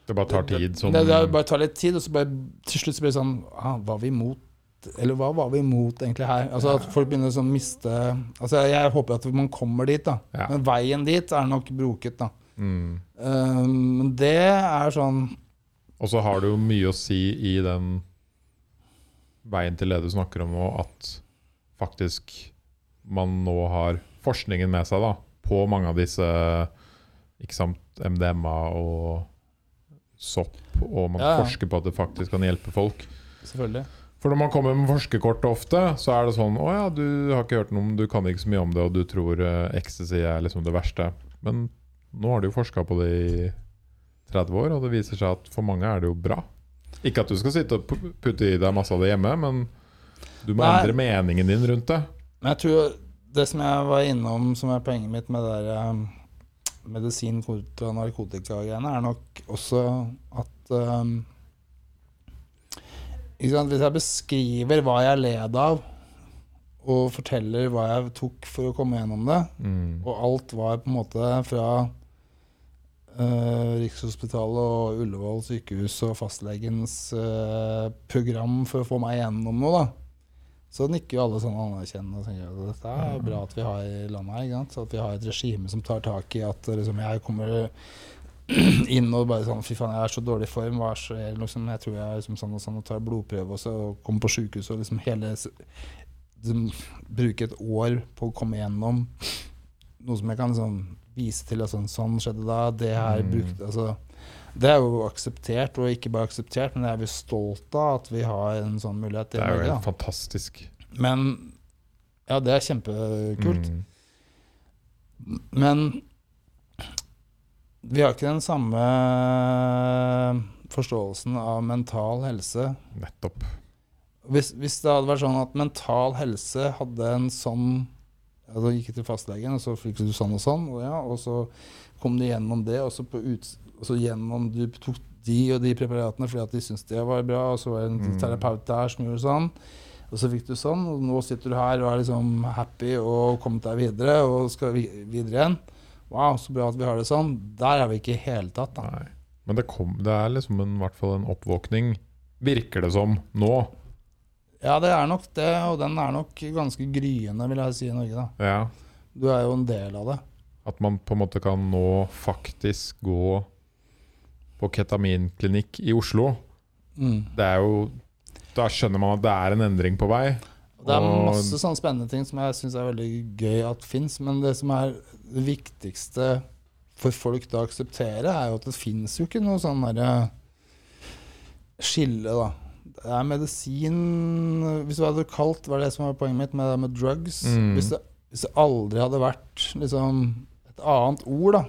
Det bare tar tid. Sånn, det, det bare tar litt tid, og så bare til slutt så blir det sånn ah, Var vi imot Eller hva var vi imot egentlig her? Altså At folk begynner å sånn miste Altså Jeg håper at man kommer dit, da. Ja. Men veien dit er nok broket, da. mm. Um, Men det er sånn Og så har det jo mye å si i den veien til det du snakker om og at faktisk man nå har forskningen med seg da, på mange av disse ikke sant, MDMA og sopp, og man Ja, ja. forsker på at det faktisk kan hjelpe folk. Selvfølgelig. For når man kommer med forskerkort ofte, så er det sånn Å ja, du har ikke hørt noe om Du kan ikke så mye om det, og du tror uh, ecstasy er liksom det verste. Men nå har de jo forska på det i 30 år, og det viser seg at for mange er det jo bra. Ikke at du skal sitte og putte i deg masse av det hjemme, men du må Nei. endre meningen din rundt det. Men jeg tror det som jeg var innom som er poenget mitt med det der um, medisin kontra narkotika-greiene, er nok også at um, sant? Hvis jeg beskriver hva jeg led av, og forteller hva jeg tok for å komme gjennom det, Mm. og alt var på en måte fra uh, Rikshospitalet og Ullevål sykehus og fastlegens uh, program for å få meg gjennom noe, da. Så nikker jo alle sånn anerkjennende og tenker at dette er bra at vi har i landet her. At vi har et regime som tar tak i at liksom, jeg kommer *clears throat* inn og bare sånn Fy faen, jeg er så dårlig i form. Hva skjer? Liksom, jeg tror jeg er liksom sånn og sånn og tar blodprøve og så og kommer på sjukehuset og liksom hele liksom, Bruke et år på å komme gjennom noe som jeg kan liksom vise til at sånn, sånn skjedde da. Det her Mm. brukte Altså det er jo akseptert, og ikke bare akseptert, men det er vi stolt av at vi har en sånn mulighet Det er jo helt fantastisk. Men ja, det er kjempekult. Mm. Men vi har ikke den samme forståelsen av mental helse. Nettopp. Hvis, hvis det hadde vært sånn at mental helse hadde en sånn ja, Da gikk jeg til fastlegen, og så fikk du sånn og sånn, og, ja, og så kom du gjennom det, og så, på ut, så gjennom Du tok de og de preparatene fordi at de syntes det var bra, og så var det en Mm. terapeut der som gjorde sånn. Og så fikk du sånn, og nå sitter du her og er liksom happy og kommet deg videre og skal videre igjen. Wow, så bra at vi har det sånn. Der er vi ikke i hele tatt, da. Nei. Men det, kom, det er liksom en, i hvert fall en oppvåkning, virker det som, nå. Ja, det er nok det, og den er nok ganske gryende, vil jeg si, i Norge, da. Ja. Du er jo en del av det. At man på en måte kan nå faktisk gå på ketaminklinikk i Oslo. Mm. Det er jo Da skjønner man at det er en endring på vei. Det er masse sånne spennende ting som jeg syns er veldig gøy at fins, men det som er det viktigste for folk da å akseptere, er jo at det fins jo ikke noe sånn derre skille, da. Det er medisin Hvis du hadde kalt Var det som var poenget mitt med det med drugs? Mm. Hvis, det, hvis det aldri hadde vært liksom et annet ord, da.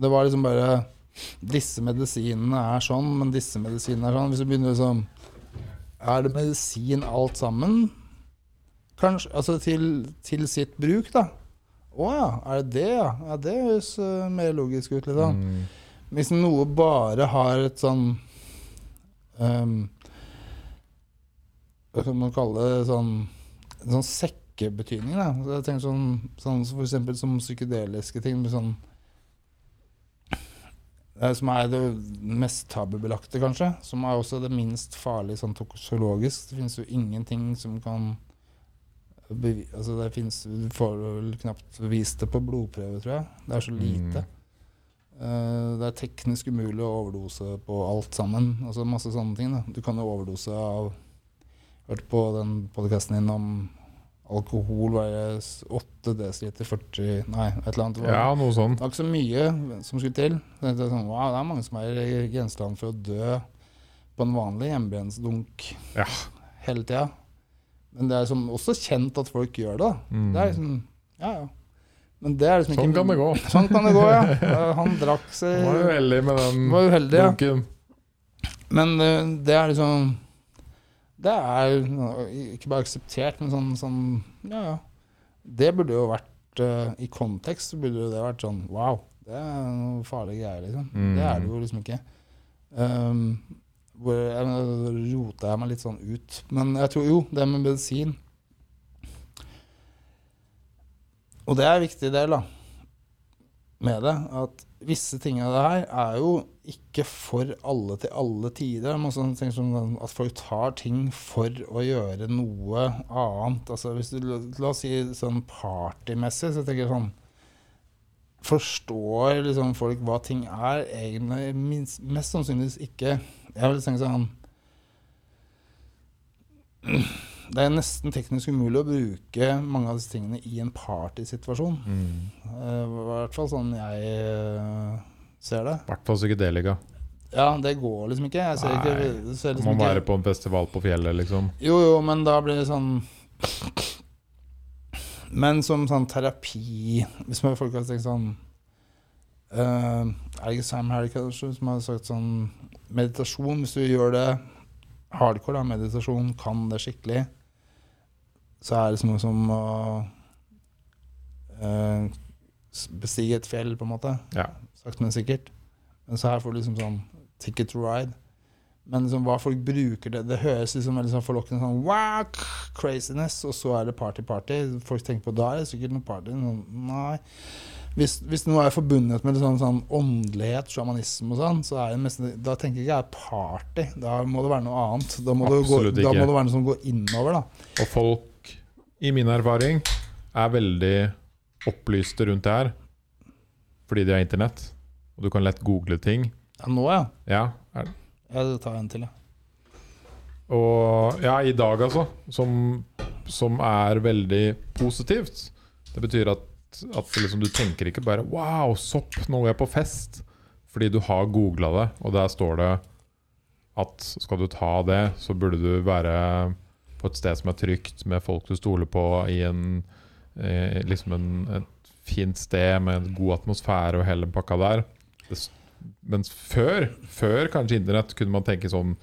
Det var liksom bare Disse medisinene er sånn, men disse medisinene er sånn. Hvis du begynner liksom Er det medisin alt sammen? Kanskje Altså til, til sitt bruk, da. Å ja, er det det, ja? Ja, Det høres uh, mer logisk ut, liksom. Mm. Hvis noe bare har et sånn ehm, Hva kan man kalle det sånn En sånn sekkebetydning, da. Så jeg tenker sånn, sånn for eksempel som psykedeliske ting med sånn Som er det mest tabubelagte, kanskje. Som er også det minst farlige sånn toksikologisk. Det finnes jo ingenting som kan Altså det finnes Du får vel knapt vist det på blodprøve, tror jeg. Det er så lite. Eh, det er teknisk umulig å overdose på alt sammen. Altså masse sånne ting. Da. Du kan jo overdose av Hørt på den podkasten din om alkohol. Var det 8 dl 40 Nei, et eller annet. Det var, Ja, noe sånt. det var ikke så mye som skulle til. Det er, sånn, wow, det er mange som er i grenseland for å dø på en vanlig hjemmebrennsdunk Ja. hele tida. Men det er liksom også kjent at folk gjør det. Mm. Det er liksom Ja, ja. Men det er liksom Sånn ikke kan det gå. *laughs* Sånn kan det gå, *laughs* ja. Han drakk seg Han var uheldig med den var uheldig, ja. dunken. Men eh, det er liksom Det er ikke bare akseptert, men sånn, sånn Ja, ja. Det burde jo vært uh, I kontekst burde jo det vært sånn Wow, det er noe farlige greier, liksom. Mm. Det er det jo liksom ikke. Um, hvor jeg, rota jeg meg litt sånn ut. Men jeg tror jo, det med medisin Og det er en viktig del, da, med det. At visse ting av det her er jo ikke for alle til alle tider. Men også ting som at folk tar ting for å gjøre noe annet. Altså hvis du, La oss si sånn partymessig, så tenker jeg sånn Forstår liksom folk hva ting er? Egentlig minst, mest sannsynligvis ikke. Jeg vil tenke sånn Det er nesten teknisk umulig å bruke mange av disse tingene i en partysituasjon. Mm. uh, I hvert fall sånn jeg eh, ser det. I hvert fall psykedelika. Ja, det går liksom ikke. Jeg ser ikke, det ser liksom man være ikke på en festival på fjellet, liksom. Jo, jo, men da blir det sånn Men som sånn terapi Hvis man folk har tenkt sånn uh, Er det ikke Sam Harry kanskje som har sagt sånn Meditasjon, hvis du gjør det hardcore, da, meditasjon, kan det skikkelig, så er det noe som å uh, bestige et fjell, på en måte. Ja. Sakte, men sikkert. Men så her får du liksom sånn ticket to ride. Men liksom hva folk bruker det Det høres liksom veldig sånn forlokkende sånn wow, craziness, og så er det party-party. Folk tenker på da er det sikkert noe party. Sånn, nei. Hvis, hvis noe er forbundet med sånn, sånn åndelighet, sjamanisme og sånn, så er det mest, da tenker jeg ikke jeg party. Da må det være noe annet. Da må, det, gå, Absolutt da må det være noe som går innover, da. Og folk, i min erfaring, er veldig opplyste rundt det her. Fordi de har internett. Og du kan lett google ting. Ja, nå, ja. Ja, er, Jeg tar en til, ja. Og ja, i dag altså, som, som er veldig positivt. Det betyr at, at liksom, du tenker ikke bare 'wow, sopp, nå er jeg på fest'. Fordi du har googla det, og der står det at skal du ta det, så burde du være på et sted som er trygt, med folk du stoler på, i en, eh, liksom en, et fint sted med en god atmosfære og hele pakka der. Mens før, før kanskje internett, kunne man tenke sånn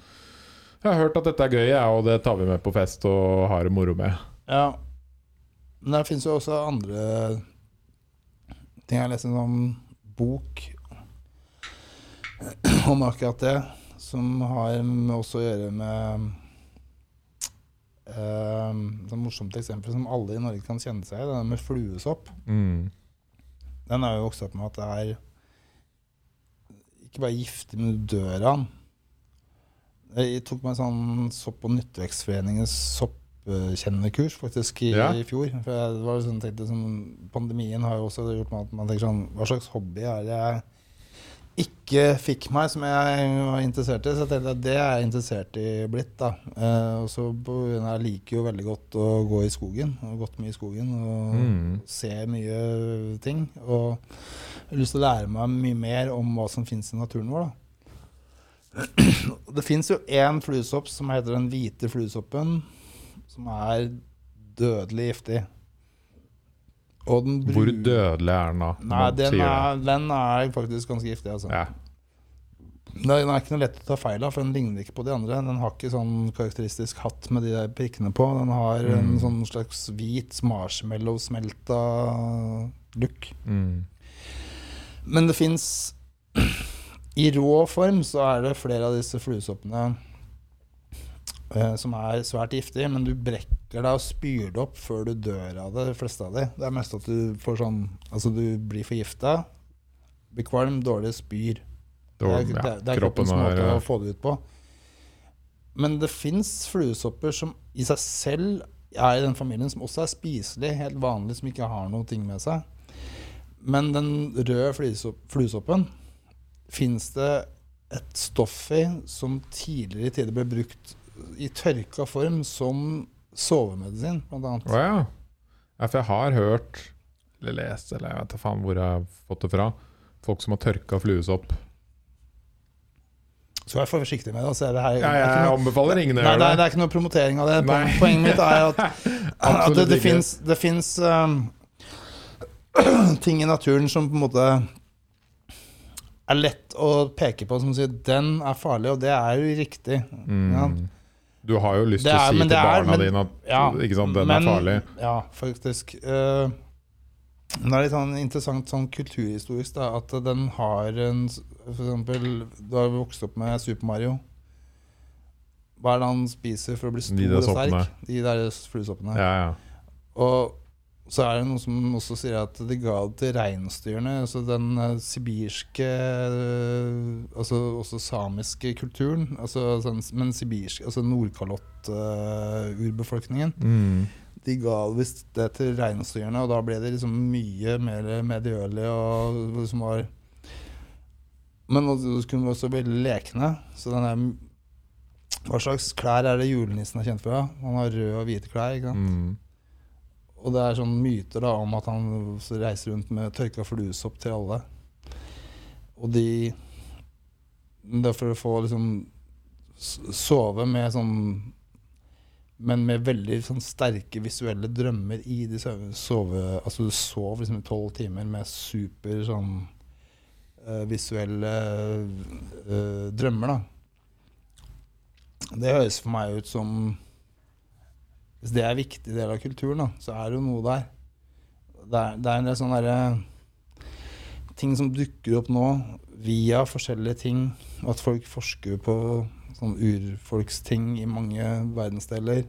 jeg har hørt at dette er gøy, ja, og det tar vi med på fest og har det moro med. Ja. Men det finnes jo også andre ting. Jeg leste en sånn bok *clears throat* om akkurat det, som har også å gjøre med et morsomt eksempel som alle i Norge kan kjenne seg i, det er med fluesopp. Mm. Den er jo vokst opp med at det er ikke bare giftig, men du dør av den. Jeg tok meg sånn sopp- og nyttevekstforeningens soppkjennekurs faktisk i, Ja. i fjor. For jeg var sånn, tenkte, sånn, Pandemien har jo også gjort meg at man tenker sånn Hva slags hobby er det jeg ikke fikk meg som jeg var interessert i? Så jeg tenkte at det er jeg interessert i blitt. da. Eh, og så Jeg liker jo veldig godt å gå i skogen. Og har gått mye i skogen. og Mm. se mye ting. Og jeg har lyst til å lære meg mye mer om hva som finnes i naturen vår. Da. *clears throat* Det fins jo én fluesopp som heter den hvite fluesoppen, som er dødelig giftig. Bru- Hvor dødelig er den da? Nei, den er, den er faktisk ganske giftig, altså. Ja. Den er ikke noe lett å ta feil av, for den ligner ikke på de andre. Den har ikke sånn karakteristisk hatt med de der prikkene på. Den har en Mm. sånn slags hvit marshmallow-smelta look. Mm. Men det fins *clears throat* I rå form så er det flere av disse fluesoppene som er svært giftig, men du brekker deg og spyr det opp før du dør av det, de fleste av de. Det er mest at du får sånn Altså, du blir forgifta, blir kvalm, dårlig, spyr. Det er, Dårlig, det, er- det er Kroppen kroppens måte å eh, få det ut på. Men det fins fluesopper som i seg selv er i den familien, som også er spiselig, helt vanlig, som ikke har noe ting med seg. Men den røde fluesopp- fluesoppen fins det et stoff i som tidligere i tider ble brukt i tørka form som sovemedisin, blant annet. Oh, ja. ja. For jeg har hørt, eller lest, eller jeg vet da faen hvor jeg har fått det fra, folk som har tørka fluesopp. Så vær forsiktig med det. Altså, det, her, Ja, det er jeg noe- anbefaler ingen å gjøre det, er, det. er ikke noe promotering av det. Nei. Poen- Poenget mitt er at, *laughs* at det, det fins det finnes, um, *clears throat* ting i naturen som på en måte er lett å peke på som sier den er farlig, og det er jo riktig. Ja. Du har jo lyst til å si til barna men- dine at Ja, sant, den men- er farlig. Ja, faktisk. Uh, det er litt sånn interessant sånn kulturhistorisk da, at den har en For eksempel, du har vokst opp med Super Mario. Hva er det han spiser for å bli stor og sterk? De der fluesoppene. Ja, ja. Og så er det noe som også sier at de ga det til reinsdyrene. Altså den uh, sibirske uh, Altså også samiske kulturen. Altså, sånn, men sibirsk Altså Nordkalott-urbefolkningen. Mm. De ga visst det til reinsdyrene, og da ble de liksom mye mer medgjørlige og liksom var Men de kunne også bli lekne. Så den der Hva slags klær er det julenissen er kjent for? Han har røde og hvite klær. ikke sant? Mm. Og det er sånne myter da om at han reiser rundt med tørka fluesopp til alle. Og de Det er for å få liksom sove med sånn Men med veldig sånn sterke visuelle drømmer i de sove... Altså du sov liksom i tolv timer med super sånn uh, visuelle uh, drømmer, da. Det høres for meg ut som Hvis det er en viktig del av kulturen, da, så er det jo noe der. Det er, det er en del sånne derre ting som dukker opp nå via forskjellige ting. og At folk forsker på sånn urfolksting i mange verdensdeler.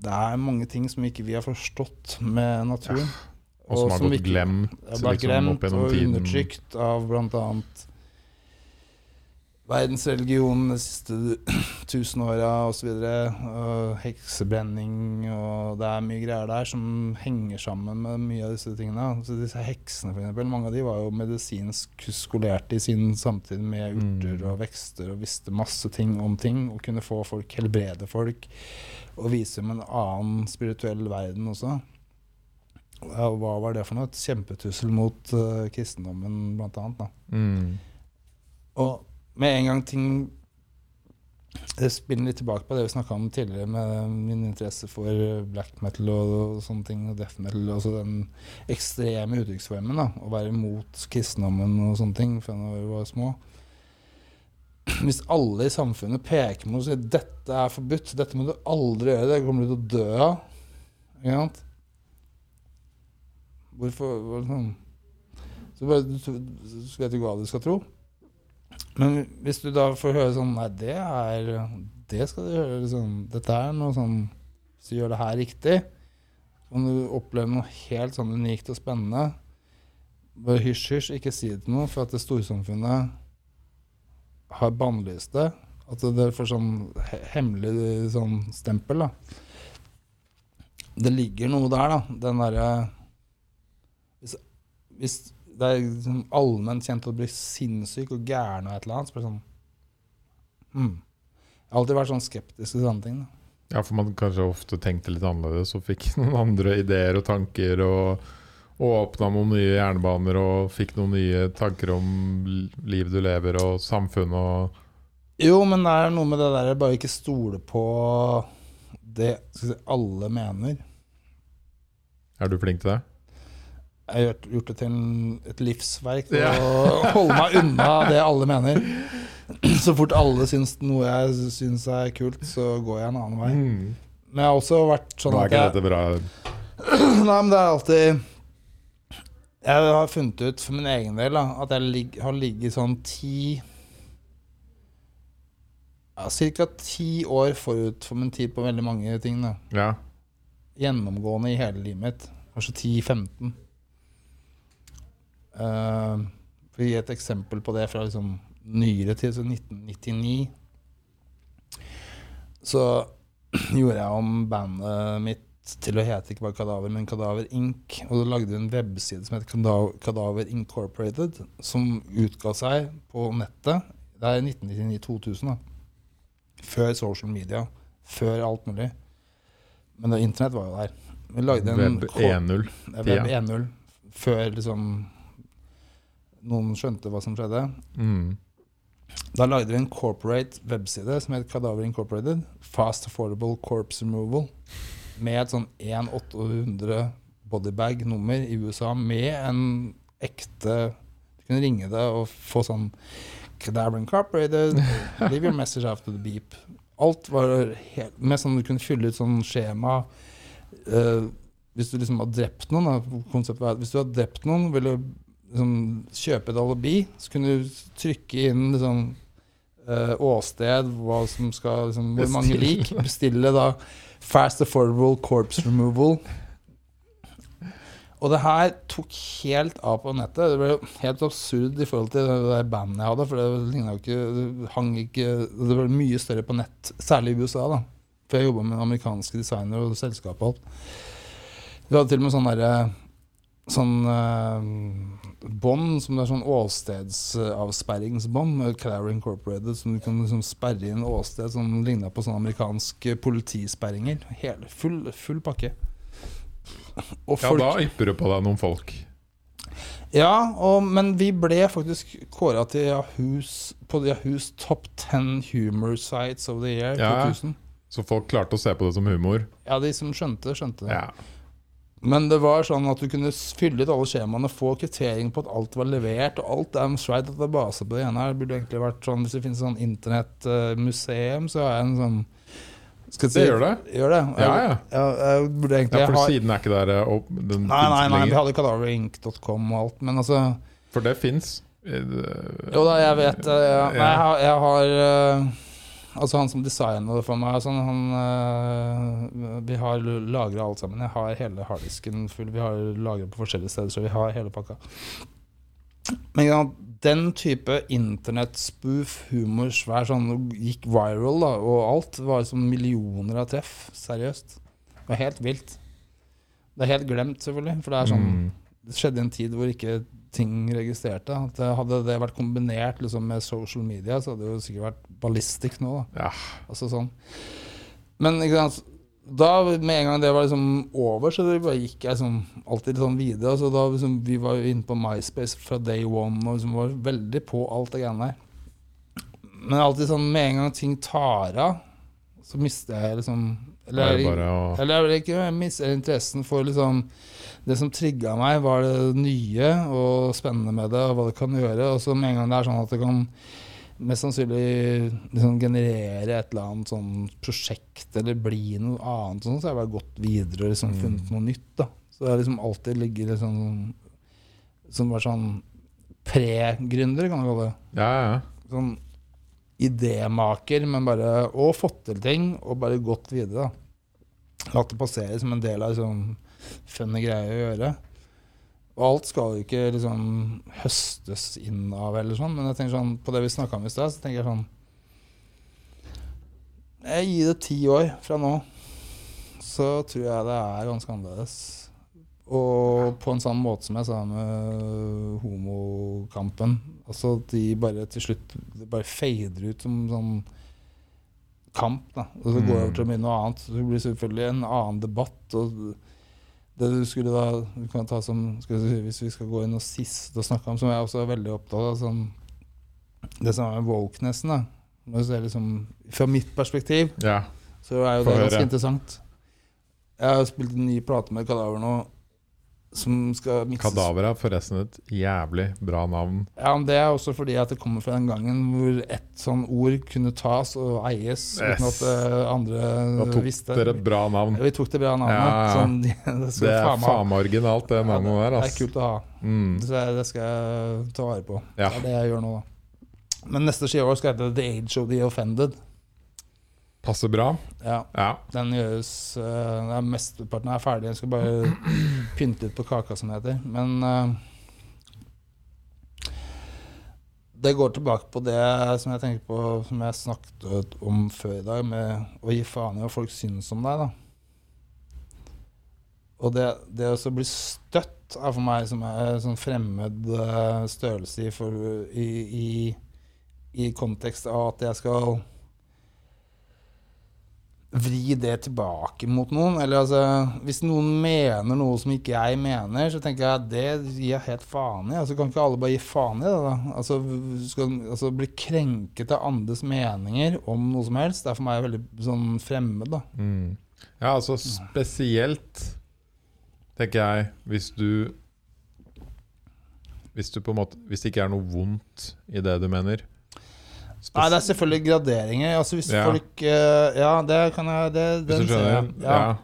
Det er mange ting som ikke vi har forstått med naturen. Og som har som gått glemt liksom, glemt opp gjennom og tiden. undertrykt av bl.a. verdensreligionen de siste *clears throat* tusenåra osv. Heksebrenning og Det er mye greier der som henger sammen med mye av disse tingene. Så disse heksene, for eksempel, mange av de var jo medisinsk skolerte i sin samtid med urter Mm. og vekster og visste masse ting om ting. Og kunne få folk, helbrede folk og vise dem en annen spirituell verden også. Ja, hva var det for noe? Et kjempetussel mot uh, kristendommen, blant annet. Da. Mm. Og med en gang ting Det spiller litt tilbake på det vi snakka om tidligere, med min interesse for black metal og, og sånne ting, og death metal. Også den ekstreme uttrykksformen. da, Å være imot kristendommen og sånne ting fra da vi var små. Hvis alle i samfunnet peker mot og sier 'dette er forbudt', 'dette må du aldri gjøre', det kommer du til å dø av. Ikke sant? Hvorfor hvorfor? Så bare, du, vet du ikke hva du skal tro. Men hvis du da får høre sånn Nei, det er Det skal du gjøre. Liksom. Dette er noe sånn Hvis du gjør det her riktig, kan du oppleve noe helt sånn unikt og spennende. Bare hysj, hysj, ikke si det til noen, for at det storsamfunnet har bannlyst det. At det får sånn hemmelig sånn stempel, da. Det ligger noe der, da. Den derre hvis, hvis det er liksom allment kjent å bli sinnssyk og gæren og et eller annet, så blir det sånn mm. Jeg har alltid vært sånn skeptisk til sånne ting. Da. Ja, for man kanskje ofte tenkte litt annerledes og fikk *laughs* noen andre ideer og tanker og, og åpna noen nye jernbaner og fikk noen nye tanker om livet du lever og samfunn og Jo, men det er noe med det der bare ikke stole på det si, alle mener. Er du flink til det? Jeg har gjort, det til en, et livsverk Ja. å *laughs* holde meg unna det alle mener. *clears throat* Så fort alle syns noe jeg syns er kult, så går jeg en annen vei. Men jeg har også vært sånn Nå er at ikke jeg, dette bra. *clears throat* Nei, men det er alltid Jeg har funnet ut for min egen del da, at jeg lig, har ligget sånn ti ja, Ca. ti år forut for min tid på veldig mange ting. da Ja. Gjennomgående i hele livet mitt. Kanskje 10-15. Uh, for å gi et eksempel på det fra liksom nyere tid, så 1999 Så *clears throat* gjorde jeg om bandet mitt til å hete ikke bare Kadaver, men Kadaver Inc. Og da lagde vi en webside som het Kadaver Incorporated, som utga seg på nettet. Det er 1999-2000, da. Før social media. Før alt mulig. Men internett var jo der. Vi lagde en Web 1.0. er Web 1.0. Før liksom noen skjønte hva som skjedde. Mm. Da lagde vi en corporate webside som het Kadaver Incorporated. Fast Affordable Corpse Removal. Med et sånn 1-800 bodybag-nummer i USA med en ekte Du kunne ringe det og få sånn Kadaver Incorporated, leave your message after the beep. Alt var helt Med sånn du kunne fylle ut sånn skjema. Uh, hvis du liksom har drept noen, da, konseptet hvis du har drept noen, ville liksom, kjøpe et alibi, så kunne du trykke inn liksom, uh, åsted, hva som skal, liksom, hvor mange lik. Bestille da Fast Affordable Corpse Removal. Og det her tok helt av på nettet. Det ble helt absurd i forhold til det bandet jeg hadde. For det ikke Det hang ikke Det ble mye større på nett, særlig i USA, da. For jeg jobba med amerikanske designere og selskap og alt. Vi hadde til og med sånn derre Sånn uh, bånd som det er sånn åstedsavsperringsbånd med Clary Incorporated, som du kan liksom sperre inn åsted som ligna på sånne amerikanske politisperringer. Hele, full, full pakke. Og Ja, da ypper du på deg noen folk. Ja, og, men vi ble faktisk kåra til Yahoo's, på Yahoo's Top 10 Humor Sites of the Year Ja. 2000. Så folk klarte å se på det som humor. Ja, de som skjønte, skjønte det. Ja. Men det var sånn at du kunne fylle ut alle skjemaene, få kvittering på at alt var levert, og alt er right at det er base på det ene her. Det burde egentlig vært sånn, Hvis det finnes sånn internettmuseum, så har jeg en sånn skal jeg Det gjør det. Gjør det? Ja, ja. Jeg, jeg burde egentlig ja for ha siden er ikke der eh, opp, den Nei, nei, nei, vi hadde kadaverink.com og alt, men altså For det fins. Jo da, jeg vet. Nei, jeg har, jeg har øh, Altså han som designer det for meg, sånn, han øh, Vi har lagra alt sammen. Jeg har hele harddisken full. Vi har lagra på forskjellige steder, så vi har hele pakka. Men ja, den type internettspoof, humor, svær sånn, gikk viral, da, og alt var som millioner av treff. Seriøst. Det var helt vilt. Det er helt glemt, selvfølgelig, for det er sånn Mm. det skjedde i en tid hvor ikke ting registrerte. At hadde det vært kombinert liksom, med social media, så hadde det jo sikkert vært ballistisk nå. Ja. Altså sånn. Men da, med en gang det var liksom over, så gikk jeg liksom alltid sånn videre. Altså, da, liksom, vi var jo inne på MySpace fra day one og liksom var veldig på alt det greiene der. Men alltid sånn med en gang ting tar av, så mister jeg liksom Eller, er eller vil ikke jeg mister interessen for liksom Det som trigga meg, var det nye og spennende med det, og hva det kan gjøre. Og så med en gang det er sånn at det kan mest sannsynlig liksom generere et eller annet sånn prosjekt eller bli noe annet, sånn, så har jeg bare gått videre og liksom Mm. funnet noe nytt. da. Så det har liksom alltid ligget liksom Som bare sånn pre-gründer, kan du kalle det Ja, ja. sånn idémaker, men bare Og fått til ting, og bare gått videre. da. Latt det passere som en del av sånn funny greie å gjøre. Og alt skal jo ikke liksom høstes inn av, eller sånn, men jeg tenker sånn, på det vi snakka om i stad, så tenker jeg sånn Jeg gir det ti år fra nå, så tror jeg det er ganske annerledes. Og på en sånn måte som jeg sa med homokampen. Altså de bare til slutt det bare fader ut som sånn kamp. da Og så går det over til å bli noe annet. Så det blir selvfølgelig en annen debatt. Og det du skulle da du kan ta som si, Hvis vi skal gå inn og sist og snakke om, som jeg også er veldig opptatt av, sånn, det som er wokenessen. da Når du ser liksom, fra mitt perspektiv Ja. så er jo det ganske interessant. Jeg har spilt en ny plate med Kadaver nå, som skal mikses. Kadaver er forresten et jævlig bra navn. Ja, men Det er også fordi at det kommer fra den gangen hvor ett sånn ord kunne tas og eies uten at andre visste. Da tok visste. dere et bra navn. Ja, vi tok det bra navnet. Ja. Sånn, det, *laughs* Det er faen meg originalt, det Ja, navnet der. det er kult å ha. Mm. Så det, det skal jeg ta vare på. Ja. Det er det jeg gjør nå, da. Men neste skiår skal hete The Age of the Offended. Passer bra. Ja, Ja. Den gjøres uh, Mesteparten er ferdig. Jeg skal bare *clears throat* pynte litt på kaka, som det heter. Men eh, det går tilbake på det som jeg tenker på Som jeg snakket om før i dag, med å gi faen i hva folk syns om deg. da Og det, det å bli støtt er for meg som er en sånn fremmed eh, størrelse i, for, i, i, i kontekst av at jeg skal vri det tilbake mot noen. Eller altså, hvis noen mener noe som ikke jeg mener, så tenker jeg at det gir jeg helt faen i. Altså, kan ikke alle bare gi faen i det, da? Altså, skal, altså bli krenket av andres meninger om noe som helst, det er for meg veldig sånn fremmed, da. Mm. ja, altså spesielt tenker jeg hvis du Hvis du på en måte Hvis det ikke er noe vondt i det du mener. Nei, det er selvfølgelig graderinger. Altså, hvis Ja. folk eh, Ja, det kan jeg det, hvis du skjønner? Ja. Ja.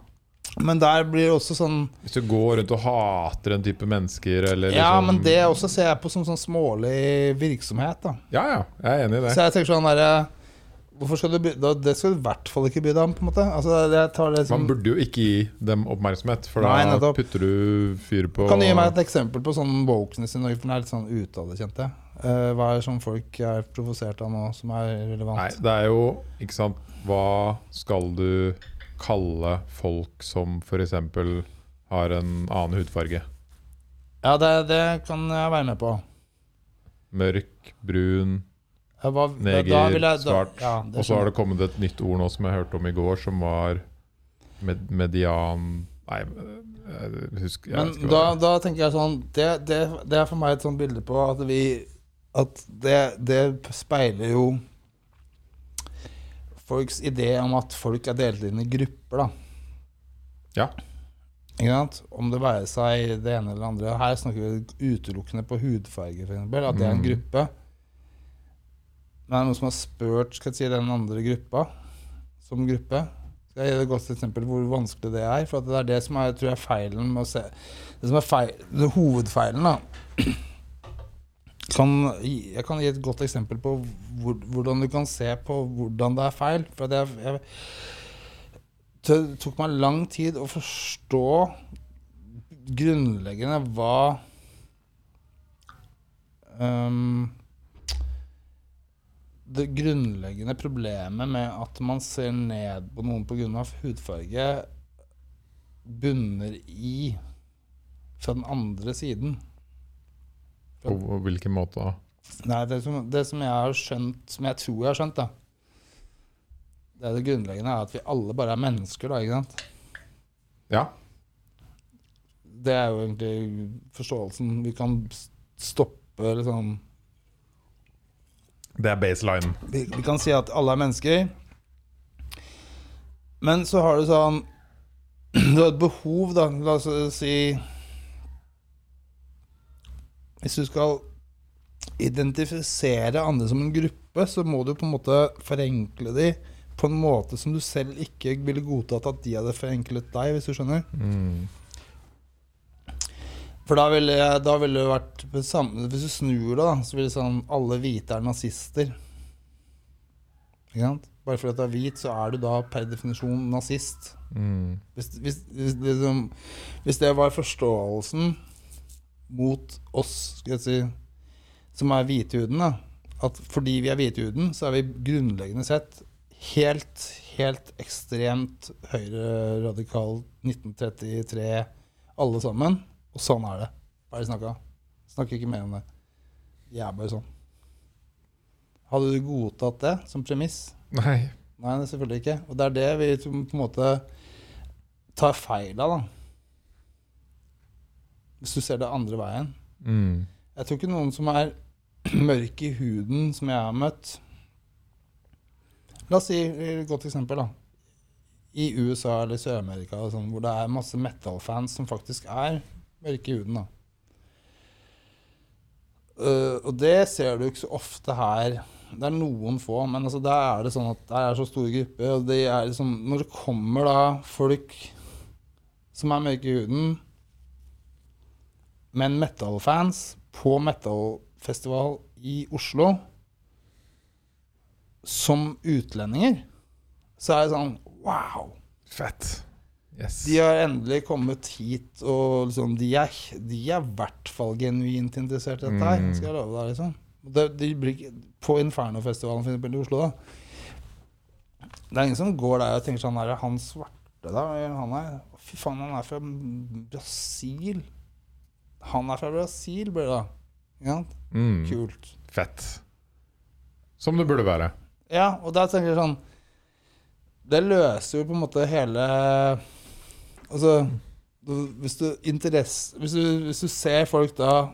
Men der blir det også sånn Hvis du går rundt og hater en type mennesker, eller Ja, liksom men det også ser jeg på som sånn smålig virksomhet, da. Ja, ja. Jeg er enig i det. Så jeg tenker sånn derre Hvorfor skal du by da, Det skal du i hvert fall ikke by deg om, på en måte. Altså, det som Man burde jo ikke gi dem oppmerksomhet, for da Nei, putter du fyr på Kan du gi meg et eksempel på sånn wokeness i Norge? For den er litt sånn ute av det, kjente. Eh, hva er det som folk er provosert av nå, som er relevant? Nei, det er jo Ikke sant Hva skal du kalle folk som f.eks. har en annen hudfarge? Ja, det, det kan jeg være med på. Mørk, brun, Ja, hva, neger, da jeg- da- svart. ja, Og så har det kommet et nytt ord nå som jeg hørte om i går, som var med, median Nei, jeg husker jeg Men da, da tenker jeg sånn det, det, det er for meg et sånt bilde på at vi At det, det speiler jo folks idé om at folk er delt inn i grupper, da. Ja. Ikke sant? Om det være seg det ene eller det andre. Her snakker vi utelukkende på hudfarge, f.eks. At det er en Mm. gruppe. Men er det noen som har spurt skal jeg si, den andre gruppa som gruppe? Skal jeg gi et godt eksempel hvor vanskelig det er? For at det er det som er, tror jeg, er feilen med å se Det som er feil, det hovedfeilen, da kan, Jeg kan gi et godt eksempel på hvor, hvordan du kan se på hvordan det er feil. For det, jeg, det tok meg lang tid å forstå grunnleggende hva um, Det grunnleggende problemet med at man ser ned på noen pga. hudfarge, bunner i fra den andre siden. På hvilken måte da? Nei, det som, det som jeg har skjønt, som jeg tror jeg har skjønt, da Det er det grunnleggende er at vi alle bare er mennesker, da, ikke sant? Ja. Det er jo egentlig forståelsen. Vi kan stoppe liksom Det er baseline. vi, vi kan si at alle er mennesker. Men så har du sånn *clears throat* Du har et behov, da. La oss si Hvis du skal identifisere andre som en gruppe, så må du på en måte forenkle de på en måte som du selv ikke ville godtatt at de hadde forenklet deg, hvis du skjønner. Mm. For da ville, da ville det vært Hvis du snur det, da, så ville sånn Alle hvite er nazister. Ikke sant? Bare fordi du er hvit, så er du da per definisjon nazist. Mm. Hvis, hvis, hvis, det, hvis det var forståelsen mot oss, skal jeg si, som er hvithuden, At fordi vi er hvithuden, så er vi grunnleggende sett helt, helt ekstremt høyreradikal 1933, alle sammen. Og sånn er det. Bare snakka. Snakker ikke mer om det. Vi er bare sånn. Hadde du godtatt det som premiss? Nei. Nei, det selvfølgelig ikke. Og det er det vi på en måte tar feil av, da. Hvis du ser det andre veien. Mm. Jeg tror ikke noen som er *clears throat* mørk i huden, som jeg har møtt, La oss si et godt eksempel, da. I USA eller Sør-Amerika sånn, hvor det er masse metal-fans som faktisk er mørke i huden. da. Uh, og det ser du ikke så ofte her. Det er noen få, men altså der er det sånn at der er så store grupper. Og det er liksom, når det kommer da folk som er mørke i huden, men metal-fans på metal-festival i Oslo som utlendinger, så er det sånn Wow! Fett. Yes. De har endelig kommet hit, og liksom, de, er, de er i hvert fall genuint interessert i dette her. Mm. Skal jeg love deg, liksom. Det, de blir, på Inferno-festivalen for eksempel, i Oslo, da. Det er ingen som går der og tenker sånn her Han svarte, der, Han er, fy faen, han er fra Brasil. Han er fra Brasil, bør det da. Mm. kult. Fett. Som det burde være. Ja, og da tenker jeg sånn Det løser jo på en måte hele Altså Hvis du, interesse, hvis du, hvis du ser folk da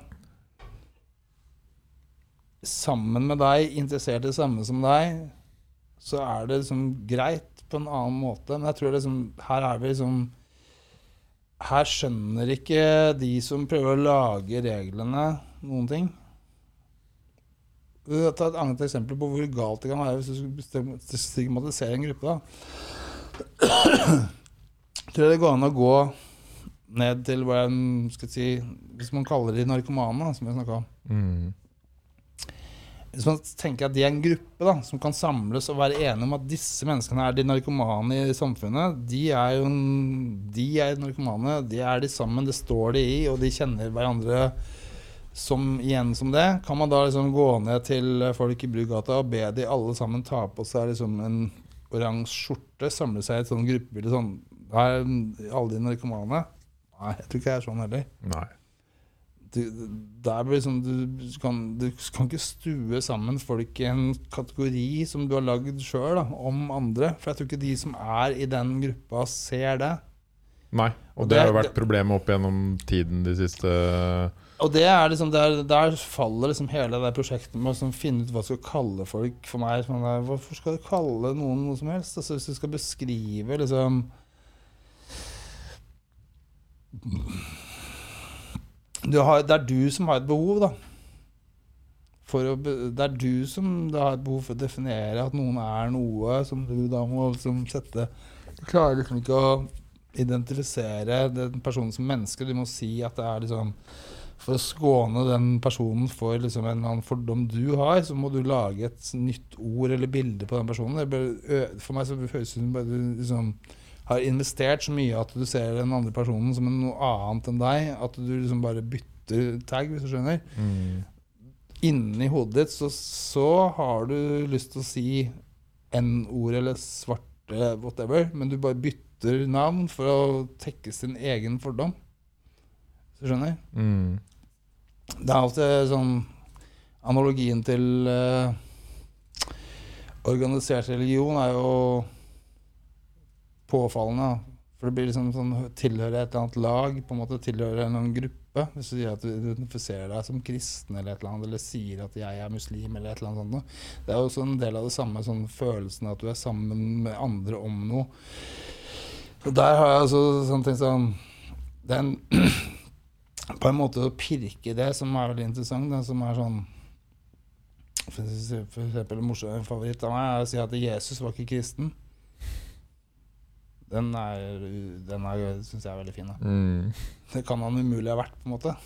sammen med deg, interessert i det samme som deg, så er det liksom greit på en annen måte. Men jeg tror liksom Her er vi liksom Her skjønner ikke de som prøver å lage reglene, noen ting. Ta et annet eksempel på hvor galt det kan være hvis du skulle stigmatisere en gruppe. da. *clears throat* tror jeg det går an å gå ned til hva jeg skal si Hvis man kaller de narkomane, som vi snakka om. Mm. Hvis man tenker at de er en gruppe da, som kan samles og være enige om at disse menneskene er de narkomane i samfunnet, de er jo de er narkomane, de er de sammen, det står de i, og de kjenner hverandre som, igjen som det. Kan man da liksom gå ned til folk i Brugata og be de alle sammen ta på seg liksom en oransje skjorte, samle seg i et sånn gruppebilde sånn Er alle de narkomane? Nei, jeg tror ikke det er sånn heller Nei. Du, der liksom, du, du kan, du kan ikke stue sammen folk i en kategori som du har lagd sjøl, om andre. For jeg tror ikke de som er i den gruppa, ser det. Nei. Og det har jo vært problemet opp gjennom tiden de siste Og det er liksom, der, der faller liksom hele det prosjektet med å liksom finne ut hva du skal kalle folk for meg. Sånn hvorfor skal du kalle noen noe som helst? Altså, hvis du skal beskrive liksom har, Det er du som har et behov, da. Å, det er du som har et behov for å definere at noen er noe som du da må liksom sette Du klarer liksom ikke å identifisere den personen som menneske. Du må si at det er liksom For å skåne den personen for liksom en eller annen fordom du har, så må du lage et nytt ord eller bilde på den personen. Er for meg så høres det som liksom har investert så mye at du ser den andre personen som noe annet enn deg. At du liksom bare bytter tag, hvis du skjønner. mm. Inni hodet ditt så, så har du lyst til å si N-ord eller svarte whatever, men du bare bytter navn for å tekke sin egen fordom. Hvis du skjønner? Mm. Det er alltid sånn Analogien til eh, organisert religion er jo påfallende. For det blir liksom sånn tilhøre et eller annet lag, på en måte tilhøre en gruppe. Hvis du sier at du identifiserer deg som kristen eller et eller annet, eller sier at jeg er muslim eller et eller annet sånt. Det er også en del av det samme, sånn følelsen at du er sammen med andre om noe. Og der har jeg altså sånn tenkt sånn Det er en *clears throat* på en måte å pirke det som er veldig interessant. det som er sånn for eksempel en morsom favoritt av meg er å si at Jesus var ikke kristen. Den er, den er syns jeg er veldig fin. Mm. Det kan han umulig ha vært, på en måte.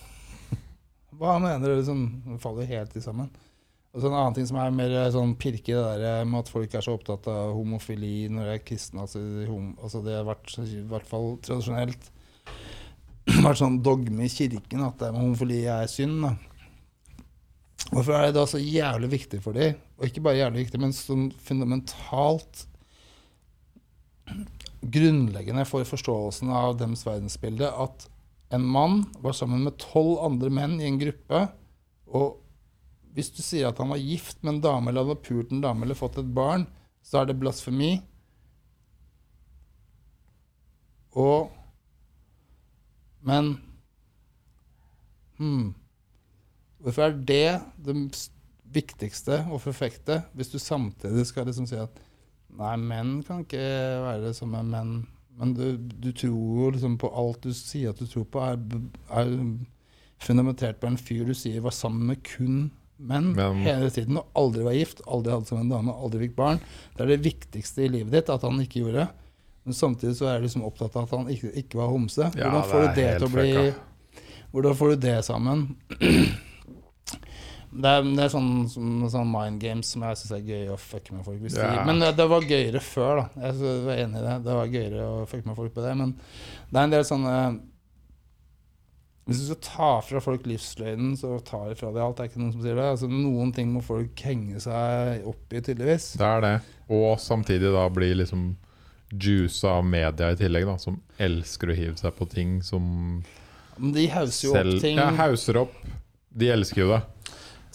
Hva mener du? Liksom, faller helt i sammen. Og så En annen ting som er mer sånn pirke det der med at folk er så opptatt av homofili når de er kristne. Altså, altså Det har vært i hvert fall tradisjonelt *clears throat* vært sånn dogme i kirken at det med homofili er synd. da. Hvorfor er det da så jævlig viktig for dem? Og ikke bare jævlig viktig, men sånn fundamentalt grunnleggende for forståelsen av deres verdensbilde at en mann var sammen med tolv andre menn i en gruppe, og hvis du sier at han var gift med en dame, eller hadde pult en dame eller fått et barn, så er det blasfemi. Og Men hmm, Hvorfor er det det viktigste å forfekte, hvis du samtidig skal liksom si at Nei, menn kan ikke være som en menn. Men du, du tror jo liksom på alt du sier at du tror på, er, er fundamentert på en fyr du sier var sammen med kun menn Men- hele tiden og aldri var gift, aldri hadde som en dame, aldri fikk barn. Det er det viktigste i livet ditt at han ikke gjorde. Men samtidig så er du liksom opptatt av at han ikke, ikke var homse. Ja, Hvordan får det du det til å bli. Hvordan får du det sammen? *clears throat* Det er, det er sånn, sånn, mind games som jeg syns er gøy å fucke med folk. Hvis de, men det, det var gøyere før, da. Jeg er enig i det. Det var gøyere å fucke med folk på det. Men det er en del sånne Hvis du skal ta fra folk livsløgnen, så tar de fra deg alt. Det er ikke noen som sier det. Altså, noen ting må folk henge seg opp i, tydeligvis. Det er det. Og samtidig da bli liksom juica av media i tillegg, da, som elsker å hive seg på ting som Men de hauser jo opp ting. Ja, hauser opp. De elsker jo det.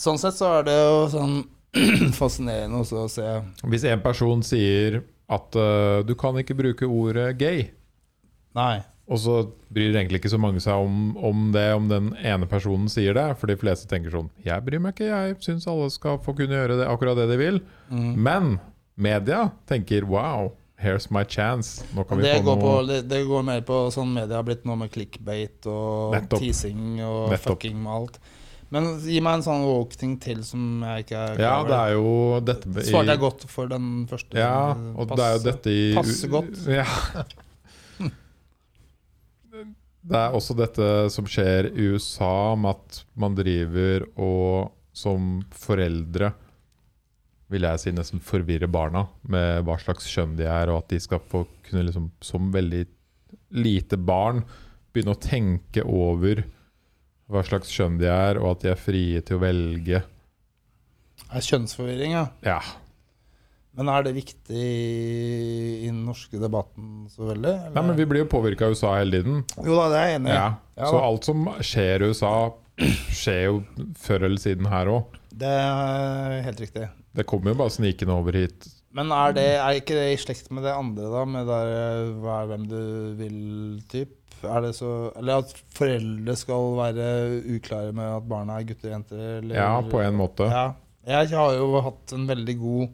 Sånn sett så er det jo sånn *clears throat* fascinerende også å se Hvis en person sier at uh, du kan ikke bruke ordet gay, Nei. og så bryr egentlig ikke så mange seg om, om det om den ene personen sier det, for de fleste tenker sånn Jeg bryr meg ikke, jeg syns alle skal få kunne gjøre det, akkurat det de vil. Mm. Men media tenker wow, here's my chance. Nå kan vi Det få går, på, noe det, det går mer på sånn media har blitt noe med clickbait og Nettopp. teasing og Nettopp. fucking med alt. Men gi meg en sånn woke-ting til som jeg ikke er Ja, det er jo dette i, Svarte jeg godt for den første? Ja, og det er jo dette i passe godt. *laughs* Ja. Det er også dette som skjer i USA, med at man driver og som foreldre vil jeg si nesten forvirre barna med hva slags kjønn de er, og at de skal få kunne liksom, som veldig lite barn begynne å tenke over hva slags kjønn de er, og at de er frie til å velge. Er kjønnsforvirring, ja. Ja, Men er det viktig i den norske debatten så veldig? eller? Nei, men Vi blir jo påvirka av USA hele tiden. Jo da, det er jeg enig i. Ja. Ja Så alt som skjer i USA, skjer jo før eller siden her òg. Det er helt riktig. Det kommer jo bare snikende over hit. Men er, det, er ikke det i slekt med det andre, da? Med der, eh, hva er hvem du vil-typ? Er det så Eller at foreldre skal være uklare med at barna er gutter og jenter? Eller, Ja, på en måte. Ja. Jeg har jo hatt en veldig god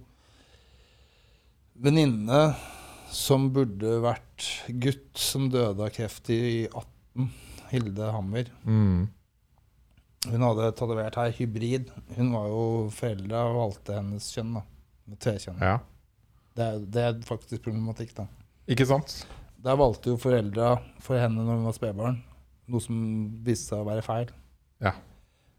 venninne som burde vært gutt, som døde av kreft i 18. Hilde Hammer. Mm. Hun hadde tatovert her hybrid. Hun var jo foreldra og valgte hennes kjønn, da. Med tvekjønn. Ja. Det, det er faktisk problematikk, da. Ikke sant? Der valgte jo foreldra for henne når hun var spedbarn, noe som viste seg å være feil. Ja.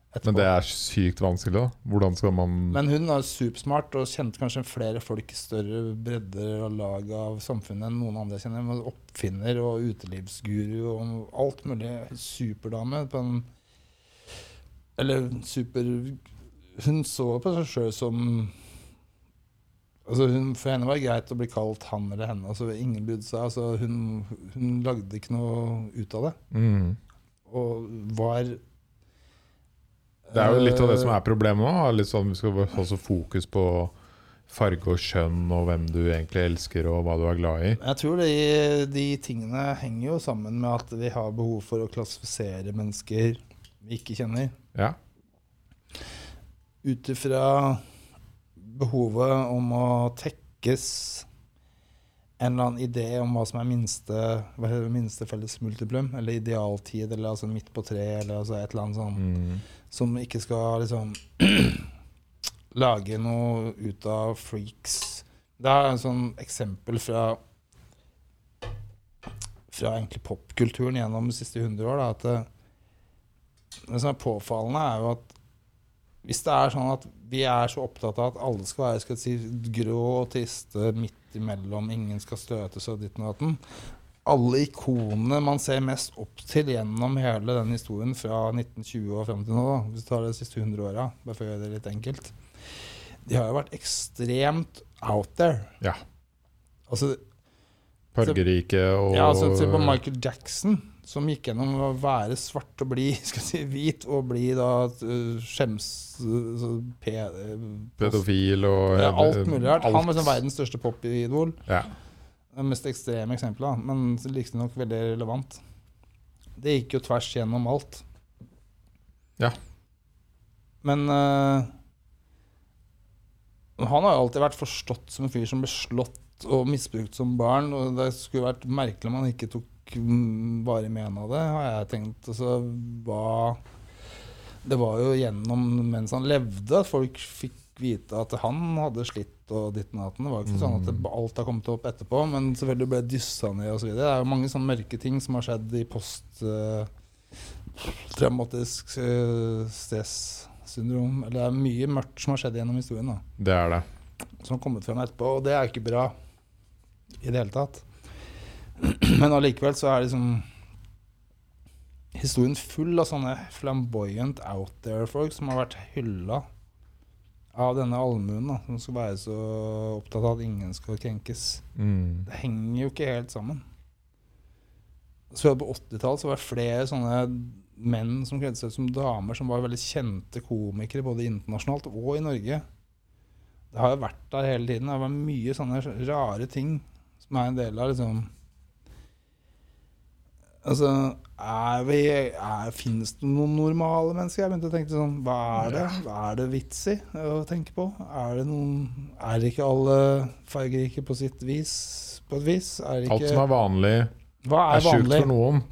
Etterpå. Men det er sykt vanskelig, da. Hvordan skal man Men hun er supersmart og kjente kanskje flere folk i større bredder og lag av samfunnet enn noen andre jeg kjenner. Med Oppfinner og utelivsguru og alt mulig. Superdame på en Eller super Hun så på seg sjøl som Altså hun, For henne var det greit å bli kalt han eller henne. Altså Ingen brydde seg. Altså hun, hun lagde ikke noe ut av det. mm. Og var Det er jo litt av det Eh, som er problemet nå. Litt sånn, vi skal ha så fokus på farge og kjønn og hvem du egentlig elsker og hva du er glad i. Jeg tror de, de tingene henger jo sammen med at vi har behov for å klassifisere mennesker vi ikke kjenner. Ja. Ut ifra behovet om å tekkes en eller annen idé om hva som er minste, hva heter det, minste felles multiplum, eller idealtid, eller altså midt på treet, eller altså et eller annet sånt, Mm. som ikke skal liksom *clears throat* lage noe ut av freaks. Det er en sånn eksempel fra fra egentlig popkulturen gjennom de siste 100 år. Da, at det, det som er påfallende, er jo at hvis det er sånn at vi er så opptatt av at alle skal være skal si, grå og triste midt imellom, ingen skal støtes og ditten og datten Alle ikonene man ser mest opp til gjennom hele den historien fra 1920 og fram til nå, da, hvis du tar de siste 100 åra, bare for å gjøre det litt enkelt, de har jo vært ekstremt out there. Ja. Altså, Fargerike og ja, altså Se på Michael Jackson, som gikk gjennom å være svart og bli *laughs* skal si, hvit, og bli da uh, skjems... så pe, uh, pedofil og ja, alt mulig rart. Han var sånn verdens største popidol. Ja. Det mest ekstreme eksempelet, men riktignok veldig relevant. Det gikk jo tvers gjennom alt. Ja. Men uh, Han har jo alltid vært forstått som en fyr som ble slått og misbrukt som barn. Og det skulle vært merkelig om han ikke tok mm, varig men av det, har jeg tenkt. Altså, hva Det var jo gjennom mens han levde at folk fikk vite at han hadde slitt og ditten og datten. Det var ikke ikke sånn at det, alt har kommet opp etterpå, men selvfølgelig ble dyssa ned osv. Det er jo mange sånne mørke ting som har skjedd i post uh, traumatisk uh, stressyndrom. Eller det er mye mørkt som har skjedd gjennom historien. da Det er det. som har kommet frem etterpå, og det er ikke bra i det hele tatt. *clears throat* Men allikevel så er liksom historien full av sånne flamboyant out there-folk som har vært hylla av denne allmuen, da, som skal være så opptatt av at ingen skal krenkes. Mm. Det henger jo ikke helt sammen. Så På 80-tallet var det flere sånne menn som kledde seg ut som damer, som var veldig kjente komikere både internasjonalt og i Norge. Det har jo vært der hele tiden. Det har vært mye sånne rare ting som er en del av liksom Altså, er vi er, finnes det noen normale mennesker? Jeg begynte å tenke sånn Hva er det? Hva er det vits i å tenke på? Er det noen Er ikke alle fargerike på sitt vis? På et vis? Er ikke, Alt som er vanlig, Hva er er sjukt for noen.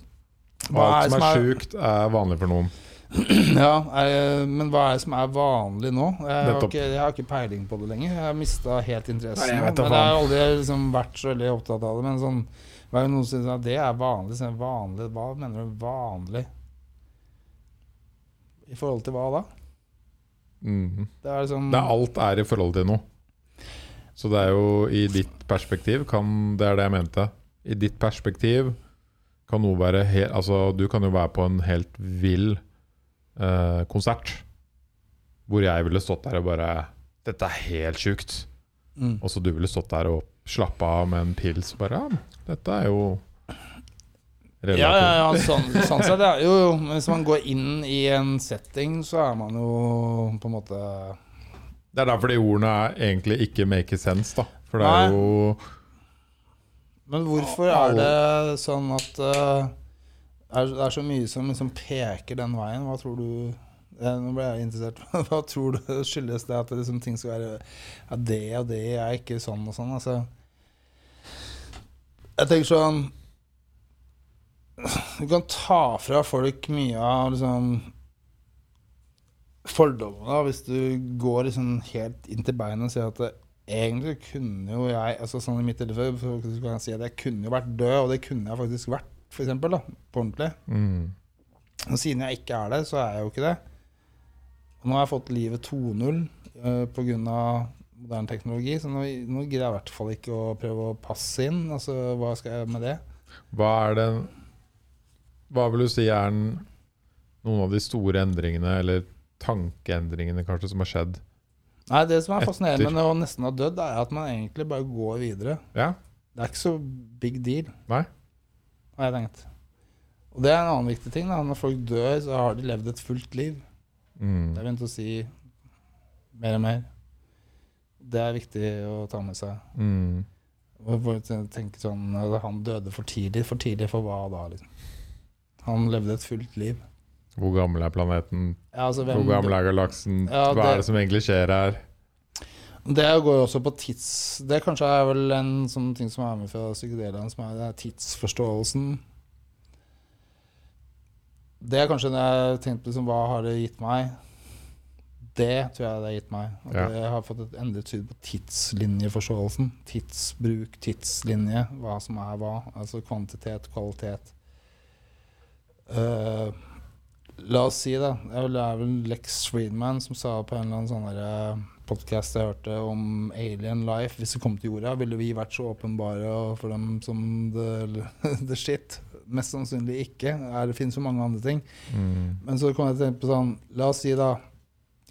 Og alt som er er- sjukt, er vanlig for noen. *clears throat* Ja, er, men hva er det som er vanlig nå? Jeg har, ikke, jeg har ikke peiling på det lenger. Jeg har mista helt interessen. Nei, men jeg har aldri liksom vært så veldig opptatt av det. Men sånn, hva jo noen som sa det er vanlig? Så vanlig? Hva mener du vanlig? I forhold til hva da? Mhm. Det er sånn Det er alt er i forhold til noe. Så det er jo i ditt perspektiv kan, Det er det jeg mente. I ditt perspektiv kan noe være helt Altså, du kan jo være på en helt vill eh, konsert. Hvor jeg ville stått der og bare Dette er helt sjukt. mm. Og så du ville stått der og slappa av med en pils bare Ja, dette er jo relativt Ja, ja, ja, sånn, sånn sett, ja. Jo, jo. Hvis man går inn i en setting, så er man jo på en måte Det er derfor de ordene er egentlig ikke make sense, da. For det Nei. er jo Men hvorfor er det sånn at eh, er, det er så mye som liksom peker den veien? Hva tror du Nå ble jeg interessert. *laughs* Hva tror du skyldes det at det liksom, ting skal være ja, Det og det er ikke sånn og sånn? Altså, jeg tenker sånn Du kan ta fra folk mye av liksom fordommene hvis du går liksom helt inn til beinet og sier at det, egentlig kunne jo jeg altså sånn i mitt tilfelle så kan jeg si at jeg kunne jo vært død, og det kunne jeg faktisk vært, for eksempel, da, på ordentlig. mm. Og siden jeg ikke er det, så er jeg jo ikke det. Nå har jeg fått livet 2.0 uh, pga. moderne teknologi, så nå, nå greier jeg i hvert fall ikke å prøve å passe inn. Altså, hva skal jeg med det? Hva er det Hva vil du si er den, noen av de store endringene, eller tankeendringene kanskje, som har skjedd? Nei, Det som er fascinerende med å nesten ha dødd, er at man egentlig bare går videre. Ja? Det er ikke så big deal, Nei? har jeg tenkt. Og det er en annen viktig ting. da. Når folk dør, så har de levd et fullt liv. Det er har begynt å si mer og mer. Det er viktig å ta med seg. Mm. Og tenke sånn Han døde for tidlig. For tidlig for hva da, liksom? Han levde et fullt liv. Hvor gammel er planeten? Ja, altså, Hvor gammel er galaksen? Ja, Hva er det- som egentlig skjer her? det går jo også på tids... Det kanskje er vel en sånn ting som er med fra psykedeliaen, som det er tidsforståelsen. Det er kanskje det jeg tenkte liksom, Hva har det gitt meg? Det tror jeg det har gitt meg. At Ja. Jeg har fått et endret syn på tidslinjeforståelsen. Tidsbruk, tidslinje, hva som er hva. Altså kvantitet, kvalitet. Uh, la oss si det. Det er vel, det er vel Lex Friedman som sa på en eller annen sånn podkast jeg hørte om alien life Hvis det kom til jorda, ville vi vært så åpenbare for dem som the, *laughs* the shit? Mest sannsynlig ikke. Det finnes jo mange andre ting. Mm. Men så kommer jeg til å tenke på sånn La oss si da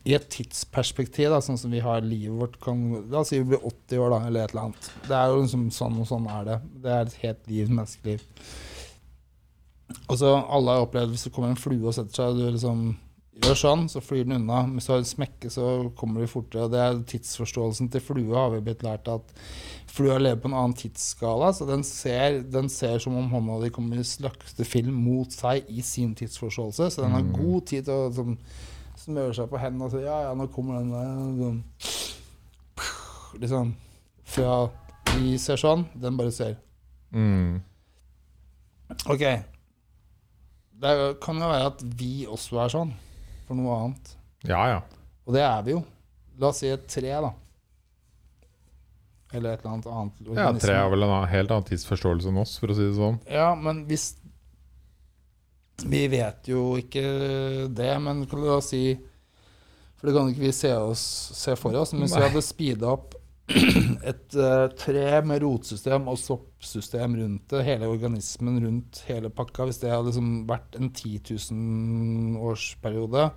i et tidsperspektiv, da, sånn som vi har livet vårt kan, La oss si vi blir 80 år, da, eller et eller annet. Det er jo liksom sånn og sånn er det. Det er et helt liv, menneskeliv. Og så alle har opplevd hvis det kommer en flue og setter seg, og du liksom gjør sånn, så flyr den unna. Hvis du har en smekke, så kommer du fortere. Og det er tidsforståelsen til flua, har vi blitt lært at flua lever på en annen tidsskala. Så den ser, den ser som om hånda di kommer i slakte film mot seg i sin tidsforståelse. Så den har Mm. god tid til å sånn, smøre seg på hendene og si ja, ja, nå kommer den der. Sånn. liksom Fra vi ser sånn, den bare ser. Mm. Ok. Det kan jo være at vi også er sånn, for noe annet. Ja, ja. Og det er vi jo. La oss si et tre, da. Eller et eller annet annet. ja tre er vel en helt annen tidsforståelse enn oss, for å si det sånn. Ja, men hvis Vi vet jo ikke det, men la oss si For det kan ikke vi se, oss, se for oss. Men hvis vi hadde speeda opp *clears throat* et uh, tre med rotsystem og soppsystem rundt det, hele organismen rundt hele pakka Hvis det hadde liksom vært en 10 000 årsperiode,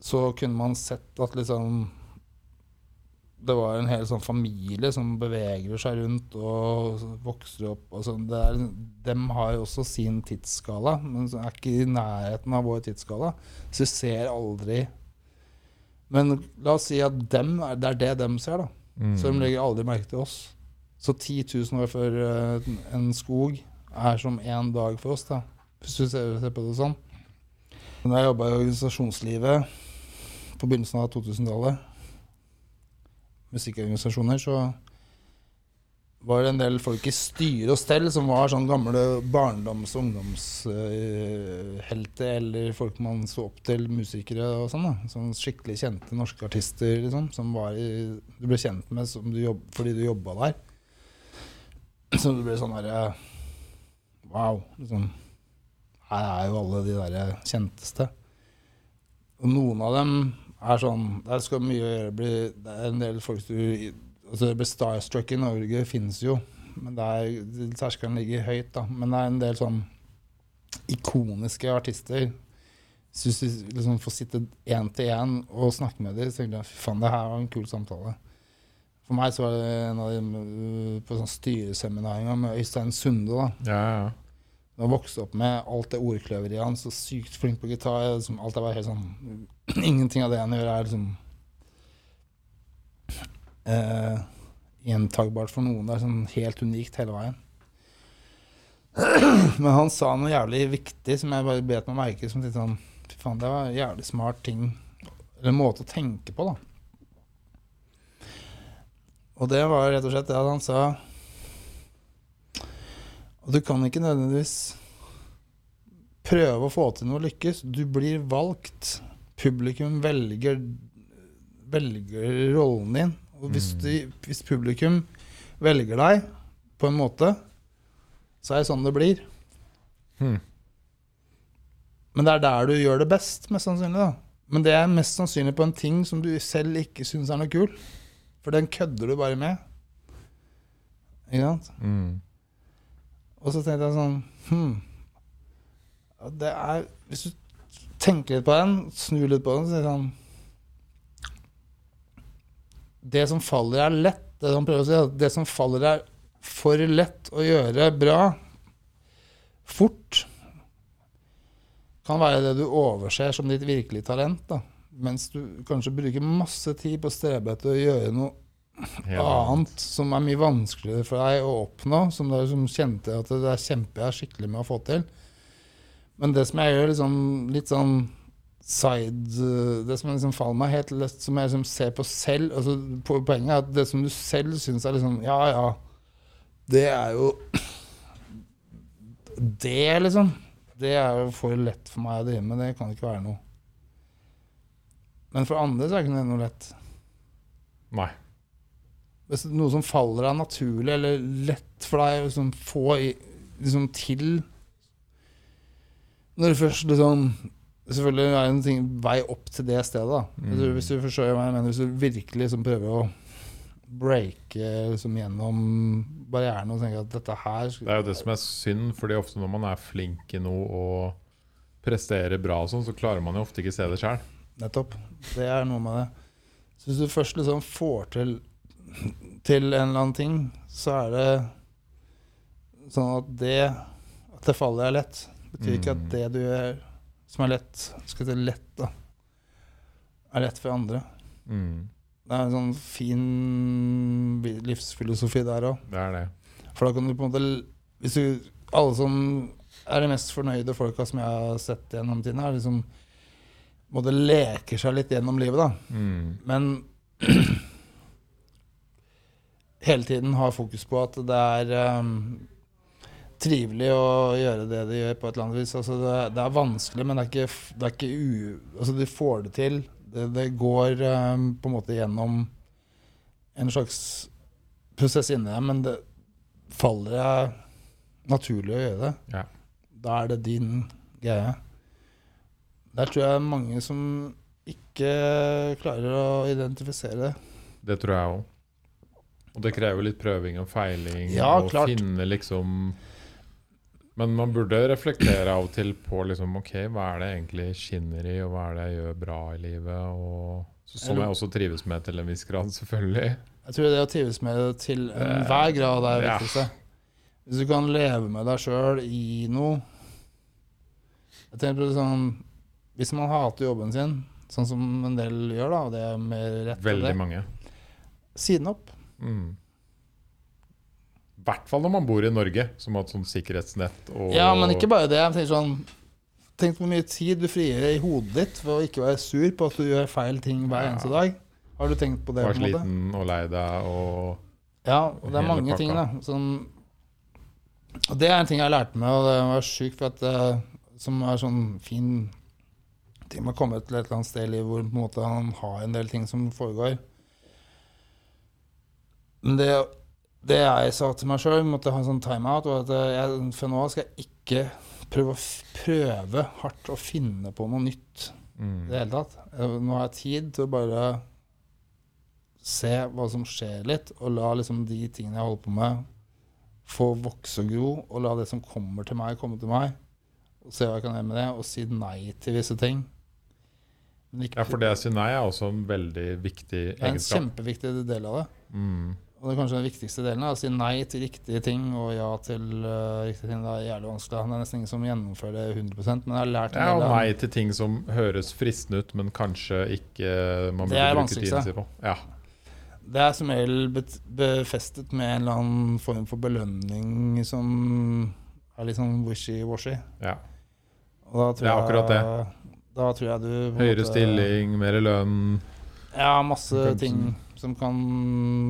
så kunne man sett at liksom det var en hel sånn familie som beveger seg rundt og vokser opp. Og sånn. er, dem har jo også sin tidsskala, men er ikke i nærheten av vår tidsskala. Så vi ser aldri Men la oss si at dem, det er det dem ser, da. Mm. Så de legger aldri merke til oss. Så 10 000 år før eh, en skog er som én dag for oss, da. Hvis du ser, på det sånn. Når jeg jobba i organisasjonslivet på begynnelsen av 2000-tallet, musikkorganisasjoner, så var det en del folk i styre og stell som var sånn gamle barndoms- og ungdomshelter, eller folk man så opp til, musikere og sånn. da Sånn skikkelig kjente norske artister liksom, som i, du ble kjent med du jobb, fordi du jobba der. Så du ble sånn derre Wow. Liksom. Her er jo alle de der kjenteste. Og noen av dem er sånn Der skal mye gjøre Det er en del folk du altså det Starstruck i Norge finnes jo, men det er, terskelen ligger høyt. da Men det er en del sånn ikoniske artister. Hvis du liksom får sitte én til én og snakke med dem, så tenker jeg fy faen, det her var en kul samtale. For meg så var det en av de øh, på sånn styreseminaringa med Øystein Sunde. da Ja, ja. jeg vokste opp med alt det ordkløveriet hans, så sykt flink på gitar. Liksom, alt er bare helt sånn *clears throat* Ingenting av det han gjør, er liksom eh, gjentagbart for noen. Det er sånn helt unikt hele veien. *clears throat* Men han sa noe jævlig viktig som jeg bare bet meg merke som litt sånn Fy faen, det var en jævlig smart ting. Eller en måte å tenke på, da. Og det var rett og slett det at han sa Og du kan ikke nødvendigvis prøve å få til noe lykkes. Du blir valgt. Publikum velger, velger rollen din. Og hvis, Mm. du, hvis publikum velger deg på en måte, så er det sånn det blir. Hmm. Men det er der du gjør det best, mest sannsynlig. da. Men det er mest sannsynlig på en ting som du selv ikke syns er noe kul. For den kødder du bare med. Ikke sant? Mm. Og så tenkte jeg sånn hmm. Det er Hvis du tenker litt på den, snur litt på den, så er det sånn Det som faller, er lett. Det han prøver å si, at det som faller, er for lett å gjøre bra fort. Kan være det du overser som ditt virkelige talent. da Mens du kanskje bruker masse tid på å strebe etter å gjøre noe Helt annet som er mye vanskeligere for deg å oppnå, som du som kjente at det er kjemper jeg skikkelig med å få til. Men det som jeg gjør liksom, litt sånn side uh, Det som liksom faller meg helt lett, som jeg liksom ser på selv altså po- Poenget er at det som du selv syns er liksom Ja, ja, det er jo *clears throat* Det, liksom. Det er jo for lett for meg å drive med. Det kan ikke være noe. Men for andre så er ikke det noe lett. Nei. Hvis noe som faller deg naturlig eller lett for deg å liksom få i, liksom til Når du først liksom Selvfølgelig er det en ting, vei opp til det stedet. du, Mm. hvis du forstår hva jeg mener Hvis du virkelig liksom prøver å breake liksom gjennom barrierene og tenker at dette her Det er jo det som er synd, fordi ofte når man er flink i noe og presterer bra, og sånn, så klarer man jo ofte ikke se det sjøl. Nettopp. Det er noe med det. Så hvis du først liksom får til, til en eller annen ting, så er det sånn at det At det faller deg lett, betyr ikke at Mm. det du gjør som er lett, skal vi si lett, da, er lett for andre. Mm. Det er en sånn fin livsfilosofi der òg. Det er det. For da kan du på en måte Hvis du Alle som er de mest fornøyde folka som jeg har sett gjennom tiden, er liksom Både leker seg litt gjennom livet, da. Mm. Men *clears throat* hele tiden har fokus på at det er um, trivelig å gjøre det de gjør, på et eller annet vis. Altså det, det er vanskelig, men det er ikke, det er ikke u... Altså, de får det til. Det, det går um, på en måte gjennom en slags prosess inni deg, men det faller deg naturlig å gjøre det. Ja. Da er det din greie. Der tror jeg mange som ikke klarer å identifisere det. Det tror jeg òg. Og det krever litt prøving og feiling. Ja, og klart. finne liksom Men man burde reflektere av og til på liksom, ok, hva er det egentlig skinner i, og hva er det jeg gjør bra i livet? Og, så, som jeg også trives med til en viss grad, selvfølgelig. Jeg tror det å trives med det til Eh, enhver grad er det viktigste. Hvis du kan leve med deg sjøl i noe Jeg tenker på det sånn Hvis man hater jobben sin, sånn som en del gjør, da, og det er mer rett Veldig det, mange. Siden opp. Mm. Hvert fall når man bor i Norge, som har et sånt sikkerhetsnett. Og, Ja, men ikke bare det. Jeg tenker sånn Tenk hvor mye tid du frigjør i hodet ditt for å ikke være sur på at du gjør feil ting hver eneste dag. Har du tenkt på det? var sliten og lei deg og Ja, og det er mange pakka. ting, da. Som, og det er en ting jeg lærte meg, og det var sjukt, for at det Som er sånn fin ting med å komme til et eller annet sted i livet hvor på en måte han har en del ting som foregår. Men det, det jeg sa til meg sjøl, måtte ha en sånn timeout, var at eh, jeg, for nå skal jeg ikke prøve, prøve hardt å finne på noe nytt i mm. det hele tatt. Nå har jeg tid til å bare se hva som skjer litt, og la liksom de tingene jeg holder på med, få vokse og gro, og la det som kommer til meg, komme til meg. Og se hva jeg kan gjøre med det, og si nei til visse ting. Men ikke, Ja, for det å si nei er også en veldig viktig det er en kjempeviktig del av det. Mm. Og det er kanskje den viktigste delen. er Å si nei til riktige ting og ja til uh, riktige ting. Det er jævlig vanskelig. Det er nesten ingen som gjennomfører det 100% men jeg har lært Ja, og nei til ting som høres fristende ut, men kanskje ikke man Det burde bruke tiden sin på. Ja. Det er som regel befestet med en eller annen form for belønning som er litt sånn wishy-washy. ja. Og Det er akkurat det. Da tror jeg du Høyere måte- stilling, mer lønn. Ja, masse ting som kan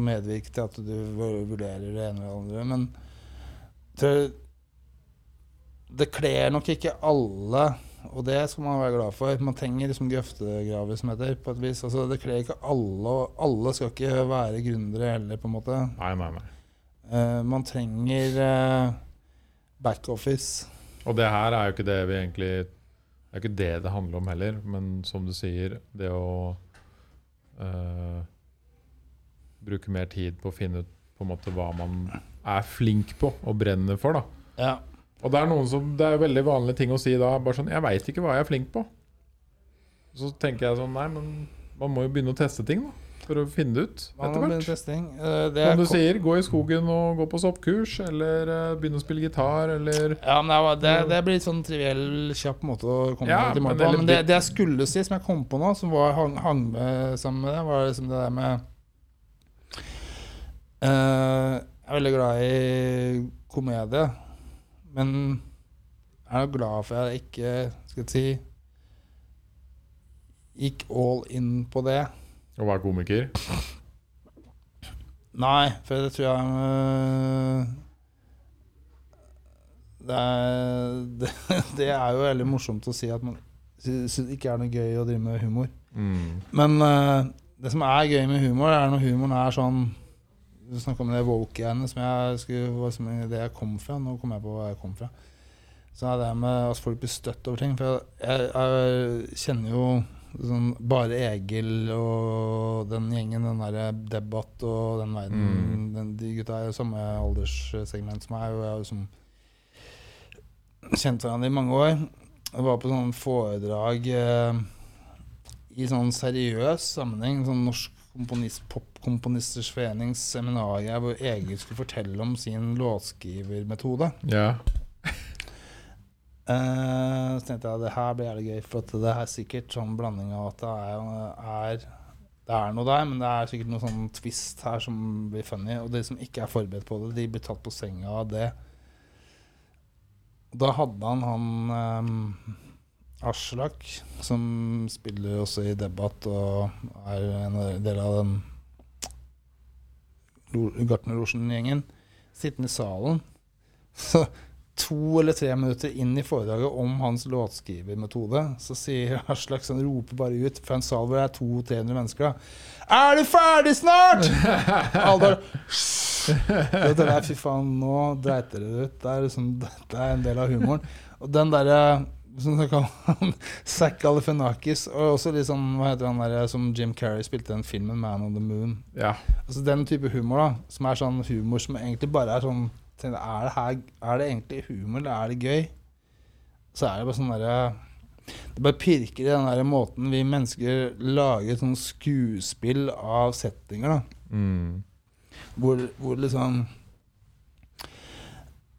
medvirke til at du vurderer det ene eller andre. Men til, det kler nok ikke alle, og det skal man være glad for. Man trenger liksom grøftegraver, som heter, på et vis. Altså, det kler ikke alle, og alle skal ikke være gründere heller, på en måte. Nei, nei, nei. Uh, man trenger uh, backoffice. Og det her er jo ikke det vi egentlig Det er ikke det det handler om heller, men som du sier, det å eh, bruke mer tid på å finne ut på en måte hva man er flink på og brenner for, da. Ja. Og det er noen som Det er veldig vanlig ting å si da. Bare sånn Jeg veit ikke hva jeg er flink på. Så tenker jeg sånn Nei, men man må jo begynne å teste ting, da. For å finne det ut etter hvert. Eh, Som du sier, gå i skogen og gå på soppkurs, eller eh, begynne å spille gitar, eller Ja, men det, det, blir litt sånn triviell, kjapp måte å komme Ja, til mål på. Men det, det jeg skulle si, som jeg kom på nå, som var, hang, hang med sammen med det, var liksom det der med eh, Jeg er veldig glad i komedie, men jeg er glad for at jeg ikke skal jeg si gikk all in på det. å være komiker. Nei, for det tror jeg øh, det, er, det, *laughs* det er jo veldig morsomt å si at man syns det ikke er noe gøy å drive med humor. Mm. Men øh, det som er gøy med humor, er når humoren er sånn Du snakka om det woke-greiene som jeg skulle som det jeg kom fra. Nå kom jeg på hva jeg kom fra. Så er det med at folk blir støtt over ting. For jeg, jeg kjenner jo sånn Bare Egil og den gjengen, den derre Debatt og den verden Mm. den, De gutta er jo samme alderssegment som meg, og jeg har liksom kjent hverandre i mange år. Jeg var på sånn foredrag eh, i sånn seriøs sammenheng, sånn Norsk komponist, Popkomponisters Forenings seminarer, hvor Egil skulle fortelle om sin låtskrivermetode. Ja. Uh, så tenkte jeg at det her blir jævlig gøy, for det er sikkert sånn blanding av at det er, er det er noe der, men det er sikkert noe sånn twist her som blir funny. Og de som ikke er forberedt på det, de blir tatt på senga av det. Da hadde han han um, Aslak, som spiller også i Debatt og er en del av den Gartnerlosjen-gjengen sittende i salen. Så to eller tre minutter inn i foredraget om hans låtskrivermetode, så sier Aslak sånn, roper bare ut fra en sal hvor det er 200-300 mennesker da, Er du ferdig snart?! Alle bare det der, Fy faen, nå dreiter det ut. Det er, liksom, det er en del av humoren. Og den derre som de kaller *laughs* Zack Galifianakis, og også litt sånn, hva heter han der som Jim Carrey spilte den filmen 'Man on the Moon'. Ja. Altså Den type humor, da, som er sånn humor som egentlig bare er sånn er, det her, er det egentlig humor, eller er det gøy? Så er det bare sånn derre Det bare pirker i den der måten vi mennesker lager sånn skuespill av settinger, da. Mm. Hvor, hvor liksom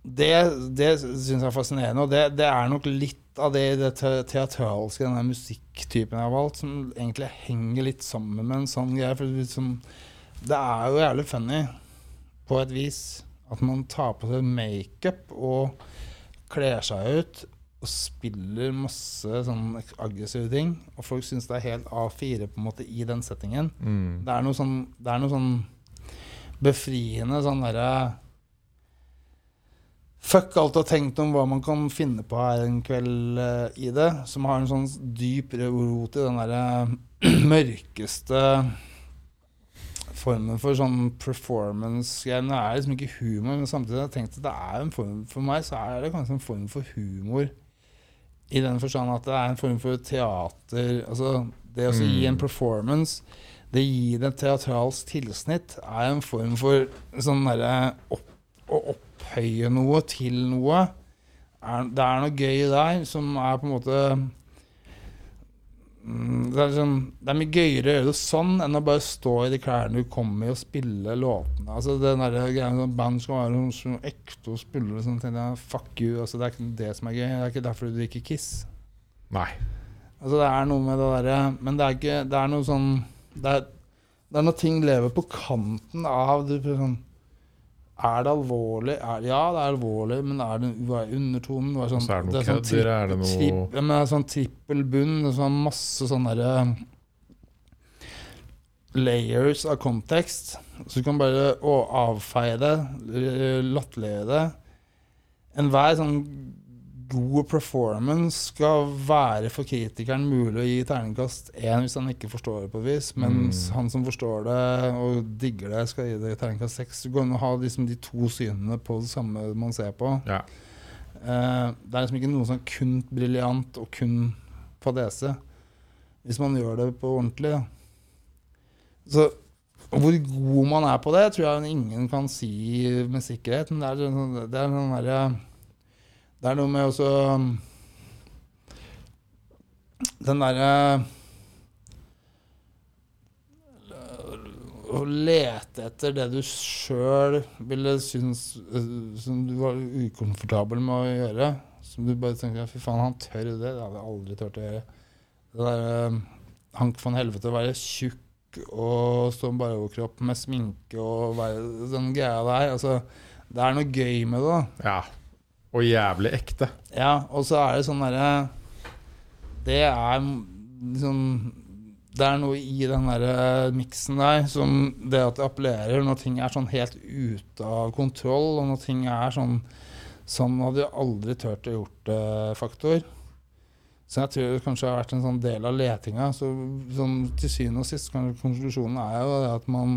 Det, det syns jeg er fascinerende, og det, det, er nok litt av det i det te teatralske, denne musikktypen jeg har valgt, som egentlig henger litt sammen med en sånn greie. For liksom, det er jo jævlig funny, på et vis, at man tar på seg makeup og kler seg ut og spiller masse sånn aggressive ting, og folk syns det er helt A4 på en måte i den settingen. Mm. Det er sånn, det er noe sånn befriende sånn derre Fuck alt du har tenkt om hva man kan finne på her en kveld eh, i det. Som har en sånn dyp rot i den derre *clears throat* mørkeste formen for sånn performance-greier. Det er liksom ikke humor, men samtidig har jeg tenkt at det er en form for meg så er det kanskje en form for humor. I den forstand at det er en form for teater. Altså det å gi en Mm. performance, det gir et teatralsk tilsnitt, er en form for sånn derre opp, å opphøye noe til noe. Er, det er noe gøy der som er på en måte Mm, det, er sånn, det er mye gøyere å gjøre det sånn enn å bare stå i de klærne du kommer i og spille låtene. Altså den der greia sånn Band skal være sånn, ekte og spille det sånn. tenkte jeg, Fuck you. Altså, det er ikke det som er gøy. Det er ikke derfor du drikker Kiss. Nei. Altså Det er noe med det derre Men det er ikke Det er noe sånn Det er, det er når ting lever på kanten av det, sånn, Er det alvorlig? Er, ja, det er alvorlig, men er det hva er undertonen? Hva er sånn, er det noe sånn kødd, er det tripp- ja, er sånn trippel bunn. det er Sånn masse sånne derre layers av kontekst. Så du kan bare å, avfeie det, latterliggjøre det. Enhver sånn god performance skal være for kritikeren mulig å gi terningkast én hvis han ikke forstår det på et vis, mens Mm. han som forstår det og digger det, skal gi det terningkast seks. Det går an å ha liksom de to synene på det samme man ser på. Ja. Uh, det er liksom ikke noe som er kun briljant og kun fadese. Hvis man gjør det på ordentlig, da. Så hvor god man er på det, tror jeg ingen kan si med sikkerhet. Men det er, sånn- det er, sånn derre- det er noe med også Den derre Å lete etter det du sjøl ville synes øh, Som du var ukomfortabel med å gjøre. Som du bare tenker Fy faen, han tør det. Det hadde jeg aldri turt å gjøre. Det der Hank von Helvete å være tjukk og stå bare overkropp med sminke og være den greia der. Altså, det er noe gøy med det, da. ja. Og jævlig ekte. Ja, og så er det sånn derre Det er liksom Det er noe i den der miksen der som det at det appellerer når ting er sånn helt ute av kontroll, og når ting er sånn Sånn hadde jeg aldri turt å gjort det-faktor. Så jeg tror det kanskje har vært en sånn del av letinga. Så sånn, til syvende og sist, konklusjonen er jo det at man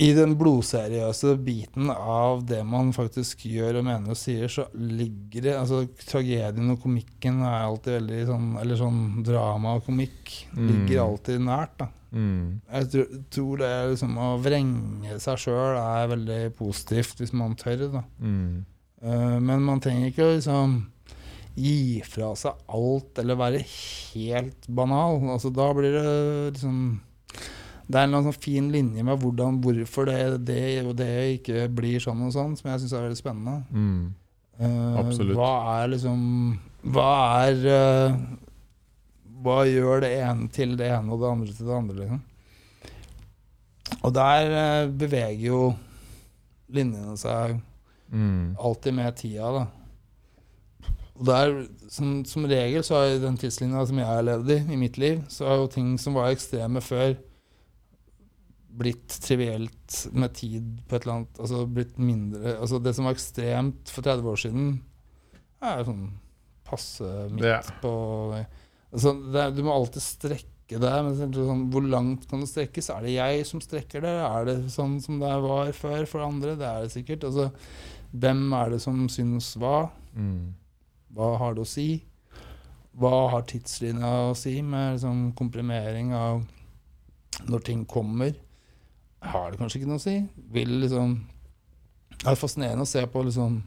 i den blodseriøse biten av det man faktisk gjør og mener og sier, så ligger det altså Tragedien og komikken er alltid veldig sånn Eller sånn drama og komikk ligger Mm. alltid nært. da Mm. Jeg tror, tror det liksom å vrenge seg sjøl er veldig positivt hvis man tør. da Mm. Eh, Men man trenger ikke å liksom gi fra seg alt eller være helt banal. Altså, da blir det liksom Det er en eller annen sånn fin linje med hvordan, hvorfor det, det og det ikke blir sånn og sånn, som jeg syns er veldig spennende. Mm. Absolutt. Hva er liksom Hva er uh, Hva gjør det ene til det ene og det andre til det andre, liksom? Og der uh, beveger jo linjene seg Mm. alltid med tida, da. Og der, som, som regel, så har den tidslinja som jeg har levd i, i mitt liv, så har jo ting som var ekstreme før, blitt trivielt med tid på et eller annet Altså blitt mindre Altså det som var ekstremt for 30 år siden, er sånn passe midt Ja. på altså det er, Du må alltid strekke det. Men sånn, hvor langt kan det strekkes? Er det jeg som strekker det? Er det sånn som det var før for andre? Det er det sikkert. Altså, hvem er det som syns hva? Mm. Hva har det å si? Hva har tidslinja å si med liksom, komprimering av når ting kommer? Har det kanskje ikke noe å si? Vil liksom Det er fascinerende å se på liksom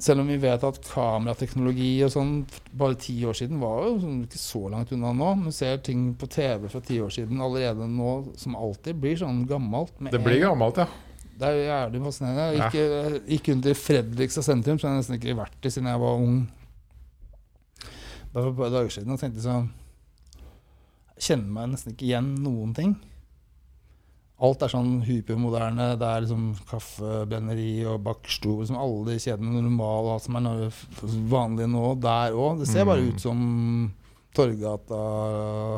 Selv om vi vet at kamerateknologi og sånn bare ti år siden var jo sånn ikke så langt unna nå. Vi ser ting på TV fra ti år siden allerede nå som alltid blir sånn gammelt. med Det blir gammelt, ja. Det er jævlig fascinerende. Jeg Ja. gikk, jeg gikk rundt Fredrikstad sentrum, så jeg nesten ikke har vært det siden jeg var ung. Bare var et par dager siden og tenkte sånn Jeg kjenner meg nesten ikke igjen noen ting. Alt er sånn hypermoderne. Det er liksom kaffebrenneri og bakstue. Liksom alle de kjedene normale som er vanlige nå, der òg. Det ser bare Mm. ut som Torgata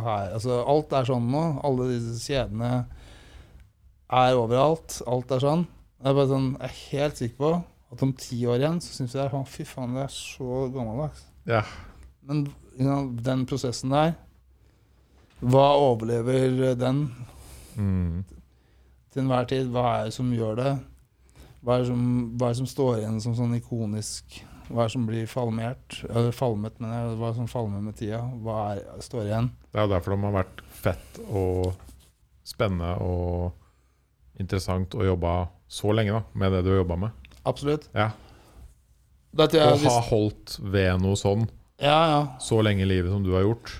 her. Altså, alt er sånn nå. Alle disse kjedene er overalt. Alt er sånn. Jeg er, sånn, jeg er helt sikker på at om ti år igjen så syns jeg «Å, fy faen, det er så gammeldags. Ja. Men you know, den prosessen der Hva overlever den Mm. Til enhver tid? Hva er det som gjør det? Hva er det som, er det som står igjen som sånn ikonisk? Hva er det som blir falmert? Eller falmet, men jeg, hva er det som falmer med tida? Hva er, står igjen? Det er jo derfor de har vært fett og spennende og interessant å jobbe så lenge da, med det du har jobba med. Absolutt. Ja. Jeg Å ha holdt ved noe sånn Ja, ja. så lenge i livet som du har gjort.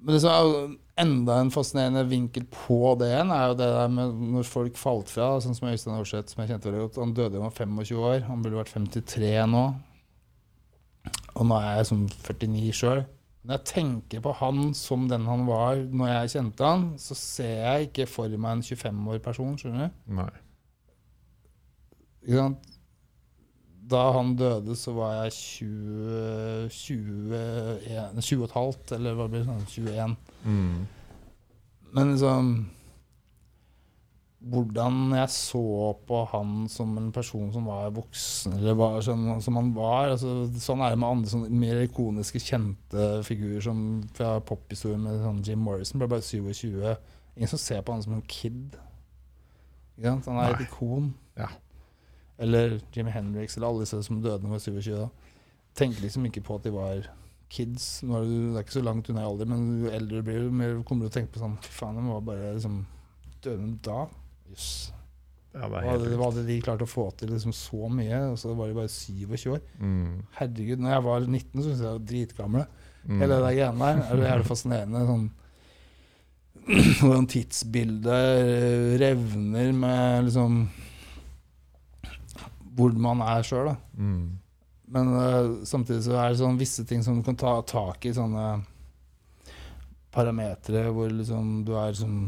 Men det som er enda en fascinerende vinkel på det igjen, er jo det der med når folk falt fra. Sånn som Øystein Aarseth, som jeg kjente veldig godt. Han døde jo da han var 25 år. Han burde vært 53 nå. Og nå er jeg som 49 sjøl. Når jeg tenker på han som den han var når jeg kjente han, så ser jeg ikke for meg en 25 år person, skjønner du? Nei. Ikke sant? Da han døde, så var jeg 20, 21, 20 og et halvt, eller hva blir det, sånn 21. Mm. Men liksom Hvordan jeg så på han som en person som var voksen, eller var sånn som han var altså, Sånn er det med andre sånn, mer ikoniske, kjente figurer som fra pophistorien med sånn Jim Morrison. Ble bare 27. Ingen som ser på han som en kid. Han er et Nei. ikon. Ja. Eller Jimmy Hendrix, eller alle disse som døde da de var 27. da. Tenker liksom ikke på at de var kids. Nå er du, det er ikke så langt unna i alder, men jo eldre du blir, jo mer kommer du til å tenke på sånn Fy faen, de var bare liksom døde da. Jøss. Ja, Hva hadde, hva hadde de klart å få til liksom så mye? Og så var de bare 27 år. mm. Herregud, når jeg var 19, så syntes jeg de var dritgamle. Mm. Hele det der greiene der er det jævlig fascinerende. Sånn, *clears throat* hvordan tidsbildet revner med liksom Hvor man er sjøl. Mm. Men uh, samtidig så er det sånn visse ting som du kan ta tak i, sånne parametere hvor liksom du er sånn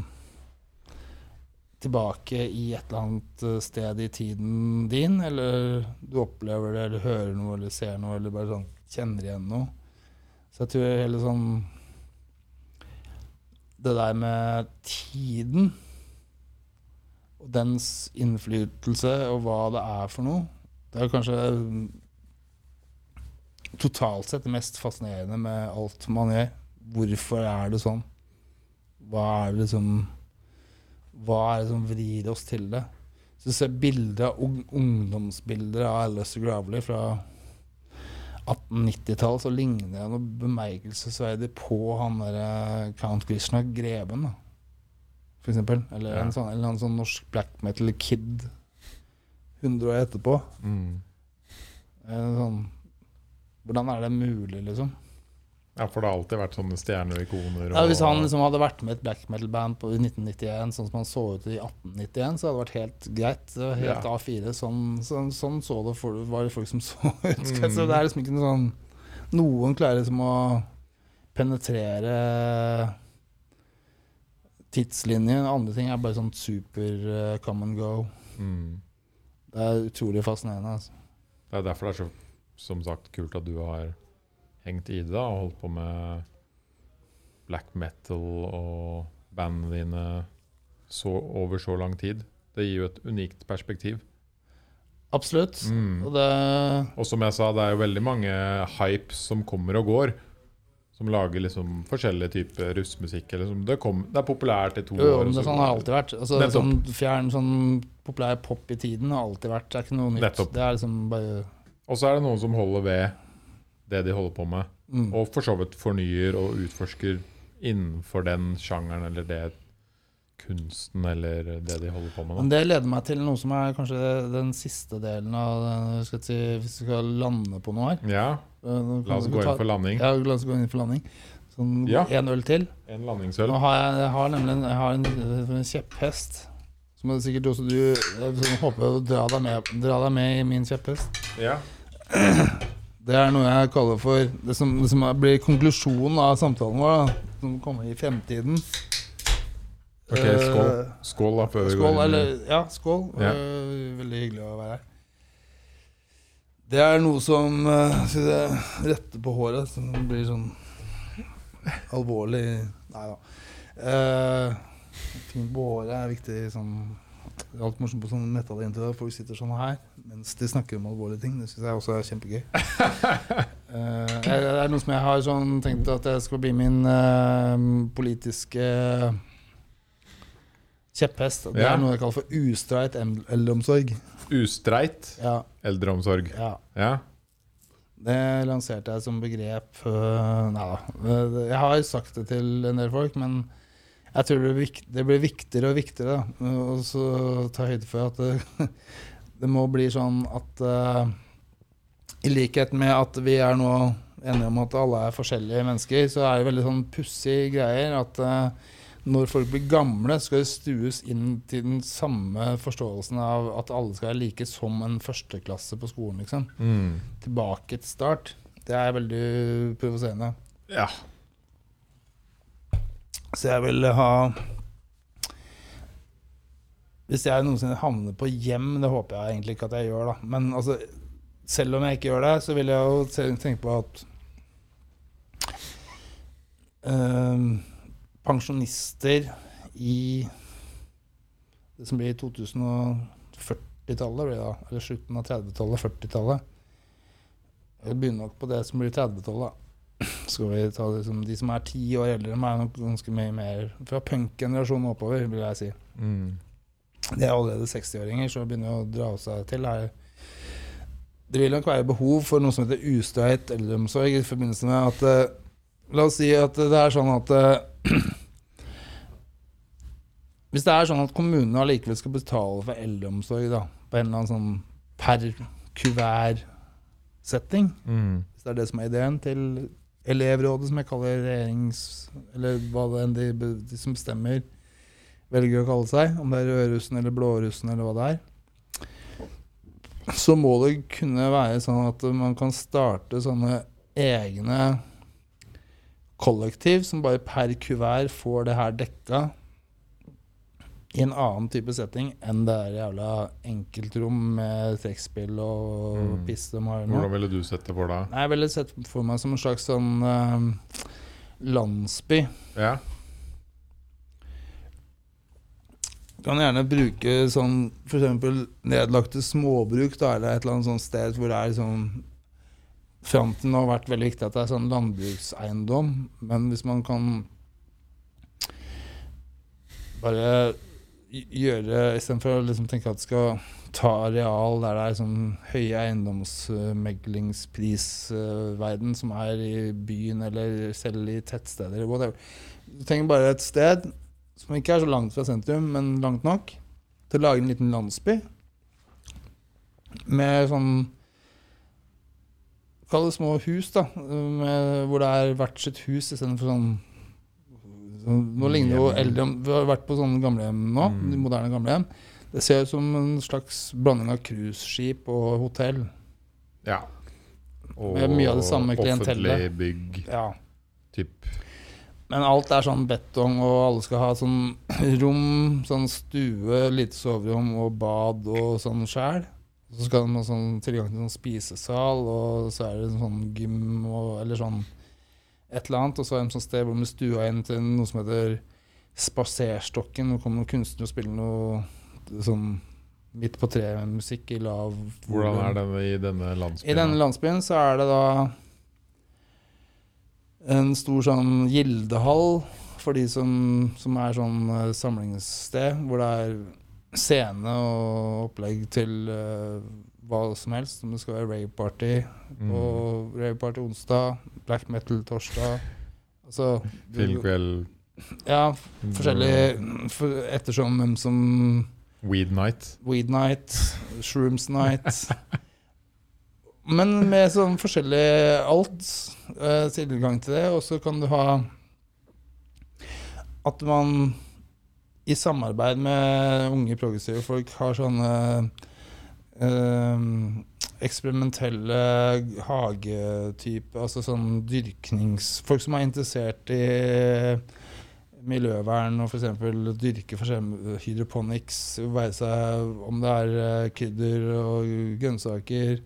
tilbake i et eller annet eh, sted i tiden din, eller du opplever det, eller hører noe, eller ser noe, eller bare sånn kjenner igjen noe. Så jeg tror hele sånn Det der med tiden og dens innflytelse og hva det er for noe, det er kanskje totalt sett det mest fascinerende med alt man gjør. Hvorfor er det sånn? Hva er det som Hva er det som vrir oss til det? Så du ser bilder ungdomsbilder av Alice Gravely fra 1890-tall, så ligner jeg noe bemerkelsesverdig på han der Count Krishna Greven, da. For eksempel. Eller Ja. en sånn, eller en sånn norsk black metal-kid 100 år etterpå. Mm. Eh, Sånn, hvordan er det mulig, liksom? Ja, for det har alltid vært sånne stjerneikoner? og Ja, hvis han liksom hadde vært med et black metal-band på- i 1991, sånn som han så ut i 1891, så hadde det vært helt greit. Helt Ja. A4. Sånn, sånn, sånn så det for, var det folk som *laughs* så ut. Mm. Så det er liksom ikke noe sånn Noen klarer liksom å penetrere tidslinjen. Andre ting er bare sånn super uh, come and go. mm. Det er utrolig fascinerende. Altså. Det er derfor det er så som sagt kult at du har hengt i det og holdt på med black metal og bandene dine så, over så lang tid. Det gir jo et unikt perspektiv. Absolutt. Mm. Og det Og som jeg sa, det er jo veldig mange hypes som kommer og går. Som lager liksom forskjellige typer russmusikk. Liksom. det, kom, det er populært i to Jo, jo, år. men det så- sånn har alltid vært. Altså, sånn fjern, sånn populær pop i tiden har alltid vært. Det er ikke noe nytt. Nettopp. Det er liksom bare Og så er det noen som holder ved det de holder på med. mm. Og for så vidt fornyer og utforsker innenfor den sjangeren eller det kunsten eller det de holder på med. Da. det leder meg til noe som er kanskje den siste delen av skal si, Hvis vi skal lande på noe her. Ja, Eh, la oss gå inn for landing. Ja, la oss gå inn for landing. Sånn Ja. en øl til. En Nå har jeg, jeg har nemlig jeg har en, en kjepphest. Som er sikkert også du sånn håper å dra deg, med, dra deg med i min kjepphest. Ja. *clears throat* Det er noe jeg kaller for Det som, det som blir konklusjonen av samtalen vår, da, som kommer i fremtiden. Ok, Eh, skål. Skål, da, før vi Skål, går inn. eller Ja, skål. Ja. Eh, veldig hyggelig å være her. Det er noe som uh, Skal jeg rette på håret, som blir sånn alvorlig Nei da. Uh, fint på håret er viktig sånn Det er alt morsomt på sånn metallintervju. Folk sitter sånn her mens de snakker om alvorlige ting. Det syns jeg også er kjempegøy. uh, *laughs* det er noe som jeg har sånn tenkt at det skal bli min uh, politiske kjepphest. Det Ja. er noe jeg kaller for ustreit el- eldreomsorg. Ustreit Ja, eldreomsorg. ja. Ja. Det lanserte jeg som begrep øh, Nei da. Øh, Jeg har sagt det til en del folk, men jeg tror det, blir vik- det blir viktigere og viktigere. da. Og så ta høyde for at det, *laughs* det må bli sånn at øh, I likhet med at vi er nå enige om at alle er forskjellige mennesker, så er det veldig sånn pussige greier at øh, når folk blir gamle, skal de stues inn til den samme forståelsen av at alle skal være like som en førsteklasse på skolen, liksom Mm. tilbake til start. Det er veldig provoserende. ja. Så jeg vil ha Hvis jeg noensinne havner på hjem, det håper jeg egentlig ikke at jeg gjør, da. Men altså, selv om jeg ikke gjør det, så vil jeg jo tenke på at eh, pensjonister i det som blir 2040-tallet, blir det da, eller slutten av 30-tallet, 40-tallet Vi begynner nok på det som blir 30-tallet. Skal vi ta det som De som er ti år eldre enn meg, er nok ganske mye mer fra punk-generasjonen oppover, vil jeg si. Mm. De er allerede 60-åringer, så begynner å dra seg til. Her. Det vil nok være behov for noe som heter ustreit eldreomsorg i forbindelse med at eh, La oss si at det er sånn at eh, *clears throat* Hvis det er sånn at kommunene allikevel skal betale for eldreomsorg da, på en eller annen sånn per kuvert-setting, Mm. hvis det er det som er ideen til elevrådet, som jeg kaller regjerings... Eller hva det enn de, de som bestemmer, velger å kalle seg. Om det er rødrussen eller blårussen eller hva det er. Så må det kunne være sånn at man kan starte sånne egne kollektiv som bare per kuvert får det her dekka i en annen type setting enn det er jævla enkeltrom med trekkspill og Mm. piss de har nå. Hvordan ville du sett det for deg? Nei, Jeg ville sett for meg som en slags sånn uh, landsby. Ja. Du kan gjerne bruke sånn f.eks. nedlagte småbruk. Da er det et eller annet sånt sted hvor det er sånn Fram til nå vært veldig viktig at det er sånn landbrukseiendom, men hvis man kan bare gj- gjøre Istedenfor å liksom tenke at det skal ta areal der det er sånn høye eiendomsmeglingsprisverden som er i byen eller selv i tettsteder. Whatever. Du trenger bare et sted som ikke er så langt fra sentrum, men langt nok til å lage en liten landsby med sånn Kall det små hus, da. Med, hvor det er hvert sitt hus istedenfor sånn sånn- Nå ligner jo eldre Vi har vært på sånne gamlehjem nå. Mm. de Moderne gamlehjem. Det ser ut som en slags blanding av cruiseskip og hotell. ja. Og Med mye av det samme klientellet. Offentlig bygg, Ja. typ. Men alt er sånn betong, og alle skal ha sånn *clears throat* rom, sånn stue, lite soverom og bad og sånn sjæl. Så skal de ha sånn tilgang til sånn spisesal, og så er det sånn gym og Eller sånn et eller annet. Og så er det et sånn sted hvor de stua inn til noe som heter spaserstokken. Nå kommer noen kunstnere og spiller noe sånn midt på treet-musikk i lav Hvordan er det i denne landsbyen? I denne landsbyen så er det da en stor sånn gildehall for de som, som er sånn eh, samlingssted, hvor det er scene og opplegg til uh, hva som helst. Om det skal være rave-party Mm. på rave-party onsdag, black metal torsdag. Altså Filmkveld Ja, forskjellig for, ettersom hvem som Weed night. Weed night, shrooms night. *laughs* Men med sånn forskjellig alt. uh, tilgang til det. Og så kan du ha At man i samarbeid med unge progressive folk har sånne eh, eksperimentelle hagetype Altså sånn dyrknings... Folk som er interessert i miljøvern og f.eks. dyrke for hydroponics, være seg om det er eh, krydder og grønnsaker,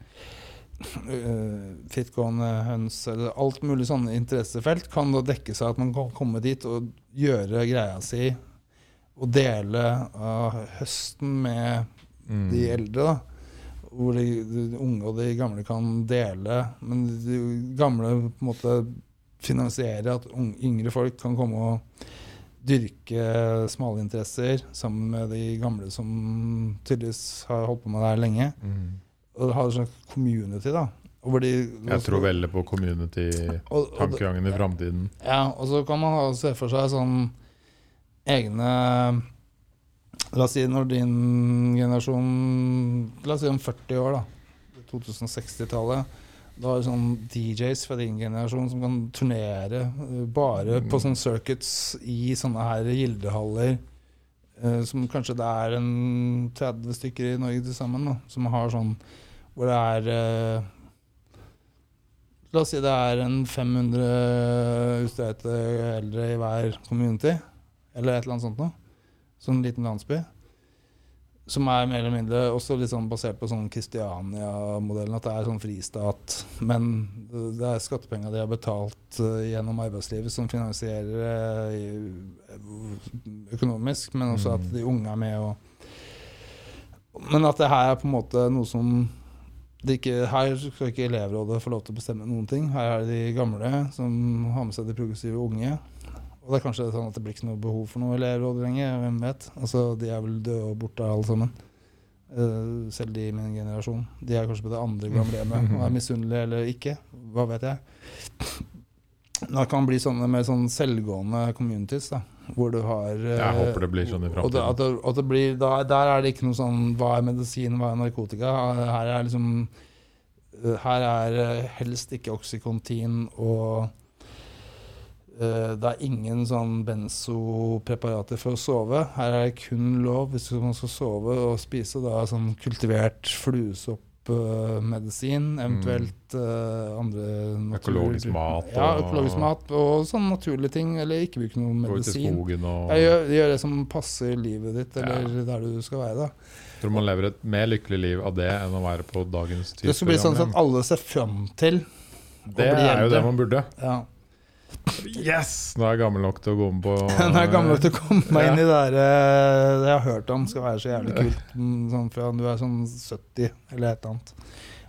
eh, frittgående høns eller alt mulig sånne interessefelt, kan da dekke seg at man kan komme dit og gjøre greia si og dele av høsten med Mm. de eldre. da hvor de, de unge og de gamle kan dele, men de gamle på en måte finansierer at unge, yngre folk kan komme og dyrke smale interesser sammen med de gamle som tydeligvis har holdt på med det her lenge. Mm. Og ha en slags community, da. De, Jeg tror veldig på community-tankegangen i framtiden. Ja, og så kan man se for seg sånn egne La oss si når din generasjon La oss si om 40 år, da. 2060-tallet. Da er det sånn DJs fra din generasjon som kan turnere eh, bare på sånne circuits i sånne her gildehaller. eh, som kanskje det er en 30 stykker i Norge til sammen, da, som har sånn hvor det er eh, La oss si det er en 500 ustøyte eldre i hver community, eller et eller annet sånt noe. Sånn liten landsby. Som er mer eller mindre også litt sånn basert på sånn Kristiania-modellen, at det er sånn fristat. Men det er skattepenger de har betalt eh, gjennom arbeidslivet som finansierer eh, økonomisk, men også at de unge er med og Men at det her er på en måte noe som ikke, her skal ikke elevrådet få lov til å bestemme noen ting. Her er det de gamle som har med seg de progressive unge. Og det er kanskje sånn at det blir ikke noe behov for noe elevråd lenger. Hvem vet? Altså, De er vel døde og borte alle sammen. Uh, selv de i min generasjon. De er kanskje på det andre problemet og er misunnelige eller ikke. Hva vet jeg. Det kan bli sånne mer sånn selvgående communities, da. Hvor du har eh, Jeg håper det blir sånn i og det, at det, blir, da, Der er det ikke noe sånn Hva er medisin, hva er narkotika? Her er liksom Her er eh, helst ikke oksykontin og eh, det er ingen sånn benzopreparater for å sove. Her er det kun lov hvis man skal sove og spise da sånn kultivert fluesoppmedisin, eventuelt uh, andre Økologisk mat Ja, og- økologisk mat og sånne naturlige ting. Eller ikke bruke noe medisin. og Ja, gjør, gjør det som passer livet ditt, eller Ja. der du skal være. da. Tror man lever et mer lykkelig liv av det enn å være på dagens type Det skal bli sånn at alle ser fram til. Det bli er jo det man burde. Ja. Yes! Nå er jeg gammel nok til å gå med på *laughs* Nå er jeg gammel nok til å komme meg inn i det der eh, det jeg har hørt om skal være så jævlig kult. Sånn fra du er sånn 70 eller et eller annet.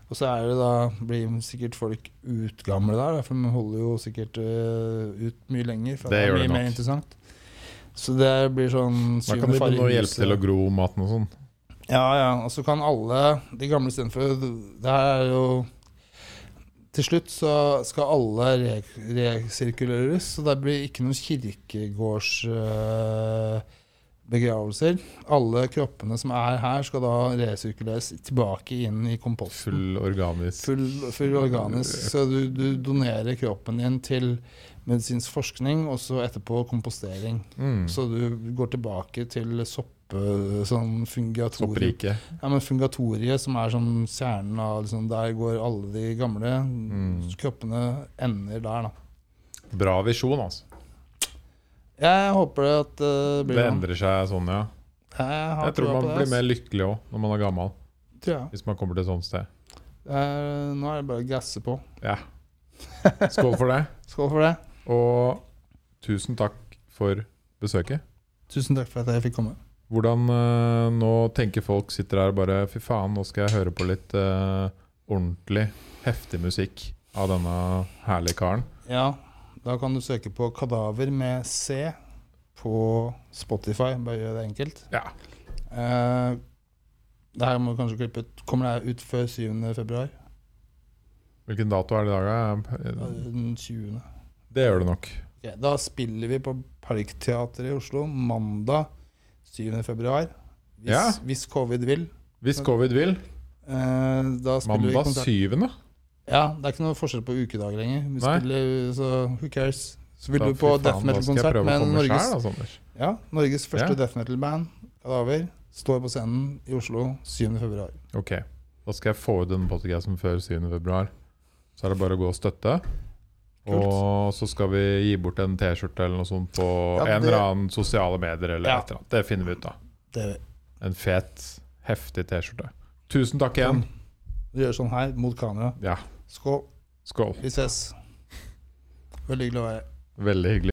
Og så er det da, blir sikkert folk utgamle der, for de holder jo sikkert eh, ut mye lenger. For Det det, er det mye mer interessant. Så det blir sånn Da kan de å hjelpe til å gro maten og sånn. Ja, ja. Og så kan alle de gamle istedenfor Det her er jo Til slutt så skal alle resirkuleres, så det blir ikke noen kirkegårdsbegravelser. alle kroppene som er her, skal da resirkuleres tilbake inn i komposten. Full organisk. Full, full organisk. Så du, du donerer kroppen din til medisinsk forskning, og så etterpå kompostering. Mm. Så du går tilbake til soppe, sånn fungatoriet. Ja, men fungatoriet, som er sånn kjernen av liksom, Der går alle de gamle. Mm. Kroppene ender der, da. Bra visjon, altså. Jeg håper det at eh, det blir Det endrer seg sånn, ja. Jeg, Jeg tror man blir mer lykkelig òg når man er gammel. Ja. Hvis man kommer til et sånt sted. Er, nå er det bare å gasse på. Ja. Skål for det. *laughs* Skål for det. Og tusen takk for besøket. Tusen takk for at jeg fikk komme. Hvordan eh, Nå tenker folk sitter her og bare Fy faen, nå skal jeg høre på litt eh, ordentlig heftig musikk av denne herlige karen. Ja, da kan du søke på Kadaver med C på Spotify. Bare gjør det enkelt. Ja. Uh, det her må du kanskje klippe ut. Kommer det ut før 7. februar? Hvilken dato er det i dag? Den 20. Det gjør det nok. Okay, da spiller vi på Parkteatret i Oslo mandag 7. februar. Hvis, Ja. hvis covid vil. Hvis covid vil. Eh, da spiller Mandag konsert. syvende. Ja, det er ikke noe forskjell på ukedag lenger. Vi spiller, så who cares? Da, du på death metal-konsert med Norges, selv, da, ja, Norges første Ja. death metal-band, Kadaver, står på scenen i Oslo 7. februar. Ok, da skal jeg få ut denne podkasten før 7. februar. Så er det bare å gå og støtte. Og så skal vi gi bort en T-skjorte eller noe sånt på Ja, en eller annen sosiale medier. eller Ja. et eller annet. Det finner vi ut av. Det En fet, heftig T-skjorte. Tusen takk igjen. Vi gjør sånn her, mot kamera. Ja, Skål. skål. Vi ses. Veldig hyggelig å være her. Veldig hyggelig.